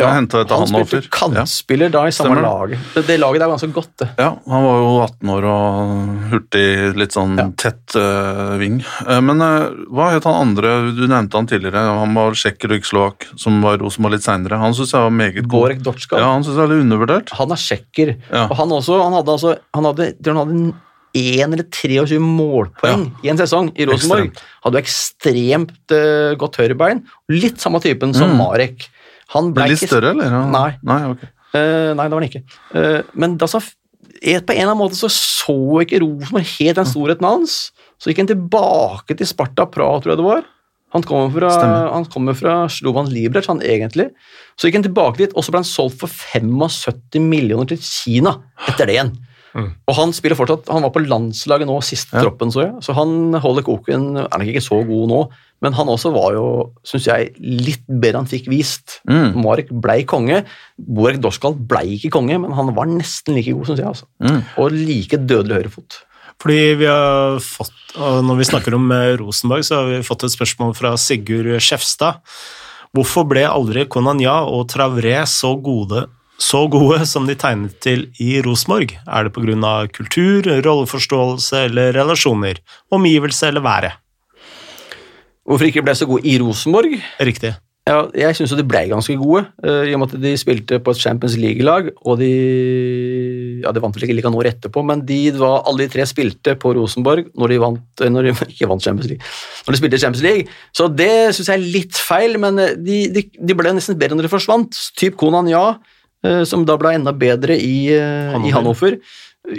Speaker 2: Hentet
Speaker 3: han
Speaker 2: han
Speaker 3: spilte kantspiller da i samme
Speaker 2: Stemmer
Speaker 3: laget. Det, det laget der var ganske godt, det.
Speaker 2: Ja, han var jo 18 år og hurtig, litt sånn
Speaker 3: Ja.
Speaker 2: tett uh, ving. Uh, men uh, hva het han andre, du nevnte han tidligere, han var tsjekker og ikke slovak, som var Rosenborg litt seinere. Han syns jeg var meget god.
Speaker 3: Borek Dotska.
Speaker 2: Ja, han syns jeg er litt undervurdert.
Speaker 3: Han er tsjekker.
Speaker 2: Ja.
Speaker 3: Og han også, han hadde altså Han hadde, han hadde én eller 23 målpoeng i en sesong i Rosenborg. Hadde jo ekstremt uh, godt høyrebein. Litt samme typen som
Speaker 2: Mm.
Speaker 3: Marek. Han ble
Speaker 2: Men litt større, eller?
Speaker 3: Nei.
Speaker 2: Nei, okay.
Speaker 3: uh, nei, det var han ikke. Uh, men altså, et, på en eller annen måte så så ikke Rosenborg helt den storheten hans. Så gikk han tilbake til Sparta Praha, tror jeg det var. Han kommer fra,
Speaker 2: Stemmer.
Speaker 3: han kommer fra Slovan Liberec, han egentlig. Så gikk han tilbake dit, og så ble han solgt for 75 millioner til Kina etter det igjen. Og han spiller fortsatt, han var på landslaget nå, siste
Speaker 2: Ja.
Speaker 3: troppen, så jeg. Så han holder koken, er nok ikke så god nå, men han også var jo, syns jeg, litt bedre han fikk vist.
Speaker 2: Mm.
Speaker 3: Marek blei konge. Borek Dorskal blei ikke konge, men han var nesten like god, syns jeg. Altså.
Speaker 2: Mm.
Speaker 3: Og like dødelig høyrefot.
Speaker 1: Fordi vi har fått, og Når vi snakker om eh, Rosenborg, så har vi fått et spørsmål fra Sigurd Skjefstad. Hvorfor ble aldri Konanya og Travré så gode, så gode som de tegnet til i Rosenborg? Er det pga. kultur, rolleforståelse eller relasjoner? Omgivelse eller været?
Speaker 3: Hvorfor ikke ble så gode i Rosenborg?
Speaker 1: Riktig.
Speaker 3: Ja, jeg syns de ble ganske gode, eh, i og med at de spilte på et Champions League-lag. Og de ja, de vant vel ikke like noe etterpå, men de var, alle de tre spilte på Rosenborg når de vant eh, når de, [laughs] ikke vant Champions League, når de spilte Champions League. Så det syns jeg er litt feil, men eh, de, de, de ble nesten bedre når de forsvant. Typ Konan Ja, som da ble enda bedre i, eh,
Speaker 1: Hannover.
Speaker 3: i Hannover.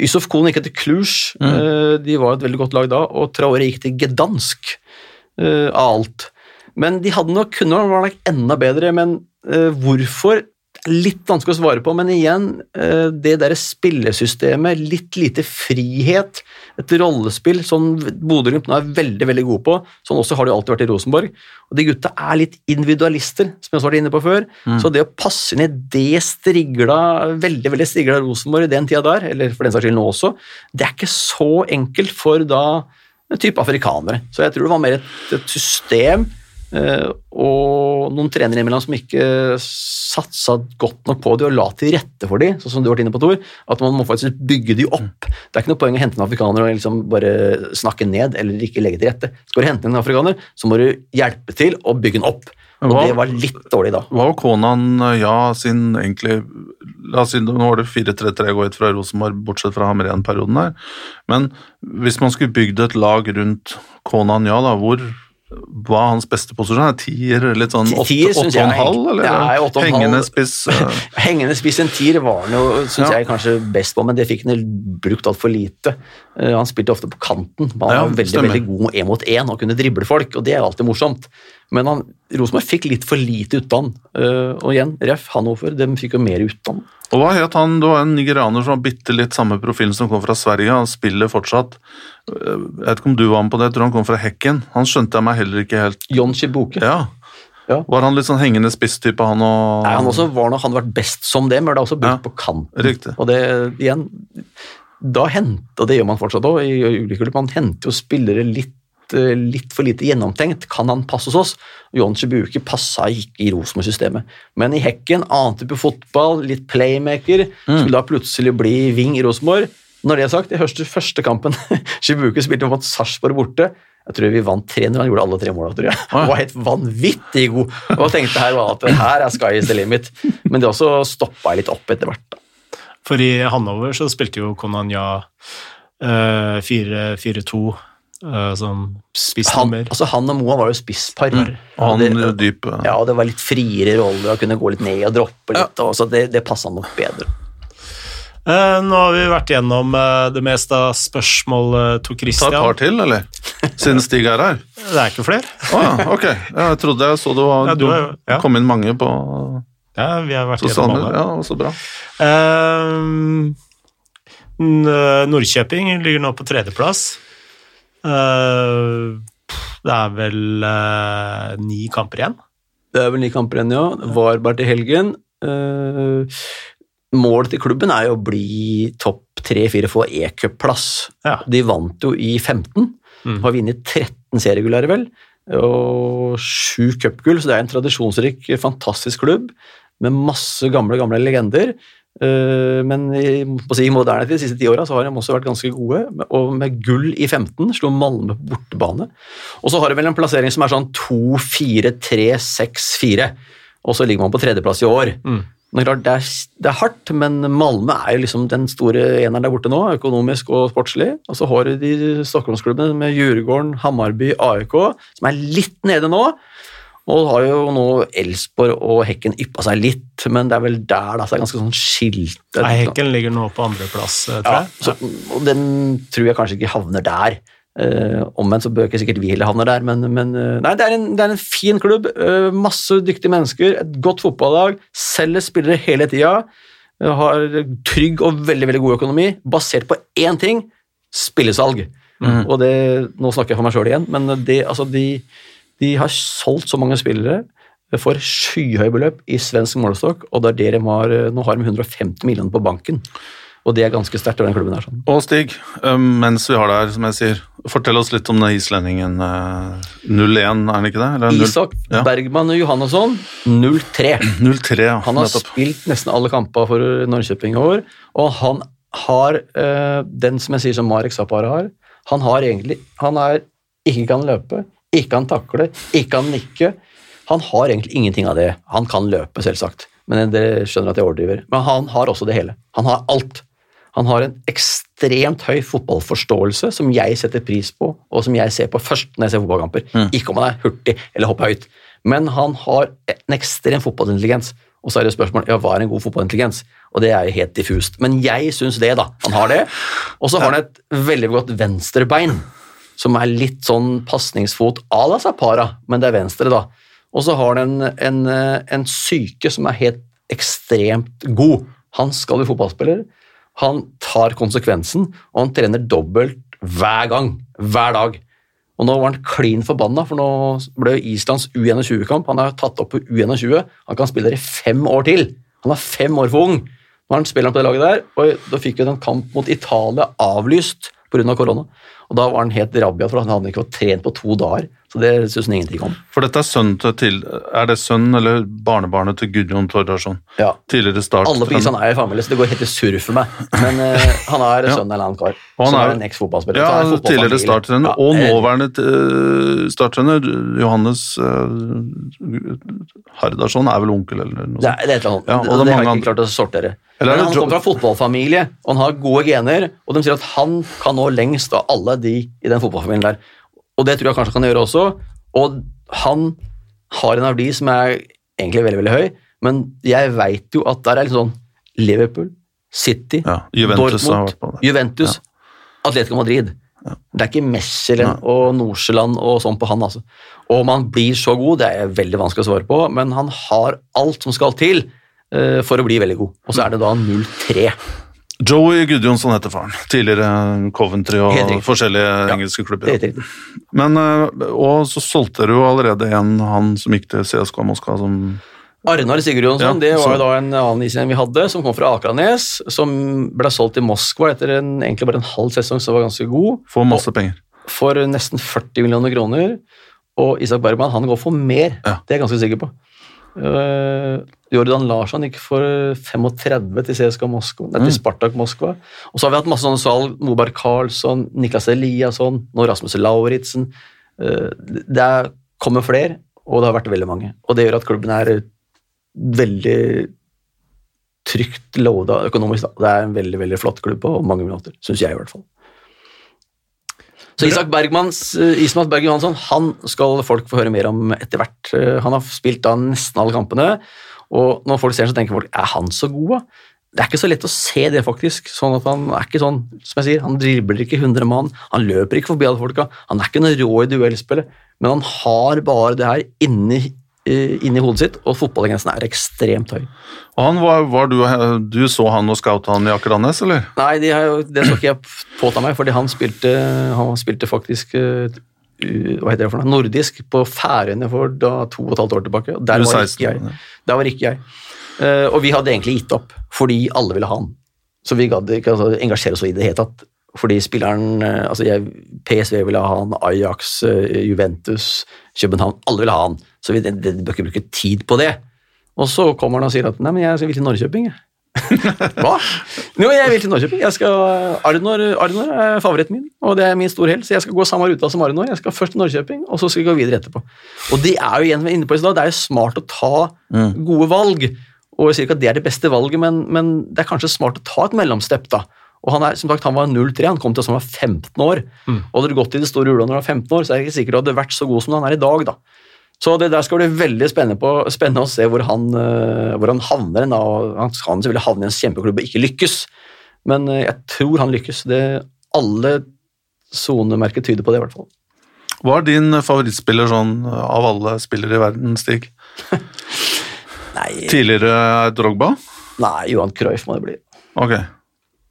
Speaker 3: Yusuf Kohn gikk etter Cluj, mm. de var et veldig godt lag da, og Traore gikk til Gdansk, eh, av alt. Men de hadde nok, kunne vært enda bedre, men eh, hvorfor? Litt vanskelig å svare på, men igjen, eh, det derre spillesystemet, litt lite frihet, et rollespill som Bodø-Glimt nå er veldig veldig gode på, sånn også har de alltid vært i Rosenborg. Og De gutta er litt individualister, som jeg også var inne på før. Så det å passe inn i det strigla, veldig veldig strigla Rosenborg i den tida der, eller for den saks skyld nå også, det er ikke så enkelt for da en type afrikanere. Så jeg tror det var mer et, et system eh, og noen trenere imellom som ikke satsa godt nok på det og la til rette for de, sånn som du har vært inne på, Tor. At man må faktisk bygge de opp. Det er ikke noe poeng å hente en afrikaner og liksom bare snakke ned eller ikke legge til rette. Skal du hente en afrikaner, så må du hjelpe til å bygge den opp. Og
Speaker 2: Hva-
Speaker 3: det var litt dårlig da.
Speaker 2: Hva var Konan ja sin egentlig La oss si nå var det 4-3-3 gå ut fra Rosenborg, bortsett fra Hamren-perioden der. Men hvis man skulle bygd et lag rundt Konan ja, da, hvor hva er hans beste posisjon? Er Tier, litt sånn åtte og en halv, eller hengende spiss? [laughs] eh,
Speaker 3: Hengende spiss en tier var han jo, syns
Speaker 2: Ja.
Speaker 3: jeg, kanskje best på, men det fikk han brukt altfor lite. Uh, han spilte ofte på kanten. Han
Speaker 2: Ja,
Speaker 3: var veldig
Speaker 2: stemmer.
Speaker 3: veldig god én mot én og kunne drible folk, og det er alltid morsomt. Men han, Rosenborg fikk litt for lite ut av han. Eh, og igjen, Ref, Hanover, de fikk jo mer ut av.
Speaker 2: Og hva het han? Det var en nigerianer som var bitte litt samme profilen som kom fra Sverige. Han spiller fortsatt. Eh, Jeg vet ikke om du var med på det, jeg tror han kom fra Hekken. Han skjønte jeg meg heller ikke helt
Speaker 3: John Chibuke.
Speaker 2: Ja.
Speaker 3: Ja.
Speaker 2: Var han litt sånn hengende spisstype, han og
Speaker 3: Nei, han også var nok, han vært best som det, men det er også brukt
Speaker 2: Ja,
Speaker 3: på kanten.
Speaker 2: riktig.
Speaker 3: Og det, igjen, da henter, og det gjør man fortsatt òg, i ulike klubber, man henter jo spillere litt, litt for lite gjennomtenkt. Kan han passe hos oss? John Chibuke passa ikke i Rosenborg-systemet. Men i Hekken, annen type fotball, litt playmaker, skulle da plutselig bli wing i Rosenborg. Når det er sagt, jeg hørte første kampen [laughs] Chibuke spilte mot Sarpsborg borte, jeg tror vi vant 3-0, han gjorde alle tre måla, tror jeg. Han var helt vanvittig god. Og tenkte her var at her er sky is the limit. Men det også stoppa jeg litt opp etter hvert.
Speaker 1: For i Hanover så spilte jo Konanya eh, 4-4-2 eh, som
Speaker 3: Han,
Speaker 1: spissnummer.
Speaker 3: altså han og Moa var jo spisspar.
Speaker 2: Og han
Speaker 3: det,
Speaker 2: dyp
Speaker 3: ja, ja, det var litt friere roller, og kunne gå litt ned og droppe litt. Og, så det, det passa nok bedre.
Speaker 1: Eh, nå har vi vært gjennom eh, det meste av spørsmål eh,
Speaker 2: Ta et par til, eller? Siden Stig er her.
Speaker 1: Det er ikke flere.
Speaker 2: Å ja, ok. Ja, jeg trodde jeg så du, var,
Speaker 1: Ja, du ja.
Speaker 2: kom inn mange på
Speaker 1: Ja, vi har vært gjennom alle.
Speaker 2: Ja, så bra.
Speaker 1: Eh, Nordkjøping ligger nå på tredjeplass. Eh, det er vel eh, ni kamper igjen.
Speaker 3: Det er vel ni kamper igjen, ja. Var bare til helgen. Eh, målet til klubben er jo å bli topp tre-fire, få e-cupplass.
Speaker 1: Ja.
Speaker 3: De vant jo i 15,
Speaker 1: Mm.
Speaker 3: har vunnet 13 seriegull, vel, og sju cupgull, så det er en tradisjonsrik, fantastisk klubb med masse gamle, gamle legender. Eh, Men i, si, i moderne tid, de siste ti åra, har de også vært ganske gode. Og med gull i 15 slo Malmö på bortebane. Og så har de vel en plassering som er sånn 2-4-3-6-4. Og så ligger man på tredjeplass i år.
Speaker 1: Mm.
Speaker 3: Men klart, det, er, det er hardt, men Malmö er jo liksom den store eneren der borte nå, økonomisk og sportslig. Og så har du de Stockholmsklubbene med Djurgården, Hammarby, AIK, som er litt nede nå. Og har jo nå Elsborg og Hekken yppa seg litt, men det er vel der det er ganske sånn skilt.
Speaker 1: Nei, Hekken ligger nå på andreplass, eh, tror jeg.
Speaker 3: så, og den tror jeg kanskje ikke havner der. Uh, omvendt så bør ikke sikkert vi heller havne der, men, men uh, nei, det er, en, det er en fin klubb. Uh, masse dyktige mennesker, et godt fotballag, selger spillere hele tida. har trygg og veldig veldig god økonomi, basert på én ting spillesalg. Og det, Nå snakker jeg for meg sjøl igjen, men det, altså de, de har solgt så mange spillere for skyhøye beløp i svensk målestokk, og det er det de har, nå har de 150 millioner på banken. Og det er ganske sterkt den klubben her. sånn.
Speaker 2: Og Stig, eh, mens vi har deg her, som jeg sier, fortell oss litt om den islendingen. eh, 0-1, er han ikke det? Eller 0
Speaker 3: Isak
Speaker 2: ja.
Speaker 3: Bergman Johannesson, 0-3.
Speaker 2: 0-3, ja.
Speaker 3: Han har
Speaker 2: nettopp.
Speaker 3: spilt nesten alle kamper for Norrköping i år, og han har eh, den som jeg sier som Marek Zappara har. Han har egentlig Han er ikke kan løpe, ikke han takle, ikke han nikke. Han har egentlig ingenting av det. Han kan løpe, selvsagt, men dere skjønner at jeg overdriver. Men han har også det hele. Han har alt. Han har en ekstremt høy fotballforståelse som jeg setter pris på, og som jeg ser på først når jeg ser fotballkamper. Ikke om han er hurtig eller hopper høyt, men han har en ekstrem fotballintelligens. Og så er det spørsmålet ja, hva er en god fotballintelligens, og det er jo helt diffust. Men jeg syns det, da. Han har det. Og så har han et veldig godt venstrebein. Som er litt sånn pasningsfot à la Zapara, men det er venstre, da. Og så har han en, en, eh, en syke som er helt ekstremt god. Han skal bli fotballspiller. Han tar konsekvensen, og han trener dobbelt hver gang. Hver dag. Og nå var han klin forbanna, for nå ble Islands U21-kamp. Han er tatt opp på U21. Han kan spille der i fem år til. Han er fem år for ung. Nå har han spiller på det laget der, og da fikk han en kamp mot Italia avlyst pga. korona. Og da var han helt rabiat for han hadde ikke fått trent på to dager. Så det syns han ingenting om.
Speaker 2: For dette er sønnen til, Er det sønnen eller barnebarnet til Gudjon Tordarsson?
Speaker 3: Ja.
Speaker 2: Tidligere start.
Speaker 3: Alle på Island er i familie, så det går helt i surr for meg. Men uh, han er
Speaker 2: Ja.
Speaker 3: av en annen kar.
Speaker 2: Og han er-
Speaker 3: er en eks-fotballspiller.
Speaker 2: Ja,
Speaker 3: er
Speaker 2: tidligere starttrener,
Speaker 3: Ja,
Speaker 2: og
Speaker 3: eh,
Speaker 2: nåværende uh, starttrener Johannes uh, Hardarson er vel onkel eller noe
Speaker 3: Det
Speaker 2: sånt.
Speaker 3: er, det er et eller annet.
Speaker 2: Ja, og det
Speaker 3: det, har jeg ikke klart å sortere.
Speaker 2: Eller
Speaker 3: Men han kommer fra fotballfamilie, og han har gode gener, og de sier at han kan nå lengst av alle de i den fotballfamilien der. Og det tror jeg kanskje han kan gjøre også. Og han har en verdi som er egentlig veldig, veldig høy, men jeg veit jo at der er litt sånn Liverpool, City,
Speaker 2: Ja, Juventus
Speaker 3: Dortmund, Juventus, ja. Atletico Madrid. Det er ikke Mechelen og Nordsjøland og sånn på han, altså. Og om han blir så god, det er veldig vanskelig å svare på, men han har alt som skal til for å bli veldig god. Og så er det da 0-3.
Speaker 2: Joey Gudjonsson heter faren. Tidligere Coventry og forskjellige ja, engelske klubber.
Speaker 3: Er.
Speaker 2: Men, eh, og så solgte du jo allerede en han som gikk til CSKA Moskva som
Speaker 3: Arnar Sigurjonsson,
Speaker 2: Ja,
Speaker 3: det var jo da en annen islending vi hadde, som kom fra Akranes, som ble solgt til Moskva etter en, egentlig bare en halv sesong, som var ganske god,
Speaker 2: For masse penger.
Speaker 3: for nesten 40 millioner kroner. Og Isak Bergman han går for mer,
Speaker 2: Ja.
Speaker 3: det er jeg ganske sikker på. Eh, Jordan Larsson gikk for 35 til CSKA Moskva, nei, til
Speaker 2: Mm.
Speaker 3: Spartak Moskva. Og så har vi hatt masse sånne salg. Moberg Karlsson, Niklas Eliasson, nå Rasmus Lauritzen. Eh, det er, kommer flere, og det har vært veldig mange. Og det gjør at klubben er veldig trygt loada økonomisk. Da. Det er en veldig veldig flott klubb på mange måter, syns jeg i hvert fall. Så Isak Bergmans, eh, Berg Johansson han skal folk få høre mer om etter hvert. Eh, Han har spilt da nesten alle kampene, og når folk ser ham, så tenker folk er han så god? da? Det er ikke så lett å se det, faktisk. sånn at Han er ikke sånn, som jeg sier, han dribler ikke 100 mann, han løper ikke forbi alle folka. Han er ikke noe rå i duellspillet, men han har bare det her inni, inni hodet sitt, og fotballgrensen er ekstremt høy.
Speaker 2: Og han var, var du, du så han og scouta han i Akranes, eller?
Speaker 3: Nei, de har det skal ikke jeg påta meg, fordi han spilte, han spilte faktisk eh, hva heter det for noe, nordisk på Færøyene for da, to og et halvt år tilbake. og Der var
Speaker 2: U16,
Speaker 3: ikke jeg. Der var ikke jeg. Eh, og vi hadde egentlig gitt opp, fordi alle ville ha han. Så vi gadd ikke altså, engasjere oss i det hele tatt. Fordi spilleren eh, altså jeg, PSV ville ha han, Ajax, eh, Juventus, København Alle ville ha han. Så vi det, det, bør ikke bruke tid på det. Og så kommer han og sier at nei, men jeg vil til Norrköping. [laughs] Hva? Jo, jeg vil til Norrköping. Jeg Arnor, Arnor er favoritten min, og det er min store helt, så jeg skal gå samme ruta som Arnor. Jeg skal først til Norrköping, og så skal vi gå videre etterpå. Og det er jo igjen vi er inne på i stad, det er jo smart å ta gode valg. Og jeg sier ikke at det er det beste valget, men, men det er kanskje smart å ta et mellomstepp, da. Og han er, som sagt, han var 0-3, han kom til oss da han var 15 år. Og hadde du gått i det store hjulet når du var 15 år, så er det ikke sikkert du hadde vært så god som han er i dag, da. Så det der skal bli veldig spennende, på, spennende å se hvor han, eh, hvor han havner. da. Han kan selvfølgelig havne i en kjempeklubb og ikke lykkes, men eh, jeg tror han lykkes. Det, alle sonemerker tyder på det, i hvert fall.
Speaker 2: Hva er din favorittspiller sånn av alle spillere i verden, Stig? [laughs]
Speaker 3: Nei,
Speaker 2: Tidligere er Drogba?
Speaker 3: nei Johan Cruyff må det bli.
Speaker 2: Ok.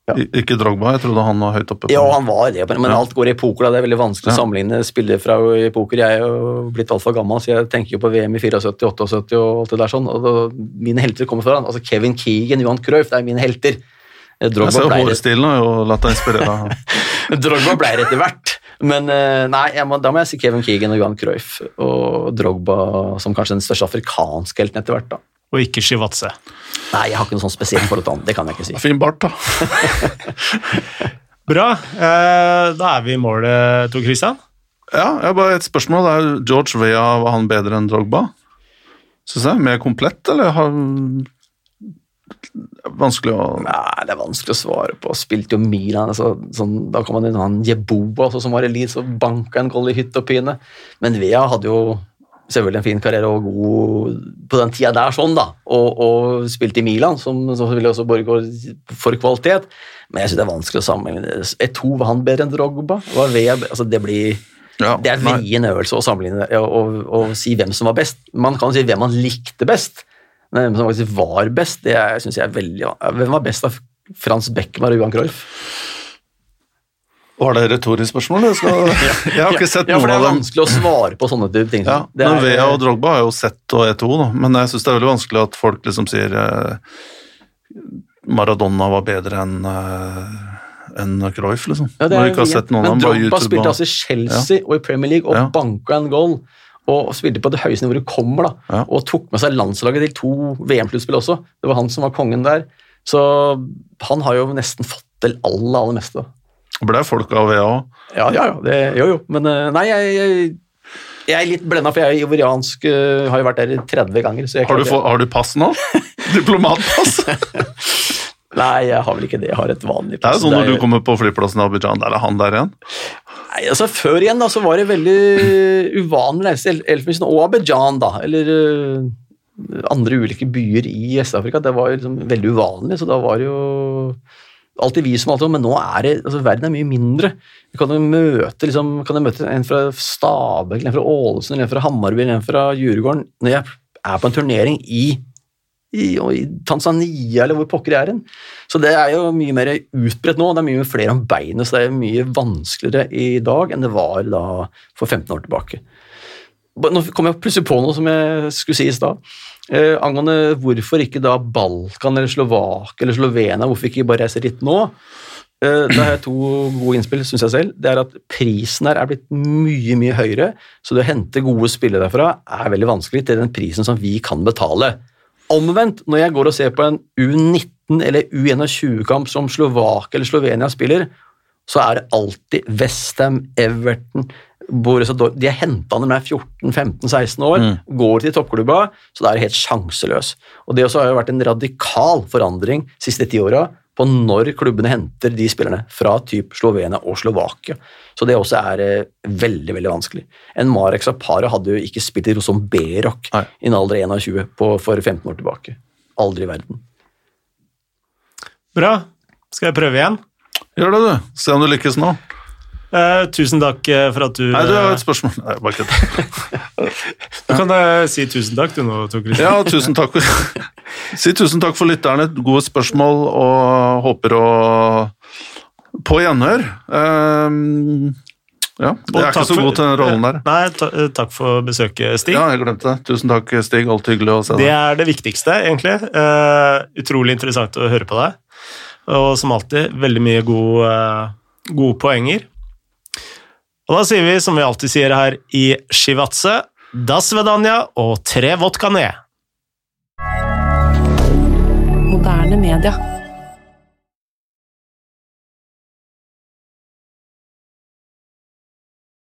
Speaker 3: Ja.
Speaker 2: Ikke Drogba, jeg trodde han var høyt oppe.
Speaker 3: Ja, han var det, men
Speaker 2: Ja.
Speaker 3: alt går i poker. da. Det er veldig vanskelig å sammenligne spillere fra i poker. Jeg er jo blitt altfor gammel, så jeg tenker jo på VM i 74, 78 og alt det der sånn. Og da, mine helter kommer foran. Altså Kevin Keegan, Johan Cruyff, det er mine helter. Drogba
Speaker 2: Jeg ser hårstilen har jo latt deg inspirere. [laughs]
Speaker 3: Drogba ble det etter hvert. Men eh, nei, må, da må jeg si Kevin Keegan og Johan Cruyff. Og Drogba som kanskje den største afrikanske helten etter hvert. da.
Speaker 1: Og ikke Shivatse.
Speaker 3: Nei, jeg har ikke noe sånn spesielt forhold til han. Det kan jeg ikke si.
Speaker 2: Fin bart, da. [laughs]
Speaker 1: Bra. Eh, da er vi i mål, Tor Christian.
Speaker 2: Ja, jeg har bare et spørsmål. Er George Vea var han bedre enn Drogba? Syns jeg. Mer komplett, eller har Vanskelig å
Speaker 3: Nei, det er vanskelig å svare på. Spilte jo Milan, altså, sånn, da kom han inn han Jeboa altså, som var elite, så banka en gold i hytt og pine. Men Vea hadde jo selvfølgelig en fin karriere og god på den tida der, sånn da, og, og spilte i Milan, som, ville også borge for kvalitet. Men jeg syns det er vanskelig å sammenligne. E2 var han bedre enn Drogba? Altså det, blir,
Speaker 2: Ja,
Speaker 3: det er vrien øvelse å sammenligne og, og, og si hvem som var best. Man kan si hvem man likte best, men hvem som faktisk var best, det syns jeg er veldig Hvem var best av Frans Beckmar og Johan Cruyff?
Speaker 2: Var det et retorisk spørsmål? Jeg, skal, [laughs] jeg har ikke sett
Speaker 3: ja, for det er vanskelig å svare på sånne type ting.
Speaker 2: Ja,
Speaker 3: Det
Speaker 2: men
Speaker 3: er-
Speaker 2: Vea og Drogba har jo sett og E2, da. men jeg syns det er veldig vanskelig at folk liksom sier eh, Maradona var bedre enn eh, enn Cruyff, liksom.
Speaker 3: Ja, det
Speaker 2: Når
Speaker 3: er
Speaker 2: ikke har sett noen av
Speaker 3: Men
Speaker 2: dem, bare
Speaker 3: Drogba spilte altså i Chelsea og i Premier League og
Speaker 2: Ja.
Speaker 3: banka en goal. Og spilte på det høyeste nivået du kommer, da.
Speaker 2: Ja.
Speaker 3: Og tok med seg landslaget til to VM-sluttspill også. Det var han som var kongen der. Så han har jo nesten fått til aller, aller meste. da.
Speaker 2: Det ble folk av VA òg.
Speaker 3: Ja, ja, ja. Det, jo, jo. Men eh, nei, jeg, jeg, jeg er litt blenda, for jeg er ivoriansk, eh, har jo vært der 30 ganger.
Speaker 2: Har, du få- har du pass nå? [laughs] Diplomatpass? [laughs]
Speaker 3: Nei, jeg har vel ikke det. Jeg har et vanlig pass.
Speaker 2: Det er sånn når
Speaker 3: er,
Speaker 2: du kommer på flyplassen i Abidjan, der er han der igjen.
Speaker 3: Nei, altså Før igjen da, så var det veldig uvanlig å reise Elfenbenskysten og Abidjan, da, eller andre ulike byer i Vest-Afrika. Det var jo liksom veldig uvanlig, så da var det jo alltid vi som alltid, men nå er det, altså verden er mye mindre. Du kan jo møte, liksom, kan jeg møte en fra Stabæk, en fra Ålesund, en fra Hammarby, en fra Djurgården. Når jeg er på en turnering i, i, i Tanzania, eller hvor pokker jeg er hen. Så det er jo mye mer utbredt nå, det er mye flere om beinet, så det er mye vanskeligere i dag enn det var da for 15 år tilbake. Nå kom jeg plutselig på noe som jeg skulle si i stad. Eh, angående hvorfor ikke da Balkan eller Slovakia eller Slovenia, hvorfor ikke bare reiser dit nå? Eh, da har jeg to gode innspill, syns jeg selv. Det er at prisen her er blitt mye, mye høyere, så det å hente gode spillere derfra er veldig vanskelig til den prisen som vi kan betale. Omvendt, når jeg går og ser på en U19 eller U21-kamp som Slovakia eller Slovenia spiller, så er det alltid Westham, Everton De er henta når de er 14-15-16 år, går til toppklubba, så da er det helt sjanseløs. Og Det også har jo vært en radikal forandring de siste ti åra på når klubbene henter de spillerne fra typ Slovenia og Slovakia. Så det også er eh, veldig veldig vanskelig. En Marek Zapara hadde jo ikke spilt i Rosom
Speaker 2: Nei.
Speaker 3: i en alder av 21 på, for 15 år tilbake. Aldri i verden.
Speaker 1: Bra. Skal jeg prøve igjen?
Speaker 2: Gjør det, du. Se om du lykkes nå.
Speaker 1: Eh, tusen takk eh, for at du
Speaker 2: Nei, du har
Speaker 1: eh,
Speaker 2: et spørsmål. Nei, bare kødd. [laughs]
Speaker 1: Du kan uh, si tusen takk, du nå, Tor Christian.
Speaker 2: Ja, tusen takk [laughs] Si tusen takk for lytterne. Gode spørsmål, og håper å På gjenhør. Um, ja, jeg er ikke så
Speaker 1: for-
Speaker 2: god til den rollen der.
Speaker 1: Nei, ta, takk for besøket, Stig.
Speaker 2: Ja, jeg glemte det. Tusen takk, Stig. Alltid hyggelig å se deg.
Speaker 1: Det er det viktigste, egentlig. Uh, utrolig interessant å høre på deg. Og som alltid, veldig mye gode, uh, gode poenger. Og da sier vi, som vi alltid sier her i Shivatse, das svedanja og tre vodka ned.
Speaker 4: Moderne media.